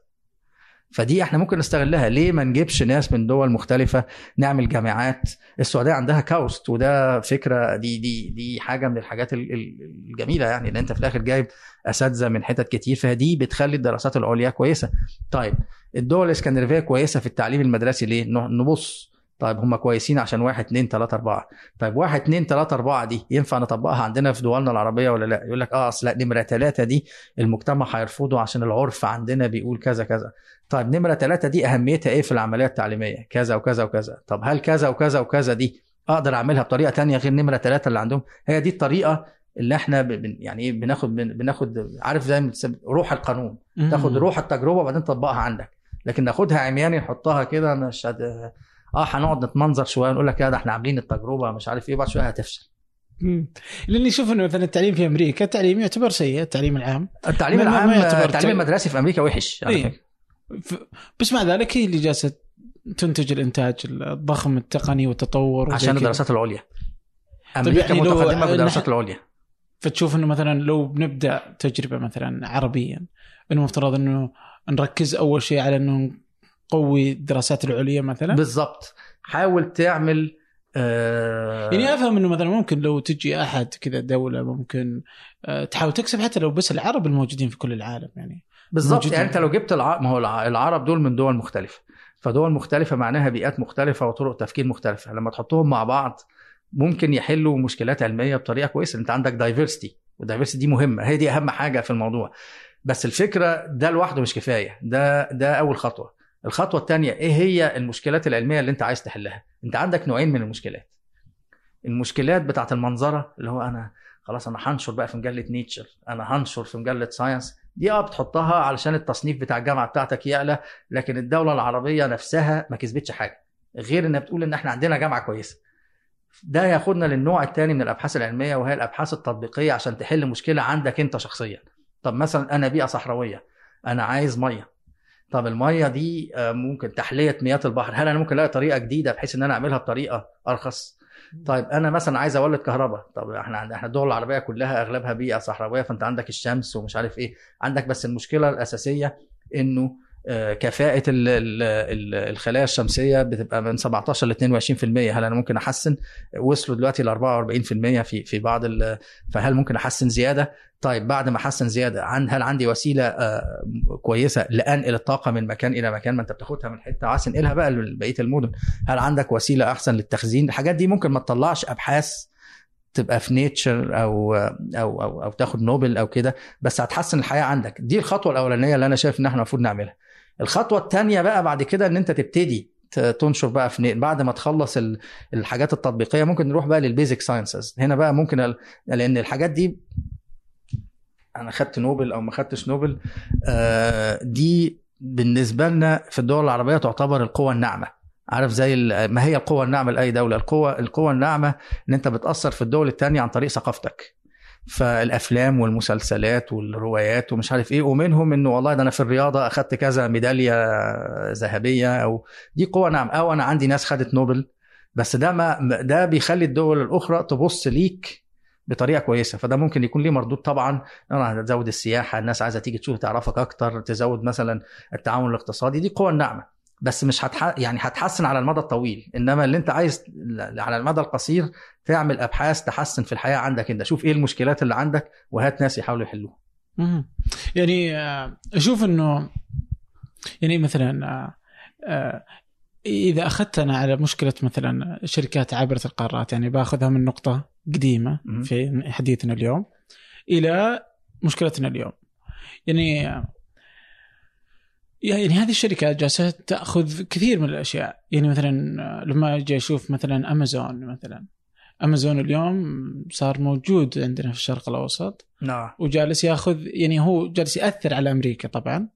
Speaker 1: فدي إحنا ممكن نستغلها. ليه ما نجيبش ناس من دول مختلفة؟ نعمل جامعات. السعودية عندها كاوست وده فكرة دي دي دي حاجة من الحاجات ال- ال- الجميلة يعني إن أنت في الآخر جايب أساتذة من حتت كتير. فدي بتخلي الدراسات العليا كويسة. طيب الدول الإسكندنافية كويسة في التعليم المدرسي ليه؟ نبص. طيب هم كويسين عشان واحد اتنين تلاتة أربعة. طيب واحد اتنين تلاتة أربعة دي ينفع نطبقها عندنا في دولنا العربية ولا لا؟ يقول لك آه لا نمره ثلاثة دي المجتمع هيرفضه عشان العرف عندنا بيقول كذا كذا. طيب نمرة ثلاثة دي أهميتها إيه في العملية التعليمية؟ كذا وكذا وكذا طب هل كذا وكذا وكذا دي أقدر أعملها بطريقة تانية غير نمرة ثلاثة اللي عندهم؟ هي دي الطريقة اللي إحنا بن- يعني إيه بناخد بن- بناخد عارف زي ما روح القانون تاخد روح التجربة وبعدين تطبقها عندك لكن ناخدها عمياني نحطها كده مش هد... آه هنقعد نتمنظر شوية نقول لك يا ده إحنا عاملين التجربة مش عارف إيه بعد شوية هتفشل.
Speaker 2: لأني أشوف إنه مثلا التعليم في أمريكا التعليم يعتبر سيء التعليم العام
Speaker 1: التعليم العام التعليم
Speaker 2: تعليم.
Speaker 1: المدرسي في أمريكا وحش على
Speaker 2: إيه. فكرة بس مع ذلك هي اللي جالسة تنتج الإنتاج الضخم التقني والتطور
Speaker 1: عشان. الدراسات العليا. أمريكا
Speaker 2: يعني لو- متقدمة
Speaker 1: بالدراسات العليا.
Speaker 2: فتشوف إنه مثلا لو بنبدا تجربة مثلا عربيا إنه مفترض إنه نركز أول شيء على إنه نقوي الدراسات العليا مثلا؟
Speaker 1: بالظبط حاول تعمل آه
Speaker 2: يعني أفهم إنه مثلا ممكن لو تجي أحد كذا دولة ممكن آه، تحاول تكسب حتى لو بس العرب الموجودين في كل العالم يعني.
Speaker 1: بالظبط. يعني انت لو جبت الع... ما هو الع- العرب دول من دول مختلفة. فدول مختلفة معناها بيئات مختلفة وطرق تفكير مختلفة. لما تحطهم مع بعض ممكن يحلوا مشكلات علمية بطريقة كويسة. انت عندك دايفرستي والدايفرستي دي مهمة. هي دي أهم حاجة في الموضوع. بس الفكرة ده لوحده مش كفاية. ده ده أول خطوة. الخطوة الثانية إيه هي المشكلات العلمية اللي انت عايز تحلها؟ انت عندك نوعين من المشكلات. المشكلات بتاعت المنظرة اللي هو أنا خلاص أنا هنشر بقى في مجلة نيتشر أنا هنشر في مجلة ساينس دي آه بتحطها علشان التصنيف بتاع الجامعة بتاعتك يعلى لكن الدولة العربية نفسها ما كسبتش حاجة غير إنها بتقول إن إحنا عندنا جامعة كويسة. ده ياخدنا للنوع الثاني من الأبحاث العلمية وهي الأبحاث التطبيقية عشان تحل مشكلة عندك أنت شخصيا. طب مثلا أنا بيئة صحراوية أنا عايز مية. طب المية دي آه، ممكن تحلية مياه البحر هل أنا ممكن ألاقي طريقة جديدة بحيث إن أنا أعملها بطريقة أرخص؟ طيب أنا مثلا عايز أولد كهرباء. طب إحنا إحنا الدول العربية كلها أغلبها بيئة صحراوية فأنت عندك الشمس ومش عارف إيه. عندك بس المشكلة الأساسية إنه آه، ال- الخلايا الشمسية بتبقى من 17 ل 22% هل أنا ممكن أحسن؟ وصلوا دلوقتي ل 44% في في بعض فهل ممكن أحسن زيادة؟ طيب بعد ما أحسن زيادة عن هل عندي وسيلة آه، كويسة لأنقل الطاقة من مكان إلى مكان ما أنت بتاخدها من حتة وعايز تنقلها بقى لبقية المدن؟ هل عندك وسيلة أحسن للتخزين؟ الحاجات دي ممكن ما تطلعش أبحاث تبقى في نيتشر أو أو أو, أو تاخد نوبل أو كده بس هتحسن الحياة عندك دي الخطوة الأولانية اللي أنا شايف إن إحنا المفروض نعملها الخطوة الثانية بقى بعد كده إن أنت تبتدي تنشر بقى في بعد ما تخلص ال- الحاجات التطبيقية ممكن نروح بقى لل basic sciences هنا بقى ممكن لأن الحاجات دي أنا خدت نوبل أو ما خدتش نوبل آه، دي بالنسبة لنا في الدول العربية تعتبر القوة الناعمة. عارف زي ما هي القوة الناعمة لأي دولة؟ القوة القوة الناعمة إن أنت بتأثر في الدول التانية عن طريق ثقافتك. فالأفلام والمسلسلات والروايات ومش عارف إيه ومنهم إنه والله ده أنا في الرياضة أخدت كذا ميدالية ذهبية أو دي قوة ناعمه أو أنا عندي ناس خدت نوبل بس ده ما ده بيخلي الدول الأخرى تبص ليك بطريقة كويسة فده ممكن يكون ليه مردود طبعا. أنا هتزود السياحة الناس عايزة تيجي تشوف تعرفك أكتر تزود مثلا التعاون الاقتصادي دي قوة الناعمه بس مش هتح... يعني هتحسن على المدى الطويل إنما اللي أنت عايز على المدى القصير تعمل أبحاث تحسن في الحياة عندك أنت شوف إيه المشكلات اللي عندك وهات ناس يحاولوا يحلوها.
Speaker 2: يعني آه، أشوف إنه يعني مثلا آه، آه، إذا أخذت أنا على مشكلة مثلا شركات عبرت القارات يعني باخذها من نقطة
Speaker 1: قديمة.
Speaker 2: في حديثنا اليوم إلى مشكلتنا اليوم يعني يعني هذه الشركات جالسة تأخذ كثير من الأشياء. يعني مثلا آه، لما أجي أشوف مثلا امازون مثلا. امازون اليوم صار موجود عندنا في الشرق الأوسط.
Speaker 1: نعم.
Speaker 2: وجالس ياخذ يعني هو جالس يأثر على أمريكا طبعا.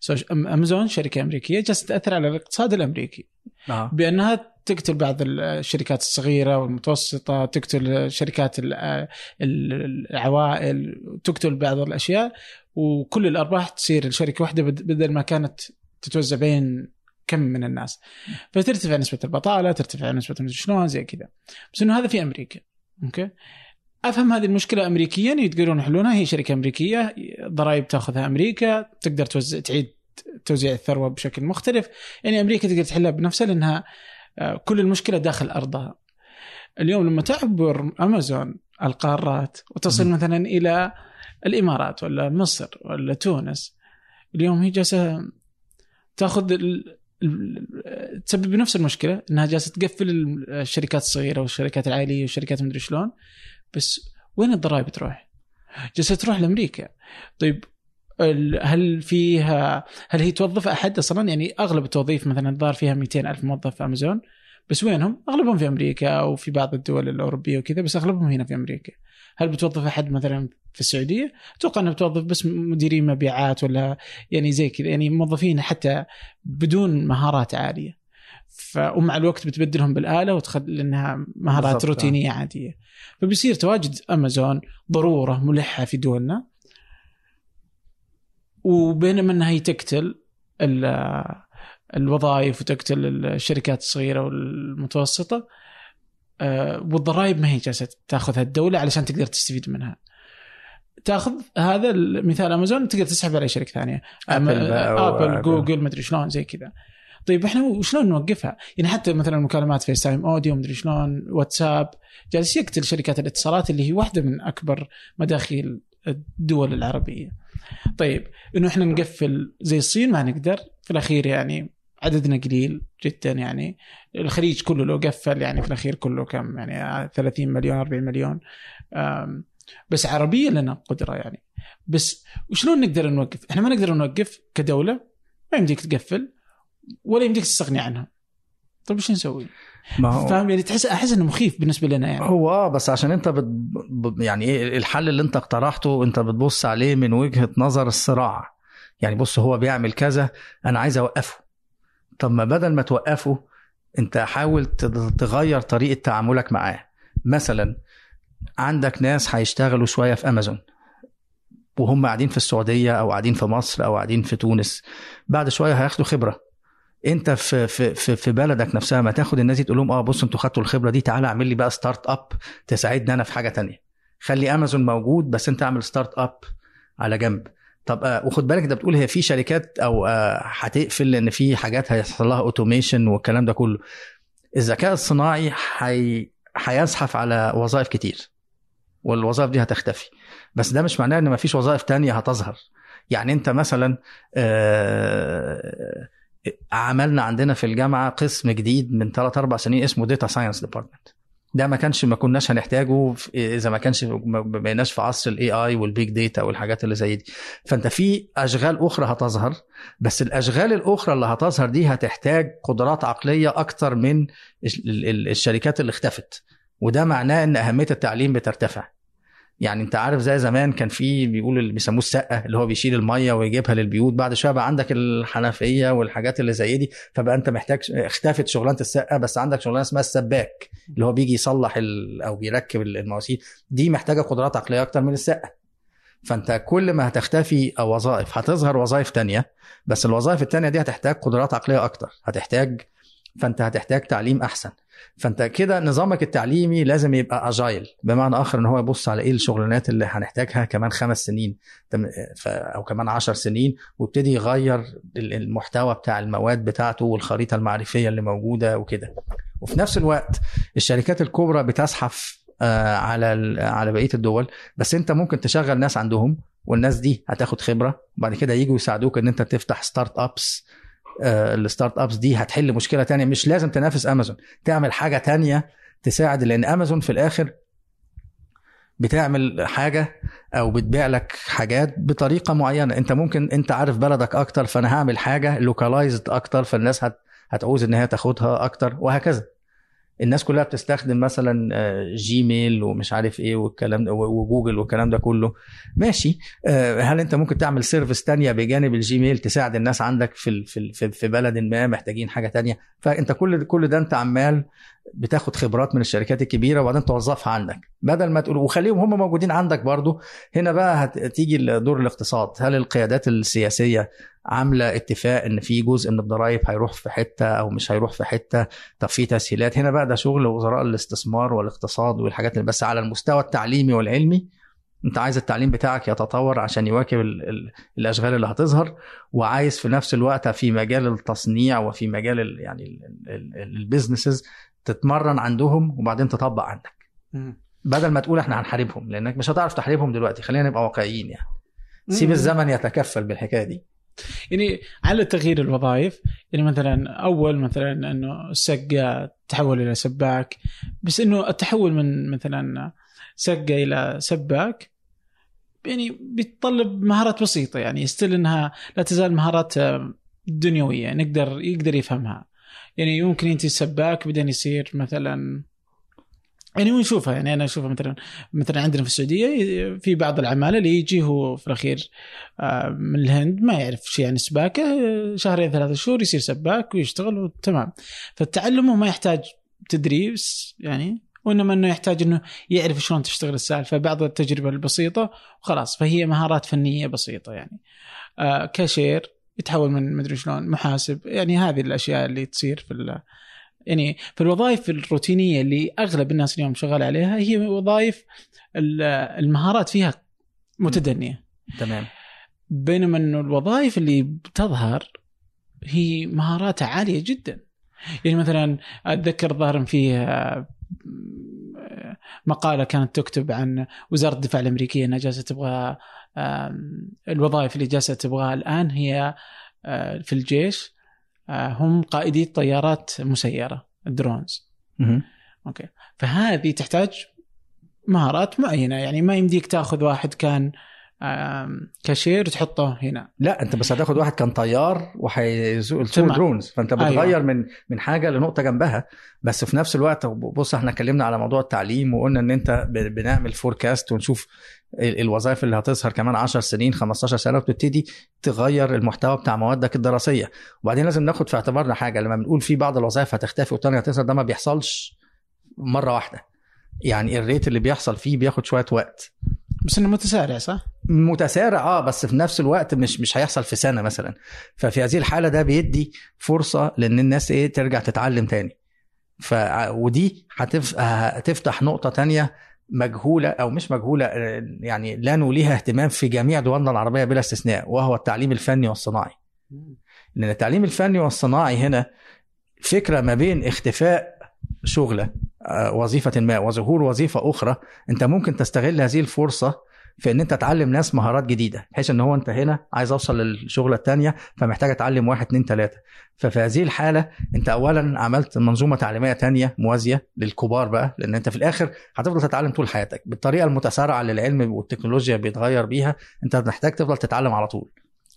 Speaker 2: سو- أمازون شركة أمريكية جالسة تأثر على الاقتصاد الأمريكي.
Speaker 1: نعم
Speaker 2: بأنها تقتل بعض الشركات الصغيرة والمتوسطة تقتل شركات ال- العوائل تقتل بعض الأشياء وكل الأرباح تصير لشركة واحدة بد- بدل ما كانت تتوزع بين كم من الناس. فترتفع نسبة البطالة ترتفع نسبة شلون زي كذا. بس إنه هذا في أمريكا. أوكي؟ أفهم هذه المشكلة امريكيا يقدرون يحلونها هي شركة أمريكية ضرائب تأخذها أمريكا تقدر توزع تعيد توزيع الثروة بشكل مختلف يعني أمريكا تقدر تحلها بنفسها لأنها آه، كل المشكلة داخل أرضها اليوم لما تعبر أمازون القارات وتصل
Speaker 1: مم.
Speaker 2: مثلا إلى الإمارات ولا مصر ولا تونس اليوم هي جالسة تأخذ. ال- تسبب نفس المشكلة إنها جالسة تقفل الشركات الصغيرة والشركات العائليه والشركات مدري شلون بس وين الضرائب تروح؟ جالسة تروح لأمريكا طيب هل فيها هل هي توظف أحد أصلا يعني أغلب التوظيف مثلا الظاهر فيها 200 ألف موظف في أمازون بس وينهم؟ أغلبهم في أمريكا أو في بعض الدول الأوروبية وكذا بس أغلبهم هنا في أمريكا. هل بتوظف أحد مثلا في السعودية؟ أتوقع إنها بتوظف بس مديرين مبيعات ولا يعني زي كذا يعني موظفين حتى بدون مهارات عالية. ف ومع الوقت بتبدلهم بالآلة وتخلي انها مهارات. روتينية عادية. فبيصير تواجد أمازون ضرورة ملحة في دولنا وبينما إنها هي تقتل ال- الوظائف وتقتل الشركات الصغيرة والمتوسطة آه، والضرائب ما هي جالسة تاخذها الدولة علشان تقدر تستفيد منها. تأخذ هذا المثال أمازون تقدر تسحب على شركة ثانية
Speaker 1: أبل
Speaker 2: ابل جوجل مدري شلون زي كذا. طيب إحنا وشلون نوقفها؟ يعني حتى مثلا مكالمات فيس تايم أوديو مدري شلون واتساب جالس يقتل شركات الاتصالات اللي هي واحدة من أكبر مداخيل الدول العربية. طيب إنه إحنا نقفل زي الصين ما نقدر في الأخير يعني عددنا قليل جدا يعني الخليج كله لو قفل يعني في الأخير كله كم يعني 30 مليون 40 مليون بس عربيا لنا قدرة يعني بس وشلون نقدر نوقف؟ إحنا ما نقدر نوقف كدولة ما يمديك تقفل ولا يمديك تستغني عنها. طيب وش نسوي؟
Speaker 1: ما هو
Speaker 2: فاهم؟ يعني تحس أحس إنه مخيف بالنسبة لنا يعني.
Speaker 1: هو آه بس عشان أنت بت... يعني إيه الحل اللي أنت اقترحته أنت بتبص عليه من وجهة نظر الصراع. يعني بص هو بيعمل كذا أنا عايز أوقفه. طب ما بدل ما توقفه أنت حاول تغير طريقة تعاملك معاه. مثلا عندك ناس هيشتغلوا شوية في أمازون وهم قاعدين في السعودية أو قاعدين في مصر أو قاعدين في تونس. بعد شوية هياخدوا خبرة. انت في في في, في بلدك نفسها ما تاخد الناس دي تقول لهم آه بصوا أنتوا خدتوا الخبرة دي تعالى اعمل لي بقى startup تساعدني أنا في حاجة تانية. خلي امازون موجود بس انت اعمل startup على جنب. طب آه وخد بالك انت بتقول هي في شركات أو آه هتقفل لأن في حاجات هيحصل لها automation والكلام ده كله. الذكاء الصناعي هي هيزحف على وظائف كتير والوظائف دي هتختفي. بس ده مش معناه إن مفيش وظائف تانية هتظهر. يعني انت مثلا آه عملنا عندنا في الجامعة قسم جديد من 3 4 سنين اسمه data science department ده ما كانش ما كناش هنحتاجه إذا ما كانش ما بقيناش في عصر ال AI وال big data والحاجات اللي زي دي. فأنت في أشغال أخرى هتظهر بس الأشغال الأخرى اللي هتظهر دي هتحتاج قدرات عقلية أكتر من ال- ال- الشركات اللي اختفت. وده معناه إن أهمية التعليم بترتفع. يعني انت عارف زي زمان كان في بيقول اللي بيسموه السقة اللي هو بيشيل المية ويجيبها للبيوت بعد شوية بقى عندك الحنفية والحاجات اللي زي دي فبقى انت محتاج اختفت شغلانة السقة بس عندك شغلانة اسمها السباك اللي هو بيجي يصلح. أو بيركب المواسير دي محتاجة قدرات عقلية أكتر من السقة فانت كل ما هتختفي وظائف هتظهر وظائف تانية بس الوظائف التانية دي هتحتاج قدرات عقلية أكتر هتحتاج فانت هتحتاج تعليم أحسن فانت كده نظامك التعليمي لازم يبقى اجايل بمعنى آخر إن هو يبص على إيه الشغلانات اللي هنحتاجها كمان خمس سنين أو كمان عشر سنين ويبتدي يغير ال- المحتوى بتاع المواد بتاعته والخريطة المعرفية اللي موجودة وكده. وفي نفس الوقت الشركات الكبرى بتزحف آه، على على بقية الدول بس أنت ممكن تشغل ناس عندهم والناس دي هتاخد خبرة وبعد كده يجوا يساعدوك إن أنت تفتح startups ال startups دي هتحل مشكلة تانية. مش لازم تنافس أمازون. تعمل حاجة تانية تساعد لأن أمازون في الآخر بتعمل حاجة أو بتبيع لك حاجات بطريقة معينة. أنت ممكن أنت عارف بلدك أكتر فأنا هعمل حاجة localized أكتر فالناس هت هتعوز إن هي تاخدها أكتر وهكذا. الناس كلها بتستخدم مثلا آه، جيميل ومش عارف إيه والكلام ده وجوجل والكلام ده كله. ماشي. آه، هل أنت ممكن تعمل service تانية بجانب الجيميل تساعد الناس عندك في في- في بلد ما محتاجين حاجة تانية؟ فأنت كل كل ده أنت عمال بتاخد خبرات من الشركات الكبيرة وبعدين توظفها عندك. بدل ما تقول وخليهم هم موجودين عندك برضو. هنا بقى هتيجي دور الاقتصاد. هل القيادات السياسية عاملة اتفاق إن في جزء من الضرائب هيروح في حتة أو مش هيروح في حتة. طب في تسهيلات. هنا بقى ده شغل وزراء الاستثمار والاقتصاد والحاجات اللي بس على المستوى التعليمي والعلمي أنت عايز التعليم بتاعك يتطور عشان يواكب ال ال الأشغال اللي هتظهر. وعايز في نفس الوقت في مجال التصنيع وفي مجال ال يعني البيزنسز تتمرن عندهم وبعدين تطبق عندك. بدل ما تقول إحنا هنحاربهم لأنك مش هتعرف تحاربهم دلوقتي. خلينا نبقى واقعيين يعني. سيب. الزمن يتكفل بالحكاية دي.
Speaker 2: يعني على تغيير الوظائف يعني مثلا أول مثلا إنه السقة تحول إلى سباك بس إنه التحول من مثلا سقة إلى سباك يعني بيتطلب مهارات بسيطة يعني يستل إنها لا تزال مهارات دنيوية نقدر يقدر يفهمها. يعني يمكن انت السباك بعدين يصير مثلا يعني ونشوفها يعني أنا أشوفها مثلا مثلا عندنا في السعودية في بعض العمالة اللي يجي هو في الأخير آه، من الهند ما يعرف شيء عن السباكة شهرين ثلاثة شهور يصير سباك ويشتغل وتمام. فالتعلم ما يحتاج تدريس يعني وإنما إنه يحتاج إنه يعرف شلون تشتغل السالفة بعض التجربة البسيطة وخلاص. فهي مهارات فنية بسيطة يعني. آه كاشير يتحول من مدري شلون محاسب يعني هذه الأشياء اللي تصير في يعني في الوظائف الروتينية اللي أغلب الناس اليوم شغال عليها هي وظائف ال- المهارات فيها متدنية.
Speaker 1: تمام.
Speaker 2: بينما إنه الوظائف اللي بتظهر هي مهاراتها عالية جدا. يعني مثلا أتذكر ظاهر فيه آه، مقالة كانت تكتب عن وزارة الدفاع الأمريكية إنها جالسة تبغى الوظائف اللي جالسة تبغاها الآن هي آه، في الجيش. هم قائدي طيارات مسيرة ال
Speaker 1: drones.
Speaker 2: okay. فهذه تحتاج مهارات معينة. يعني ما يمديك تأخذ واحد كان كاشير وتحطه هنا.
Speaker 1: لا انت بس هتاخد واحد كان طيار وهيسوق. drones فانت
Speaker 2: أيوة.
Speaker 1: بتغير من من حاجة لنقطة جنبها. بس في نفس الوقت بص إحنا اتكلمنا على موضوع التعليم وقلنا ان انت بنعمل forecast ونشوف ال- الوظائف اللي هتظهر كمان 10 سنين 15 سنة وتبتدي تغير المحتوى بتاع موادك الدراسية. وبعدين لازم ناخد في اعتبارنا حاجة. لما بنقول في بعض الوظائف هتختفي والتانية هتظهر ده ما بيحصلش مرة واحدة. يعني الريت اللي بيحصل فيه بياخد شوية وقت.
Speaker 2: بس إنه متسارع صح؟
Speaker 1: متسارع آه بس في نفس الوقت مش مش هيحصل في سنة مثلا. ففي هذه الحالة ده بيدي فرصة لإن الناس إيه ترجع تتعلم تاني. ف ودي هتف... هتفتح نقطة تانية مجهولة أو مش مجهولة يعني لا نوليها اهتمام في جميع دولنا العربية بلا استثناء وهو التعليم الفني والصناعي. لأن التعليم الفني والصناعي هنا فكرة ما بين اختفاء شغلة آه، وظيفة ما وظهور وظيفة أخرى. أنت ممكن تستغل هذه الفرصة في إن أنت تعلم ناس مهارات جديدة بحيث إن هو أنت هنا عايز أوصل للشغلة الثانية فمحتاج أتعلم واحد اتنين تلاتة. ففي هذه الحالة أنت اولا عملت منظومة تعليمية تانية موازية للكبار بقى لأن أنت في الآخر هتفضل تتعلم طول حياتك. بالطريقة المتسارعة اللي العلم والتكنولوجيا بيتغير بيها أنت محتاج تفضل تتعلم على طول.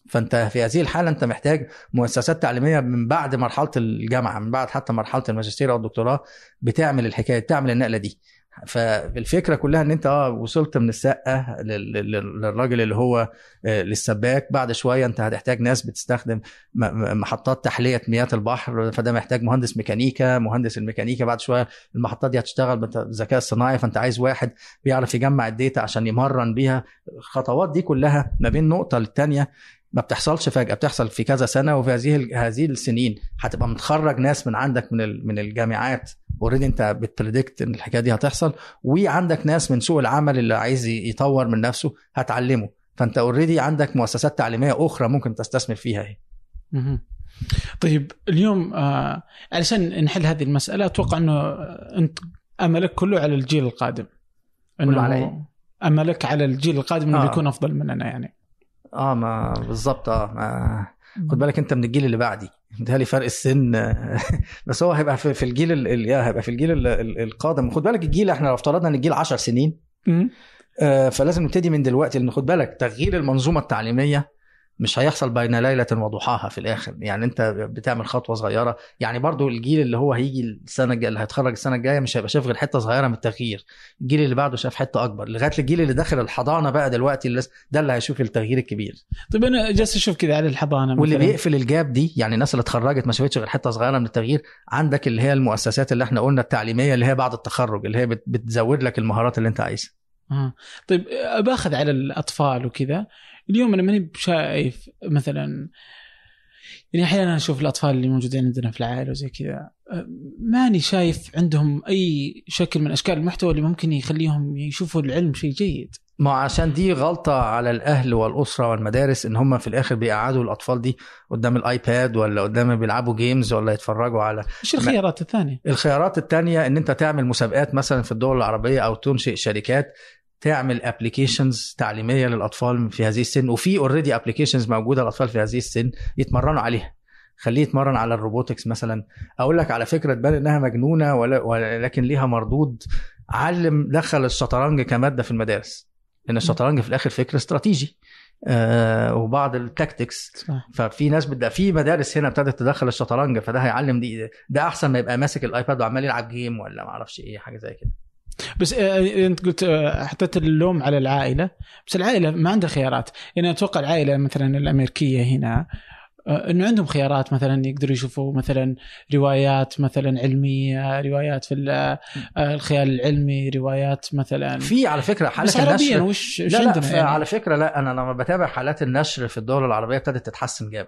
Speaker 1: فانت في هذه الحالة انت محتاج مؤسسات تعليمية من بعد مرحلة الجامعة من بعد حتى مرحلة الماجستير أو الدكتوراه بتعمل الحكاية تعمل النقلة دي. فالفكرة كلها إن أنت آه وصلت من السقة لل- لل- للراجل اللي هو آه، للسباك. بعد شوية أنت هتحتاج ناس بتستخدم محطات تحلية مياه البحر فده محتاج مهندس ميكانيكا مهندس الميكانيكا. بعد شوية المحطات دي هتشتغل بالذكاء الصناعي فأنت عايز واحد بيعرف يجمع ال data عشان يمرن بيها. الخطوات دي كلها ما بين نقطة للتانية. ما بتحصلش فجأة بتحصل في كذا سنة وفي هذه هذه السنين. هتبقى متخرج ناس من عندك من من الجامعات. already انت بت predict إن الحكاية دي هتحصل. وعندك ناس من سوق العمل اللي عايز يطور من نفسه هتعلمه. فانت already عندك مؤسسات تعليمية أخرى ممكن تستثمر فيها
Speaker 2: مهم. طيب اليوم آه علشان نحل هذه المسألة أتوقع إنه أنت أملك كله على الجيل القادم.
Speaker 1: كله على إيه؟
Speaker 2: أملك على الجيل القادم إنه
Speaker 1: آه.
Speaker 2: بيكون أفضل مننا يعني.
Speaker 1: آه ما بالظبط آه ما خد بالك انت من الجيل اللي بعدي. متهيألي فرق السن بس هو هيبقى في, في الجيل ال- ال- هيبقى في الجيل ال- ال- القادم. خد بالك الجيل إحنا لو افترضنا ان الجيل 10 سنين. آه، فلازم نبتدي من دلوقتي لأن خد بالك تغيير المنظومة التعليمية مش هيحصل بين ليلة وضحاها في الآخر. يعني أنت بتعمل خطوة صغيرة. يعني برضو الجيل اللي هو هيجي السنة الجاية اللي هيتخرج السنة الجاية مش هيبقى شايف غير حتة صغيرة من التغيير. الجيل اللي بعده شاف حتة أكبر. لغاية الجيل اللي داخل الحضانة بقى دلوقتي اللي ده اللي هيشوف التغيير الكبير.
Speaker 2: طيب أنا جالس أشوف كذا على الحضانة
Speaker 1: واللي
Speaker 2: مثلاً.
Speaker 1: بيقفل الجاب دي يعني الناس اللي اتخرجت ما شافتش غير حتة صغيرة من التغيير. عندك اللي هي المؤسسات اللي إحنا قلنا التعليمية اللي هي بعد التخرج اللي هي بت- بتزود لك المهارات اللي أنت عايزها.
Speaker 2: آه. طيب باخذ على الأطفال وكذا اليوم أنا ماني شايف مثلا يعني أحيانا أشوف الأطفال اللي موجودين عندنا في العائلة وزي كذا ماني شايف عندهم أي شكل من أشكال المحتوى اللي ممكن يخليهم يشوفوا العلم شيء جيد
Speaker 1: ما عشان دي غلطة على الأهل والأسرة والمدارس إن هم في الآخر بيقعدوا الأطفال دي قدام الآيباد ولا قدام بيلعبوا games ولا يتفرجوا على
Speaker 2: إيش الخيارات الثانية؟
Speaker 1: الخيارات التانية إن أنت تعمل مسابقات مثلا في الدول العربية أو تنشئ شركات تعمل applications تعليمية للأطفال في هذه السن وفي already applications موجودة للأطفال في هذه السن يتمرنوا عليها. خليه يتمرن على ال robotics مثلا. أقول لك على فكرة تبان إنها مجنونة ولكن ليها مردود علم دخل الشطرنج كمادة في المدارس. لأن الشطرنج في الآخر فكر استراتيجي. آه وبعض ال
Speaker 2: tactics.
Speaker 1: ففي ناس بدأ في مدارس هنا ابتدت تدخل الشطرنج فده هيعلم دي ده أحسن ما يبقى ماسك الآيباد وعمال يلعب game ولا ما أعرفش إيه حاجة زي كده.
Speaker 2: بس آه، انت قلت آه، حطيت اللوم على العائلة بس العائلة ما عندها خيارات يعني أتوقع العائلة مثلا الأمريكية هنا آه، إنه عندهم خيارات مثلا يقدروا يشوفوا مثلا روايات مثلا علمية روايات في ال- آه، الخيال العلمي روايات مثلا
Speaker 1: في على فكرة حالات النشر
Speaker 2: وش
Speaker 1: لا لا
Speaker 2: يعني؟
Speaker 1: على فكرة لا أنا لما بتابع حالات النشر في الدول العربية ابتدت تتحسن جامد.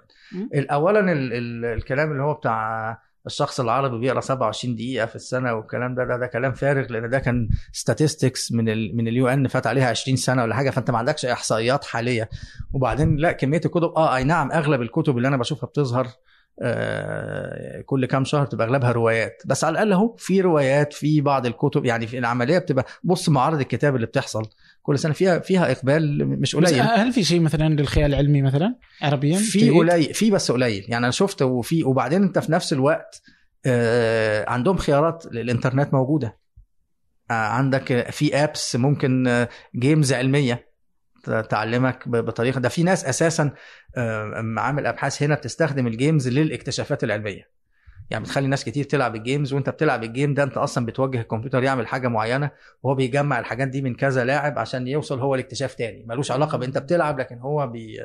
Speaker 1: اولا ال ال الكلام اللي هو بتاع الشخص العربي بيقرأ 27 دقيقة في السنة والكلام ده ده, ده كلام فارغ لأن ده كان statistics من ال من اليو ان فات عليها 20 سنة ولا حاجة فأنت ما عندكش إحصائيات حالية. وبعدين لأ كمية الكتب آه أي نعم أغلب الكتب اللي أنا بشوفها بتظهر كل كام شهر بتبقى أغلبها روايات. بس على الأقل أهو في روايات في بعض الكتب يعني في العملية بتبقى بص معارض الكتاب اللي بتحصل كل سنة فيها فيها إقبال مش
Speaker 2: بس
Speaker 1: قليل.
Speaker 2: هل في شيء مثلا للخيال العلمي مثلا؟ عربيا؟
Speaker 1: في؟ قليل في بس قليل. يعني أنا شفت وفي وبعدين أنت في نفس الوقت آه، عندهم خيارات الانترنت موجودة. آه، عندك في apps ممكن games علمية. تعلمك بطريقة. ده في ناس أساسا عامل أبحاث هنا بتستخدم ال games للاكتشافات العلمية. يعني بتخلي ناس كتير تلعب ال games وأنت بتلعب ال game ده أنت أصلا بتوجه الكمبيوتر يعمل حاجة معينة وهو بيجمع الحاجات دي من كذا لاعب عشان يوصل هو لاكتشاف تاني. ملوش علاقة بأنت بتلعب لكن هو بي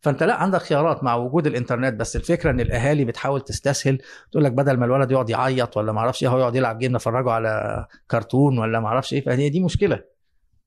Speaker 1: فأنت لا عندك خيارات مع وجود الإنترنت. بس الفكرة إن الأهالي بتحاول تستسهل. تقول لك بدل ما الولد يقعد يعيط ولا ما أعرفش إيه هو يقعد يلعب game نفرجه على كرتون ولا ما أعرفش إيه. فهي دي مشكلة.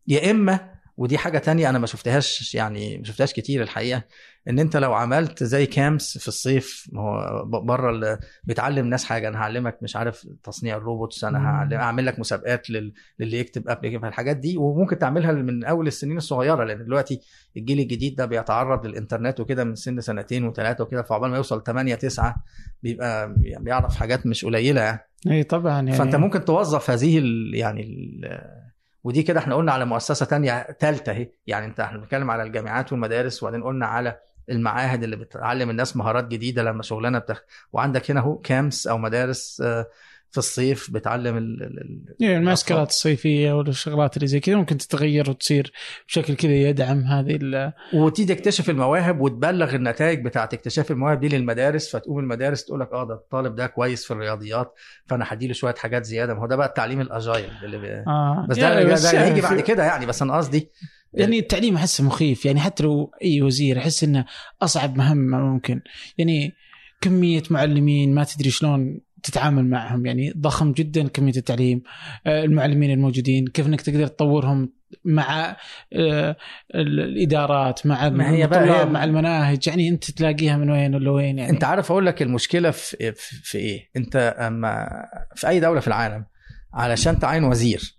Speaker 1: يا إما ودي حاجة تانية أنا ما شفتهاش يعني ما شفتهاش كتير الحقيقة إن أنت لو عملت زي camps في الصيف ما هو بره بتعلم ناس حاجة أنا هعلمك مش عارف تصنيع ال robots
Speaker 2: أنا.
Speaker 1: هعلم اعمل لك مسابقات لل- للي يكتب application الحاجات دي وممكن تعملها من أول السنين الصغيرة لأن دلوقتي الجيل الجديد ده بيتعرض للإنترنت وكده من سن سنتين وثلاثه وكده فعقبال ما يوصل 8 9 بيبقى بيعرف حاجات مش قليلة يعني
Speaker 2: اي طبعا يعني
Speaker 1: فأنت ممكن توظف هذه ال يعني ال ودي كده إحنا قلنا على مؤسسة تانية ثالثه اهي. يعني انت إحنا بنتكلم على الجامعات والمدارس وبعدين قلنا على المعاهد اللي بتعلم الناس مهارات جديدة لما شغلانة بتخ... وعندك هنا اهو كامس أو مدارس آه، في الصيف بتعلم ال... ال...
Speaker 2: يعني المعسكرات الصيفية والشغلات اللي زي كذا ممكن تتغير وتصير بشكل كذا يدعم هذه ال-
Speaker 1: وتيجي تكتشف المواهب وتبلغ النتائج بتاعت اكتشاف المواهب دي للمدارس فتقوم المدارس تقول لك آه ده الطالب ده كويس في الرياضيات فأنا هديله شوية حاجات زيادة. ما هو ده بقى التعليم الأجايل اللي بي...
Speaker 2: آه.
Speaker 1: بس ده,
Speaker 2: بس
Speaker 1: ده,
Speaker 2: يعني
Speaker 1: هيجي بعد كده يعني بس أنا قصدي
Speaker 2: يعني التعليم أحسه مخيف. يعني حتى لو أي وزير احس إنه أصعب مهمة ممكن. يعني كمية معلمين ما تدري شلون تتعامل معهم يعني ضخم جدا كمية التعليم آه، المعلمين الموجودين كيف إنك تقدر تطورهم مع آه، ال- الإدارات مع
Speaker 1: ما هي بقى
Speaker 2: مع المناهج يعني أنت تلاقيها من وين ولا وين يعني.
Speaker 1: أنت عارف أقول لك المشكلة في في, في إيه؟ أنت أما في أي دولة في العالم علشان تعين وزير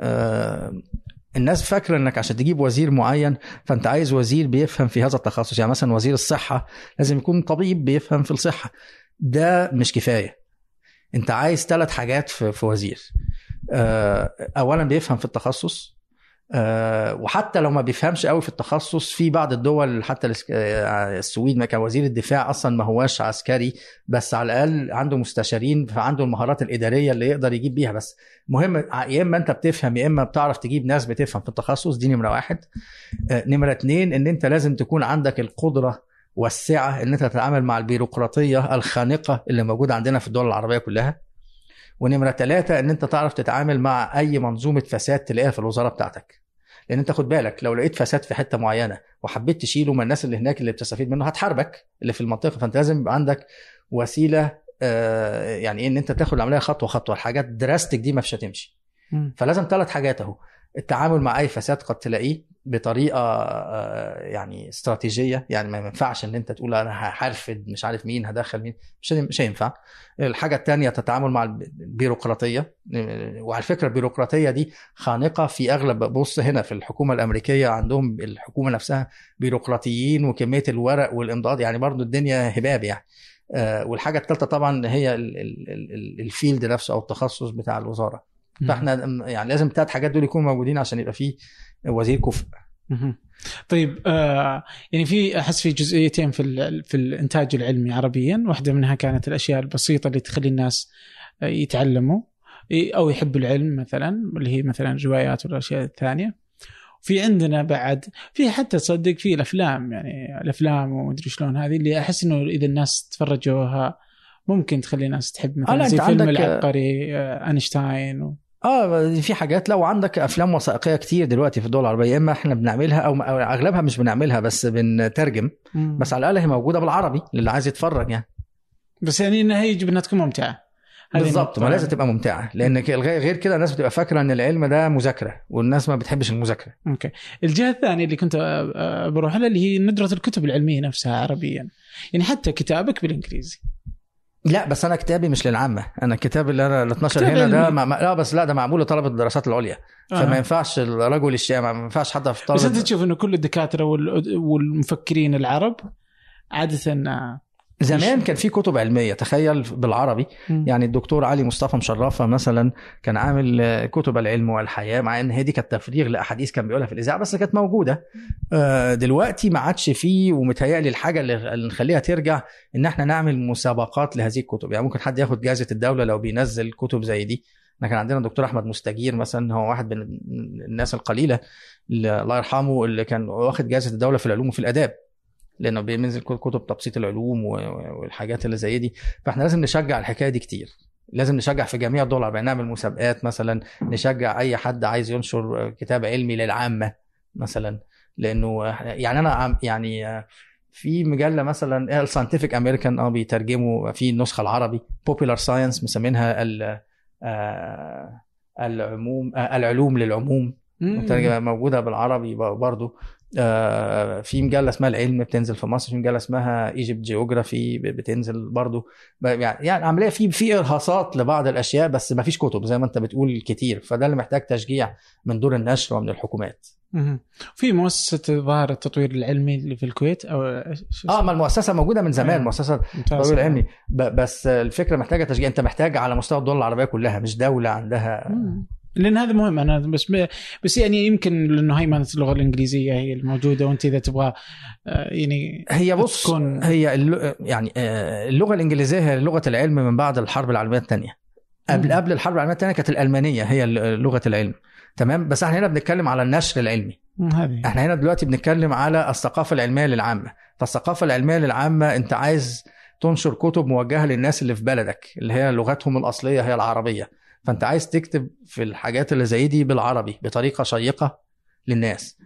Speaker 1: آه الناس فاكرة إنك عشان تجيب وزير معين فأنت عايز وزير بيفهم في هذا التخصص يعني مثلا وزير الصحة لازم يكون طبيب بيفهم في الصحة. ده مش كفاية. انت عايز ثلاث حاجات في, في وزير. آه اولا بيفهم في التخصص. آه، وحتى لو ما بيفهمش قوي في التخصص في بعض الدول حتى آه، السويد ما كان وزير الدفاع أصلا ما هواش عسكري بس على الأقل عنده مستشارين فعنده المهارات الإدارية اللي يقدر يجيب بيها. بس مهم يا إما أنت بتفهم يا إما بتعرف تجيب ناس بتفهم في التخصص. دي نمرة واحد. نمرة اتنين إن أنت لازم تكون عندك القدرة والسعه إن أنت تتعامل مع البيروقراطية الخانقة اللي موجودة عندنا في الدول العربية كلها. ونمرة ثلاثة إن أنت تعرف تتعامل مع أي منظومة فساد تلاقيها في الوزارة بتاعتك. لأن أنت خد بالك لو لقيت فساد في حتة معينة وحبيت تشيله من الناس اللي هناك اللي بتستفيد منه هتحاربك اللي في المنطقة. فأنت لازم يبقى عندك وسيلة آه، يعني إيه إن أنت تاخد العملية خطوة خطوة. الحاجات دراستك دي مش هتمشي.
Speaker 2: مم.
Speaker 1: فلازم ثلاث حاجات أهو. التعامل مع أي فساد قد تلاقيه بطريقة آه، يعني استراتيجية. يعني ما ينفعش إن أنت تقول أنا هحرفد مش عارف مين هدخل مين. مش مش هينفع. الحاجة الثانية التعامل مع البيروقراطية. وعلى فكرة البيروقراطية دي خانقة في أغلب بص هنا في الحكومة الأمريكية عندهم الحكومة نفسها بيروقراطيين وكمية الورق والإمضاءات. يعني برضو الدنيا هباب يعني. آه، والحاجة الثالثه طبعا هي ال- ال- ال- الفيلد نفسه أو التخصص بتاع الوزارة. فاحنا يعني لازم الثلاث حاجات دول يكونوا موجودين عشان يبقى فيه وزير كفء.
Speaker 2: طيب آه يعني في أحس في جزئيتين في في الإنتاج العلمي عربيا. واحدة منها كانت الأشياء البسيطة اللي تخلي الناس آه، يتعلموا أو يحبوا العلم مثلا اللي هي مثلا الروايات والأشياء الثانية. في عندنا بعد في حتى تصدق في الأفلام يعني الأفلام ومدري شلون هذه اللي أحس إنه إذا الناس تفرجوها ممكن تخلي الناس تحب.
Speaker 1: آه،
Speaker 2: مثلا
Speaker 1: لا،
Speaker 2: زي فيلم
Speaker 1: عندك-
Speaker 2: العبقري آه، أينشتاين و...
Speaker 1: آه في حاجات لو عندك أفلام وثائقية كتير دلوقتي في الدول العربية يا إما إحنا بنعملها أو أو أغلبها مش بنعملها بس بنترجم.
Speaker 2: مم.
Speaker 1: بس على الأقل هي موجودة بالعربي للي عايز يتفرج يعني.
Speaker 2: بس يعني انها يجب إنها تكون ممتعة.
Speaker 1: بالظبط ما. لازم تبقى ممتعة لأن غير كده الناس بتبقى فاكرة إن العلم ده مذاكرة والناس ما بتحبش المذاكرة.
Speaker 2: أوكي. الجهة الثانية اللي كنت بروح لها اللي هي ندرة الكتب العلمية نفسها عربيا. يعني حتى كتابك بالإنجليزي.
Speaker 1: لا بس أنا كتابي مش للعامة أنا الكتاب اللي أنا ال 12
Speaker 2: كتاب
Speaker 1: هنا ده. ما... ما- لا بس لا ده معمول لطلبة الدراسات العليا فما
Speaker 2: آه.
Speaker 1: ينفعش الرجل الشامع ما ينفعش حتى في
Speaker 2: بس
Speaker 1: طالب
Speaker 2: أنت تشوف إنه كل الدكاترة وال- والمفكرين العرب عادة آه،
Speaker 1: زمان كان في كتب علمية تخيل بالعربي.
Speaker 2: مم.
Speaker 1: يعني الدكتور علي مصطفى مشرفة مثلا كان عامل كتب العلم والحياة مع إن هي دي كانت تفريغ لأحاديث كان بيقولها في الإذاعة بس كانت موجودة. آه، دلوقتي ما عادش فيه ومتهيألي الحاجة اللي نخليها ترجع إن إحنا نعمل مسابقات لهذه الكتب. يعني ممكن حد ياخد جائزة الدولة لو بينزل كتب زي دي. إحنا كان عندنا الدكتور أحمد مستجير مثلا هو واحد من الناس القليلة اللي الله يرحمه اللي كان واخد جائزة الدولة في العلوم وفي الآداب. لأنه بينزل كتب تبسيط العلوم والحاجات اللي زي دي. فإحنا لازم نشجع الحكاية دي كتير. لازم نشجع في جميع الدول العربية. نعمل مسابقات مثلا نشجع أي حد عايز ينشر كتاب علمي للعامة مثلا. لأنه يعني أنا يعني في مجلة مثلا ال Scientific American آه بيترجموا في النسخة العربي Popular Science مسمينها ال- آه، العموم آه، العلوم للعموم. موجودة بالعربي برضو. في مجلة اسمها العلم بتنزل في مصر في مجلة اسمها Egypt Geography بتنزل برضو يعني يعني عمليه في في إرهاصات لبعض الأشياء بس ما فيش كتب زي ما أنت بتقول كتير فده اللي محتاج تشجيع من دور النشر ومن الحكومات.
Speaker 2: في مؤسسة ظاهر التطوير العلمي اللي في الكويت
Speaker 1: أو
Speaker 2: آه؟
Speaker 1: ما المؤسسة موجودة من زمان.
Speaker 2: مؤسسة.
Speaker 1: التطوير العلمي بس الفكرة محتاجة تشجيع أنت محتاج على مستوى الدول العربية كلها مش دولة عندها
Speaker 2: مم. لأن هذا مهم أنا بس بس يعني يمكن لأنه هيمنه اللغة الإنجليزية هي الموجودة وأنت إذا تبغى آه، يعني
Speaker 1: هي بص
Speaker 2: تكون-
Speaker 1: هي الل- يعني آه، اللغة الإنجليزية هي لغة العلم من بعد الحرب العالمية الثانية. قبل. قبل الحرب العالمية الثانية كانت الألمانية هي لغة العلم. تمام؟ بس إحنا هنا بنتكلم على النشر العلمي.
Speaker 2: هذه.
Speaker 1: إحنا هنا دلوقتي بنتكلم على الثقافة العلمية للعامة. فالثقافة العلمية للعامة انت عايز تنشر كتب موجهة للناس اللي في بلدك اللي هي لغتهم الأصلية هي العربية. فانت عايز تكتب في الحاجات اللي زي دي بالعربي بطريقة شيقة للناس.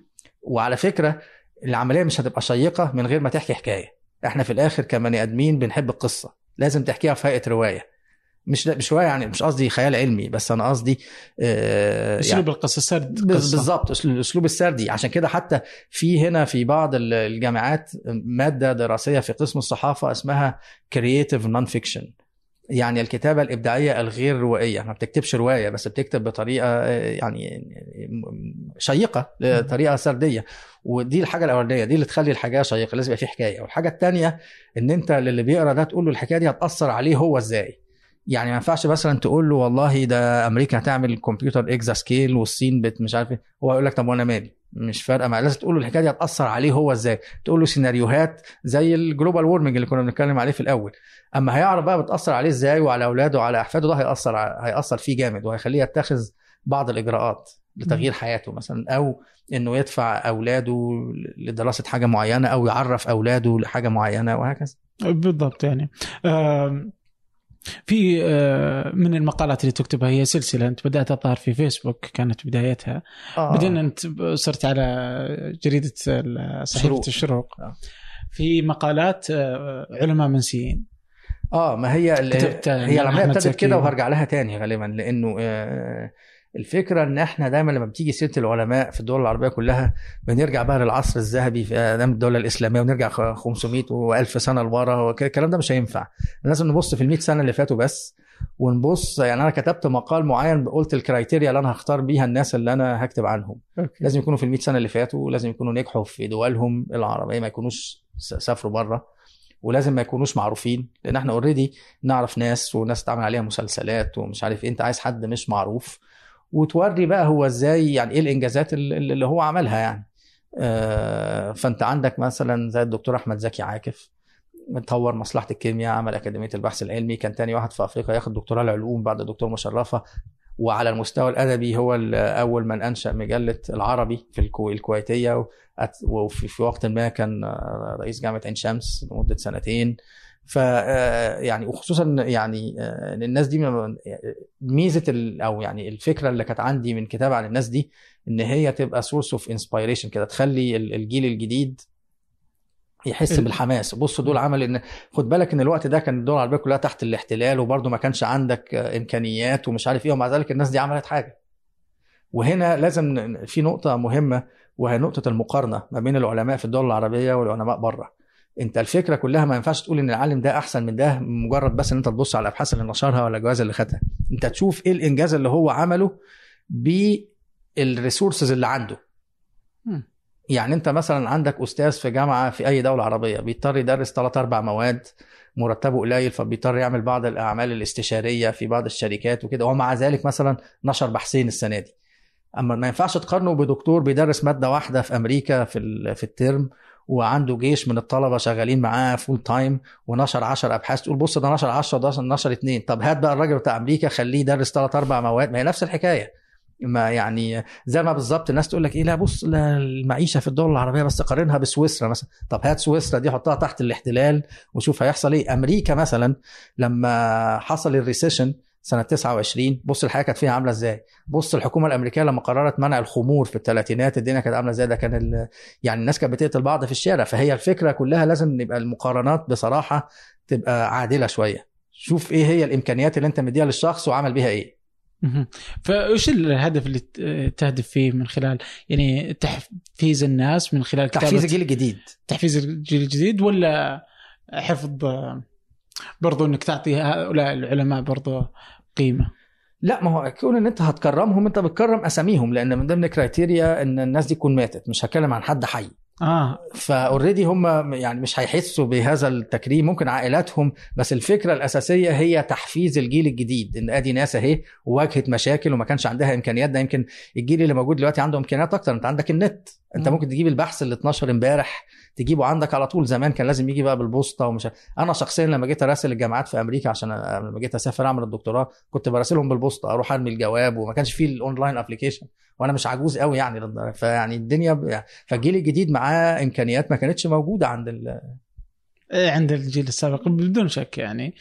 Speaker 1: وعلى فكرة العملية مش هتبقى شيقة من غير ما تحكي حكاية. إحنا في الآخر كبني آدمين بنحب القصة. لازم تحكيها في هيئة رواية. مش مش رواية يعني مش قصدي خيال علمي بس أنا قصدي آه
Speaker 2: أسلوب القصة سرد
Speaker 1: بز-
Speaker 2: قصة.
Speaker 1: بالظبط الأسلوب السردي. عشان كده حتى في هنا في بعض ال- الجامعات مادة دراسية في قسم الصحافة اسمها creative non-fiction يعني الكتابة الإبداعية الغير روائية. ما بتكتبش رواية بس بتكتب بطريقة يعني شيقة طريقة سردية. ودي الحاجة الأولانية دي اللي تخلي الحاجة شيقة لازم يبقى في حكاية. والحاجة الثانية إن أنت للي بيقرأ ده تقول له الحكاية دي هتأثر عليه هو إزاي. يعني ما ينفعش مثلا تقول له والله ده أمريكا هتعمل كمبيوتر exascale والصين بت مش عارف إيه. هو يقول لك طب وأنا مالي؟ مش فارقة معاه لازم تقول له الحكاية دي هتأثر عليه هو إزاي. تقول له سيناريوهات زي ال global warming اللي كنا بنتكلم عليه في الأول. أما هيعرف بقى بتأثر عليه إزاي وعلى أولاده وعلى أحفاده ده هيأثر هيأثر فيه جامد وهيخليه يتخذ بعض الإجراءات لتغيير حياته مثلا أو إنه يدفع أولاده لدراسة حاجة معينة أو يعرف أولاده لحاجة معينة وهكذا
Speaker 2: بالضبط يعني في من المقالات اللي تكتبها هي سلسلة أنت بدأت الظاهر في فيسبوك كانت بدايتها
Speaker 1: آه.
Speaker 2: بعدين أنت صرت على جريدة صحيفة
Speaker 1: شروق.
Speaker 2: الشروق
Speaker 1: آه.
Speaker 2: في مقالات علماء منسيين
Speaker 1: آه ما هي هي
Speaker 2: العملية
Speaker 1: ابتدت. كده وهرجع لها تاني غالبا لأنه آه، الفكرة إن إحنا دايما لما بتيجي سيرة العلماء في الدول العربية كلها بنرجع بقى للعصر الذهبي في أيام الدولة الإسلامية ونرجع خ- 500 و1000 سنة لورا الكلام ده مش هينفع لازم نبص في ال 100 سنة اللي فاتوا بس ونبص يعني أنا كتبت مقال معين قلت ال criteria اللي أنا هختار بيها الناس اللي أنا هكتب عنهم
Speaker 2: أوكي.
Speaker 1: لازم يكونوا في ال 100 سنة اللي فاتوا ولازم يكونوا نجحوا في دولهم العربية ما يكونوش سافروا بره ولازم ما يكونوش معروفين لأن إحنا already نعرف ناس وناس اتعمل عليها مسلسلات ومش عارف إيه. أنت عايز حد مش معروف وتوري بقى هو إزاي يعني إيه الإنجازات اللي هو عملها يعني آه، فأنت عندك مثلا زي الدكتور أحمد زكي عاكف طور مصلحة الكيمياء عمل أكاديمية البحث العلمي كان تاني واحد في أفريقيا ياخد دكتوراه العلوم بعد الدكتور مشرفة وعلى المستوى الأدبي هو أول من أنشأ مجلة العربي في الكو- الكويتية وفي في وقت ما كان آه، رئيس جامعة عين شمس لمدة سنتين. ف آه، يعني وخصوصا يعني آه، الناس دي ميزة أو يعني الفكرة اللي كانت عندي من كتاب عن الناس دي إن هي تبقى source of inspiration كده تخلي ال- الجيل الجديد يحس
Speaker 2: ال-
Speaker 1: بالحماس. بص دول عمل ان خد بالك إن الوقت ده كان الدول العربية كلها تحت الاحتلال وبرضه ما كانش عندك إمكانيات ومش عارف إيه ومع ذلك الناس دي عملت حاجة. وهنا لازم في نقطة مهمة وهي نقطة المقارنة ما بين العلماء في الدول العربية والعلماء بره. أنت الفكرة كلها ما ينفعش تقول إن العالم ده أحسن من ده مجرد بس إن أنت تبص على الأبحاث اللي نشرها ولا الجوائز اللي خدها. أنت تشوف إيه الإنجاز اللي هو عمله بالريسورسز اللي عنده. يعني انت مثلا عندك أستاذ في جامعة في أي دولة عربية بيضطر يدرس ثلاث أربع مواد مرتبه قليل فبيضطر يعمل بعض الأعمال الاستشارية في بعض الشركات وكده ومع ذلك مثلا نشر بحثين السنة دي. أما ما ينفعش تقارنه بدكتور بيدرس مادة واحدة في أمريكا في في الترم وعنده جيش من الطلبة شغالين معاه full time ونشر 10 أبحاث تقول بص ده نشر 10 ده نشر اثنين طب هات بقى الراجل بتاع أمريكا خليه يدرس ثلاث أربع مواد. ما هي نفس الحكاية. ما يعني زي ما بالظبط الناس تقول لك إيه لا بص المعيشة في الدول العربية بس قارنها بسويسرا مثلا. طب هات سويسرا دي حطها تحت الاحتلال وشوف هيحصل إيه. أمريكا مثلا لما حصل الريسيشن سنة 29 بص الحياة كانت فيها عاملة إزاي. بص الحكومة الأمريكية لما قررت منع الخمور في الثلاثينات الدنيا كانت عاملة إزاي. ده كان ال... يعني الناس كانت بتقتل بعض في الشارع. فهي الفكرة كلها لازم يبقى المقارنات بصراحة تبقى عادلة شوية. شوف إيه هي الإمكانيات اللي أنت مديها للشخص وعمل بيها
Speaker 2: إيه. فايش الهدف اللي تهدف فيه من خلال يعني تحفيز الناس من خلال
Speaker 1: تحفيز الجيل الجديد
Speaker 2: تحفيز الجيل الجديد ولا حفظ برضو إنك تعطي هؤلاء العلماء برضو قيمة؟
Speaker 1: لا ما هو كون إن أنت هتكرمهم أنت بتكرم أساميهم لأن من ضمن criteria إن الناس دي تكون ماتت. مش هتكلم عن حد حي.
Speaker 2: آه
Speaker 1: ف already هم يعني مش هيحسوا بهذا التكريم ممكن عائلاتهم بس الفكرة الأساسية هي تحفيز الجيل الجديد إن أدي ناس أهي واجهت مشاكل وما كانش عندها إمكانيات ده يمكن الجيل اللي موجود دلوقتي عنده إمكانيات أكتر أنت عندك النت أنت
Speaker 2: مم.
Speaker 1: ممكن تجيب البحث اللي 12 امبارح تجيبه عندك على طول. زمان كان لازم يجي بقى بالبوسطة ومش أنا شخصيا لما جيت أراسل الجامعات في أمريكا عشان لما جيت أسافر أعمل الدكتوراه كنت براسلهم بالبوسطة أروح أرمي الجواب وما كانش فيه ال online application وأنا مش عجوز قوي يعني. فيعني الدنيا ب... فالجيل الجديد معاه إمكانيات ما كانتش موجودة عند ال...
Speaker 2: إيه عند الجيل السابق بدون شك يعني.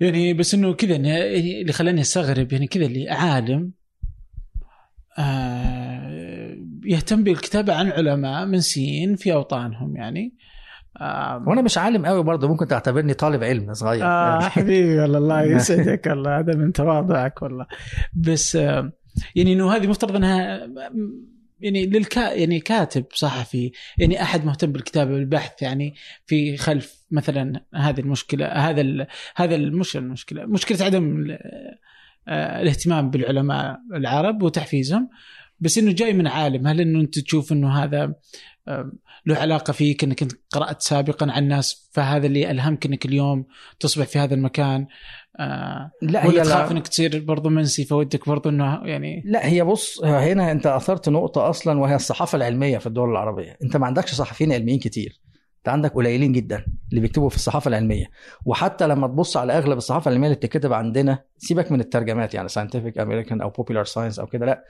Speaker 2: يعني بس إنه كذا يعني اللي خلاني أستغرب يعني كذا اللي عالم آه يهتم بالكتابة عن علماء منسيين في أوطانهم يعني.
Speaker 1: وأنا مش عالم قوي برضه ممكن تعتبرني طالب علم صغير.
Speaker 2: آه
Speaker 1: يعني.
Speaker 2: حبيبي والله الله يسعدك والله هذا من تواضعك والله. بس يعني إنه هذه مفترض أنها يعني للكا يعني كاتب صحفي يعني أحد مهتم بالكتابة والبحث يعني في خلف مثلا هذه المشكلة هذا ال هذا المش المشكلة مشكلة عدم ال- آه، الاهتمام بالعلماء العرب وتحفيزهم. بس إنه جاي من عالم. هل إنه أنت تشوف إنه هذا له علاقة فيك إنك أنت قرأت سابقا عن ناس فهذا اللي ألهمك إنك اليوم تصبح في هذا المكان؟ آه
Speaker 1: لا
Speaker 2: ولا
Speaker 1: هي
Speaker 2: تخاف
Speaker 1: لا,
Speaker 2: إنك تصير برضو منسي فودك برضو إنه يعني
Speaker 1: لا هي بص هنا أنت أثرت نقطة أصلا وهي الصحافة العلمية في الدول العربية. أنت ما عندكش صحفيين علميين كتير. انت عندك قليلين جدا اللي بيكتبوا في الصحافة العلمية. وحتى لما تبص على أغلب الصحافة العلمية اللي بتتكتب عندنا سيبك من الترجمات يعني Scientific American أو Popular Science أو كده لا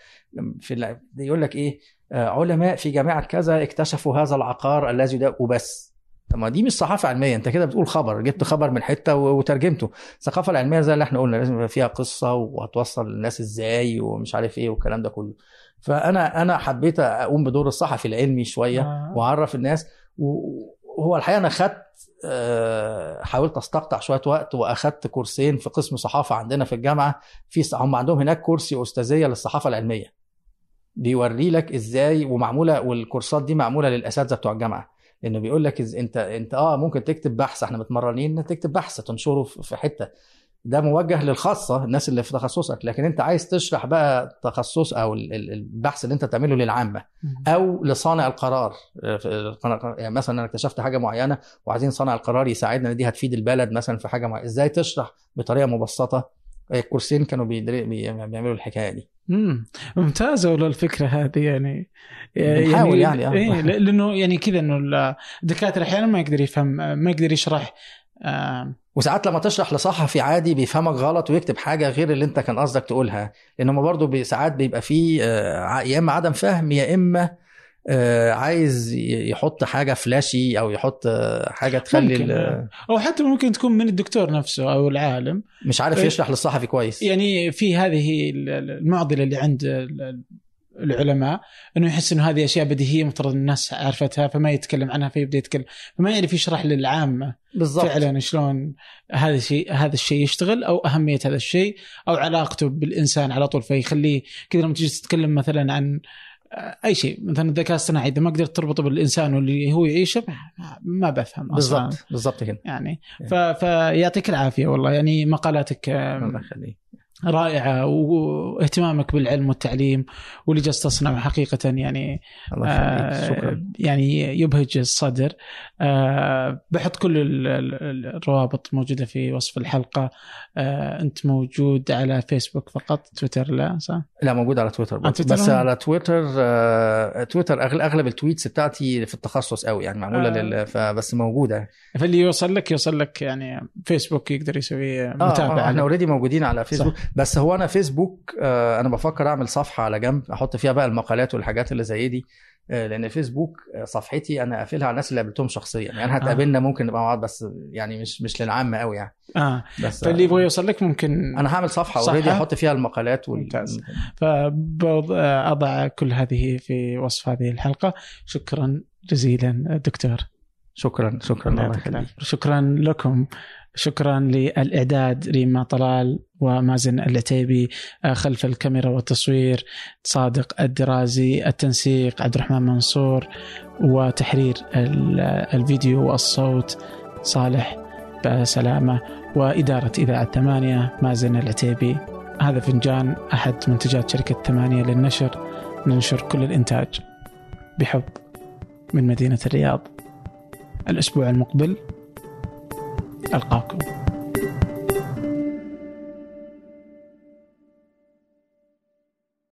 Speaker 1: في يقول لك إيه آه، علماء في جامعة كذا اكتشفوا هذا العقار الذي ده وبس. طب ما دي مش صحافة علمية أنت كده بتقول خبر جبت خبر من حتة وترجمته. الثقافة العلمية زي اللي إحنا قلنا لازم يبقى فيها قصة وهتوصل للناس إزاي ومش عارف إيه والكلام ده كله. فأنا أنا حبيت أقوم بدور الصحفي العلمي شوية
Speaker 2: آه.
Speaker 1: وأعرف الناس و- وهو الحقيقة أنا خدت آه، حاولت أستقطع شوية وقت وأخدت كورسين في قسم صحافة عندنا في الجامعة. في هم عندهم هناك كورسي أستاذية للصحافة العلمية. بيوري لك إزاي ومعمولة والكورسات دي معمولة للأساتذة بتوع الجامعة. لأنه بيقول لك أنت أنت آه ممكن تكتب بحث إحنا متمرنين تكتب بحث تنشره في حتة. ده موجه للخاصة الناس اللي في تخصصك. لكن أنت عايز تشرح بقى تخصص أو ال- ال- البحث اللي أنت بتعمله للعامة أو لصانع القرار. يعني مثلا أنا اكتشفت حاجة معينة وعايزين صانع القرار يساعدنا ان دي هتفيد البلد مثلا في حاجة معينة. إزاي تشرح بطريقة مبسطة؟ الكورسين كانوا بيعملوا الحكاية دي.
Speaker 2: امم ممتازة والله الفكرة هذه يعني.
Speaker 1: بنحاول يعني، آه.
Speaker 2: إيه لأنه يعني كذا إنه الدكاترة أحيانا ما يقدر يفهم ما يقدر يشرح آه
Speaker 1: وساعات لما تشرح لصحفي عادي بيفهمك غلط ويكتب حاجة غير اللي انت كان قصدك تقولها لأن هم برضه ساعات بيبقى فيه آه، يا إما عدم فهم يا إما آه، عايز يحط حاجة فلاشي أو يحط آه، حاجة تخلي
Speaker 2: ممكن،. أو حتى ممكن تكون من الدكتور نفسه أو العالم
Speaker 1: مش عارف. يشرح للصحفي كويس
Speaker 2: يعني في هذه ال- ال- المعضلة اللي عند العلماء إنه يحس إنه هذه أشياء بديهية مفترض الناس عرفتها فما يتكلم عنها فيبدأ يتكلم فما يعرف يشرح للعامة
Speaker 1: بالضبط.
Speaker 2: فعلا شلون هذا الشيء هذا الشيء يشتغل أو أهمية هذا الشيء أو علاقته بالإنسان على طول فيخليه كذا لما تيجي تتكلم مثلا عن أي شيء مثلا الذكاء الاصطناعي إذا ما قدرت تربطه بالإنسان واللي هو يعيشه ما- بفهم
Speaker 1: بالضبط بالضبط كده
Speaker 2: يعني ف... فيعطيك العافية والله يعني مقالاتك
Speaker 1: الله يخليك.
Speaker 2: رائعة واهتمامك بالعلم والتعليم واللي جالس تصنعه حقيقة يعني
Speaker 1: الله
Speaker 2: آه،
Speaker 1: شكرا
Speaker 2: يعني يبهج الصدر آه، بحط كل ال- ال- الروابط موجودة في وصف الحلقة آه، أنت موجود على فيسبوك فقط تويتر لا صح؟
Speaker 1: لا موجود على تويتر برضه.
Speaker 2: تويتر
Speaker 1: بس؟ على تويتر آه، تويتر أغلب ال tweets بتاعتي في التخصص قوي يعني معمولة
Speaker 2: آه.
Speaker 1: لل فبس موجودة
Speaker 2: فاللي يوصل لك يوصل لك يعني فيسبوك يقدر يسوي متابعه
Speaker 1: آه، إحنا
Speaker 2: له.
Speaker 1: already موجودين على فيسبوك صح. بس هو أنا فيسبوك آه أنا بفكر أعمل صفحة على جنب أحط فيها بقى المقالات والحاجات اللي زي دي آه لأن فيسبوك آه، صفحتي أنا قافلها على الناس اللي قابلتهم شخصيا. يعني هتقابلنا ممكن نبقى مع بعض بس يعني مش مش للعامة قوي يعني.
Speaker 2: آه.
Speaker 1: بس
Speaker 2: فاللي يبغى يوصل لك ممكن
Speaker 1: أنا هعمل
Speaker 2: صفحة؟
Speaker 1: اوريدي أحط فيها المقالات وال...
Speaker 2: ممتاز. فأضع كل هذه في وصف هذه الحلقة. شكرا جزيلا دكتور.
Speaker 1: شكرا شكرا الله يخليك.
Speaker 2: شكرا لكم. شكرا للإعداد ريما طلال ومازن العتيبي آه، خلف الكاميرا والتصوير صادق الدرازي التنسيق عبد الرحمن منصور وتحرير ال- الفيديو والصوت صالح بسلامة وإدارة إذاعة ثمانية مازن العتيبي هذا فنجان أحد منتجات شركة ثمانية للنشر. ننشر كل الإنتاج بحب من مدينة الرياض. الأسبوع المقبل ألقاكم.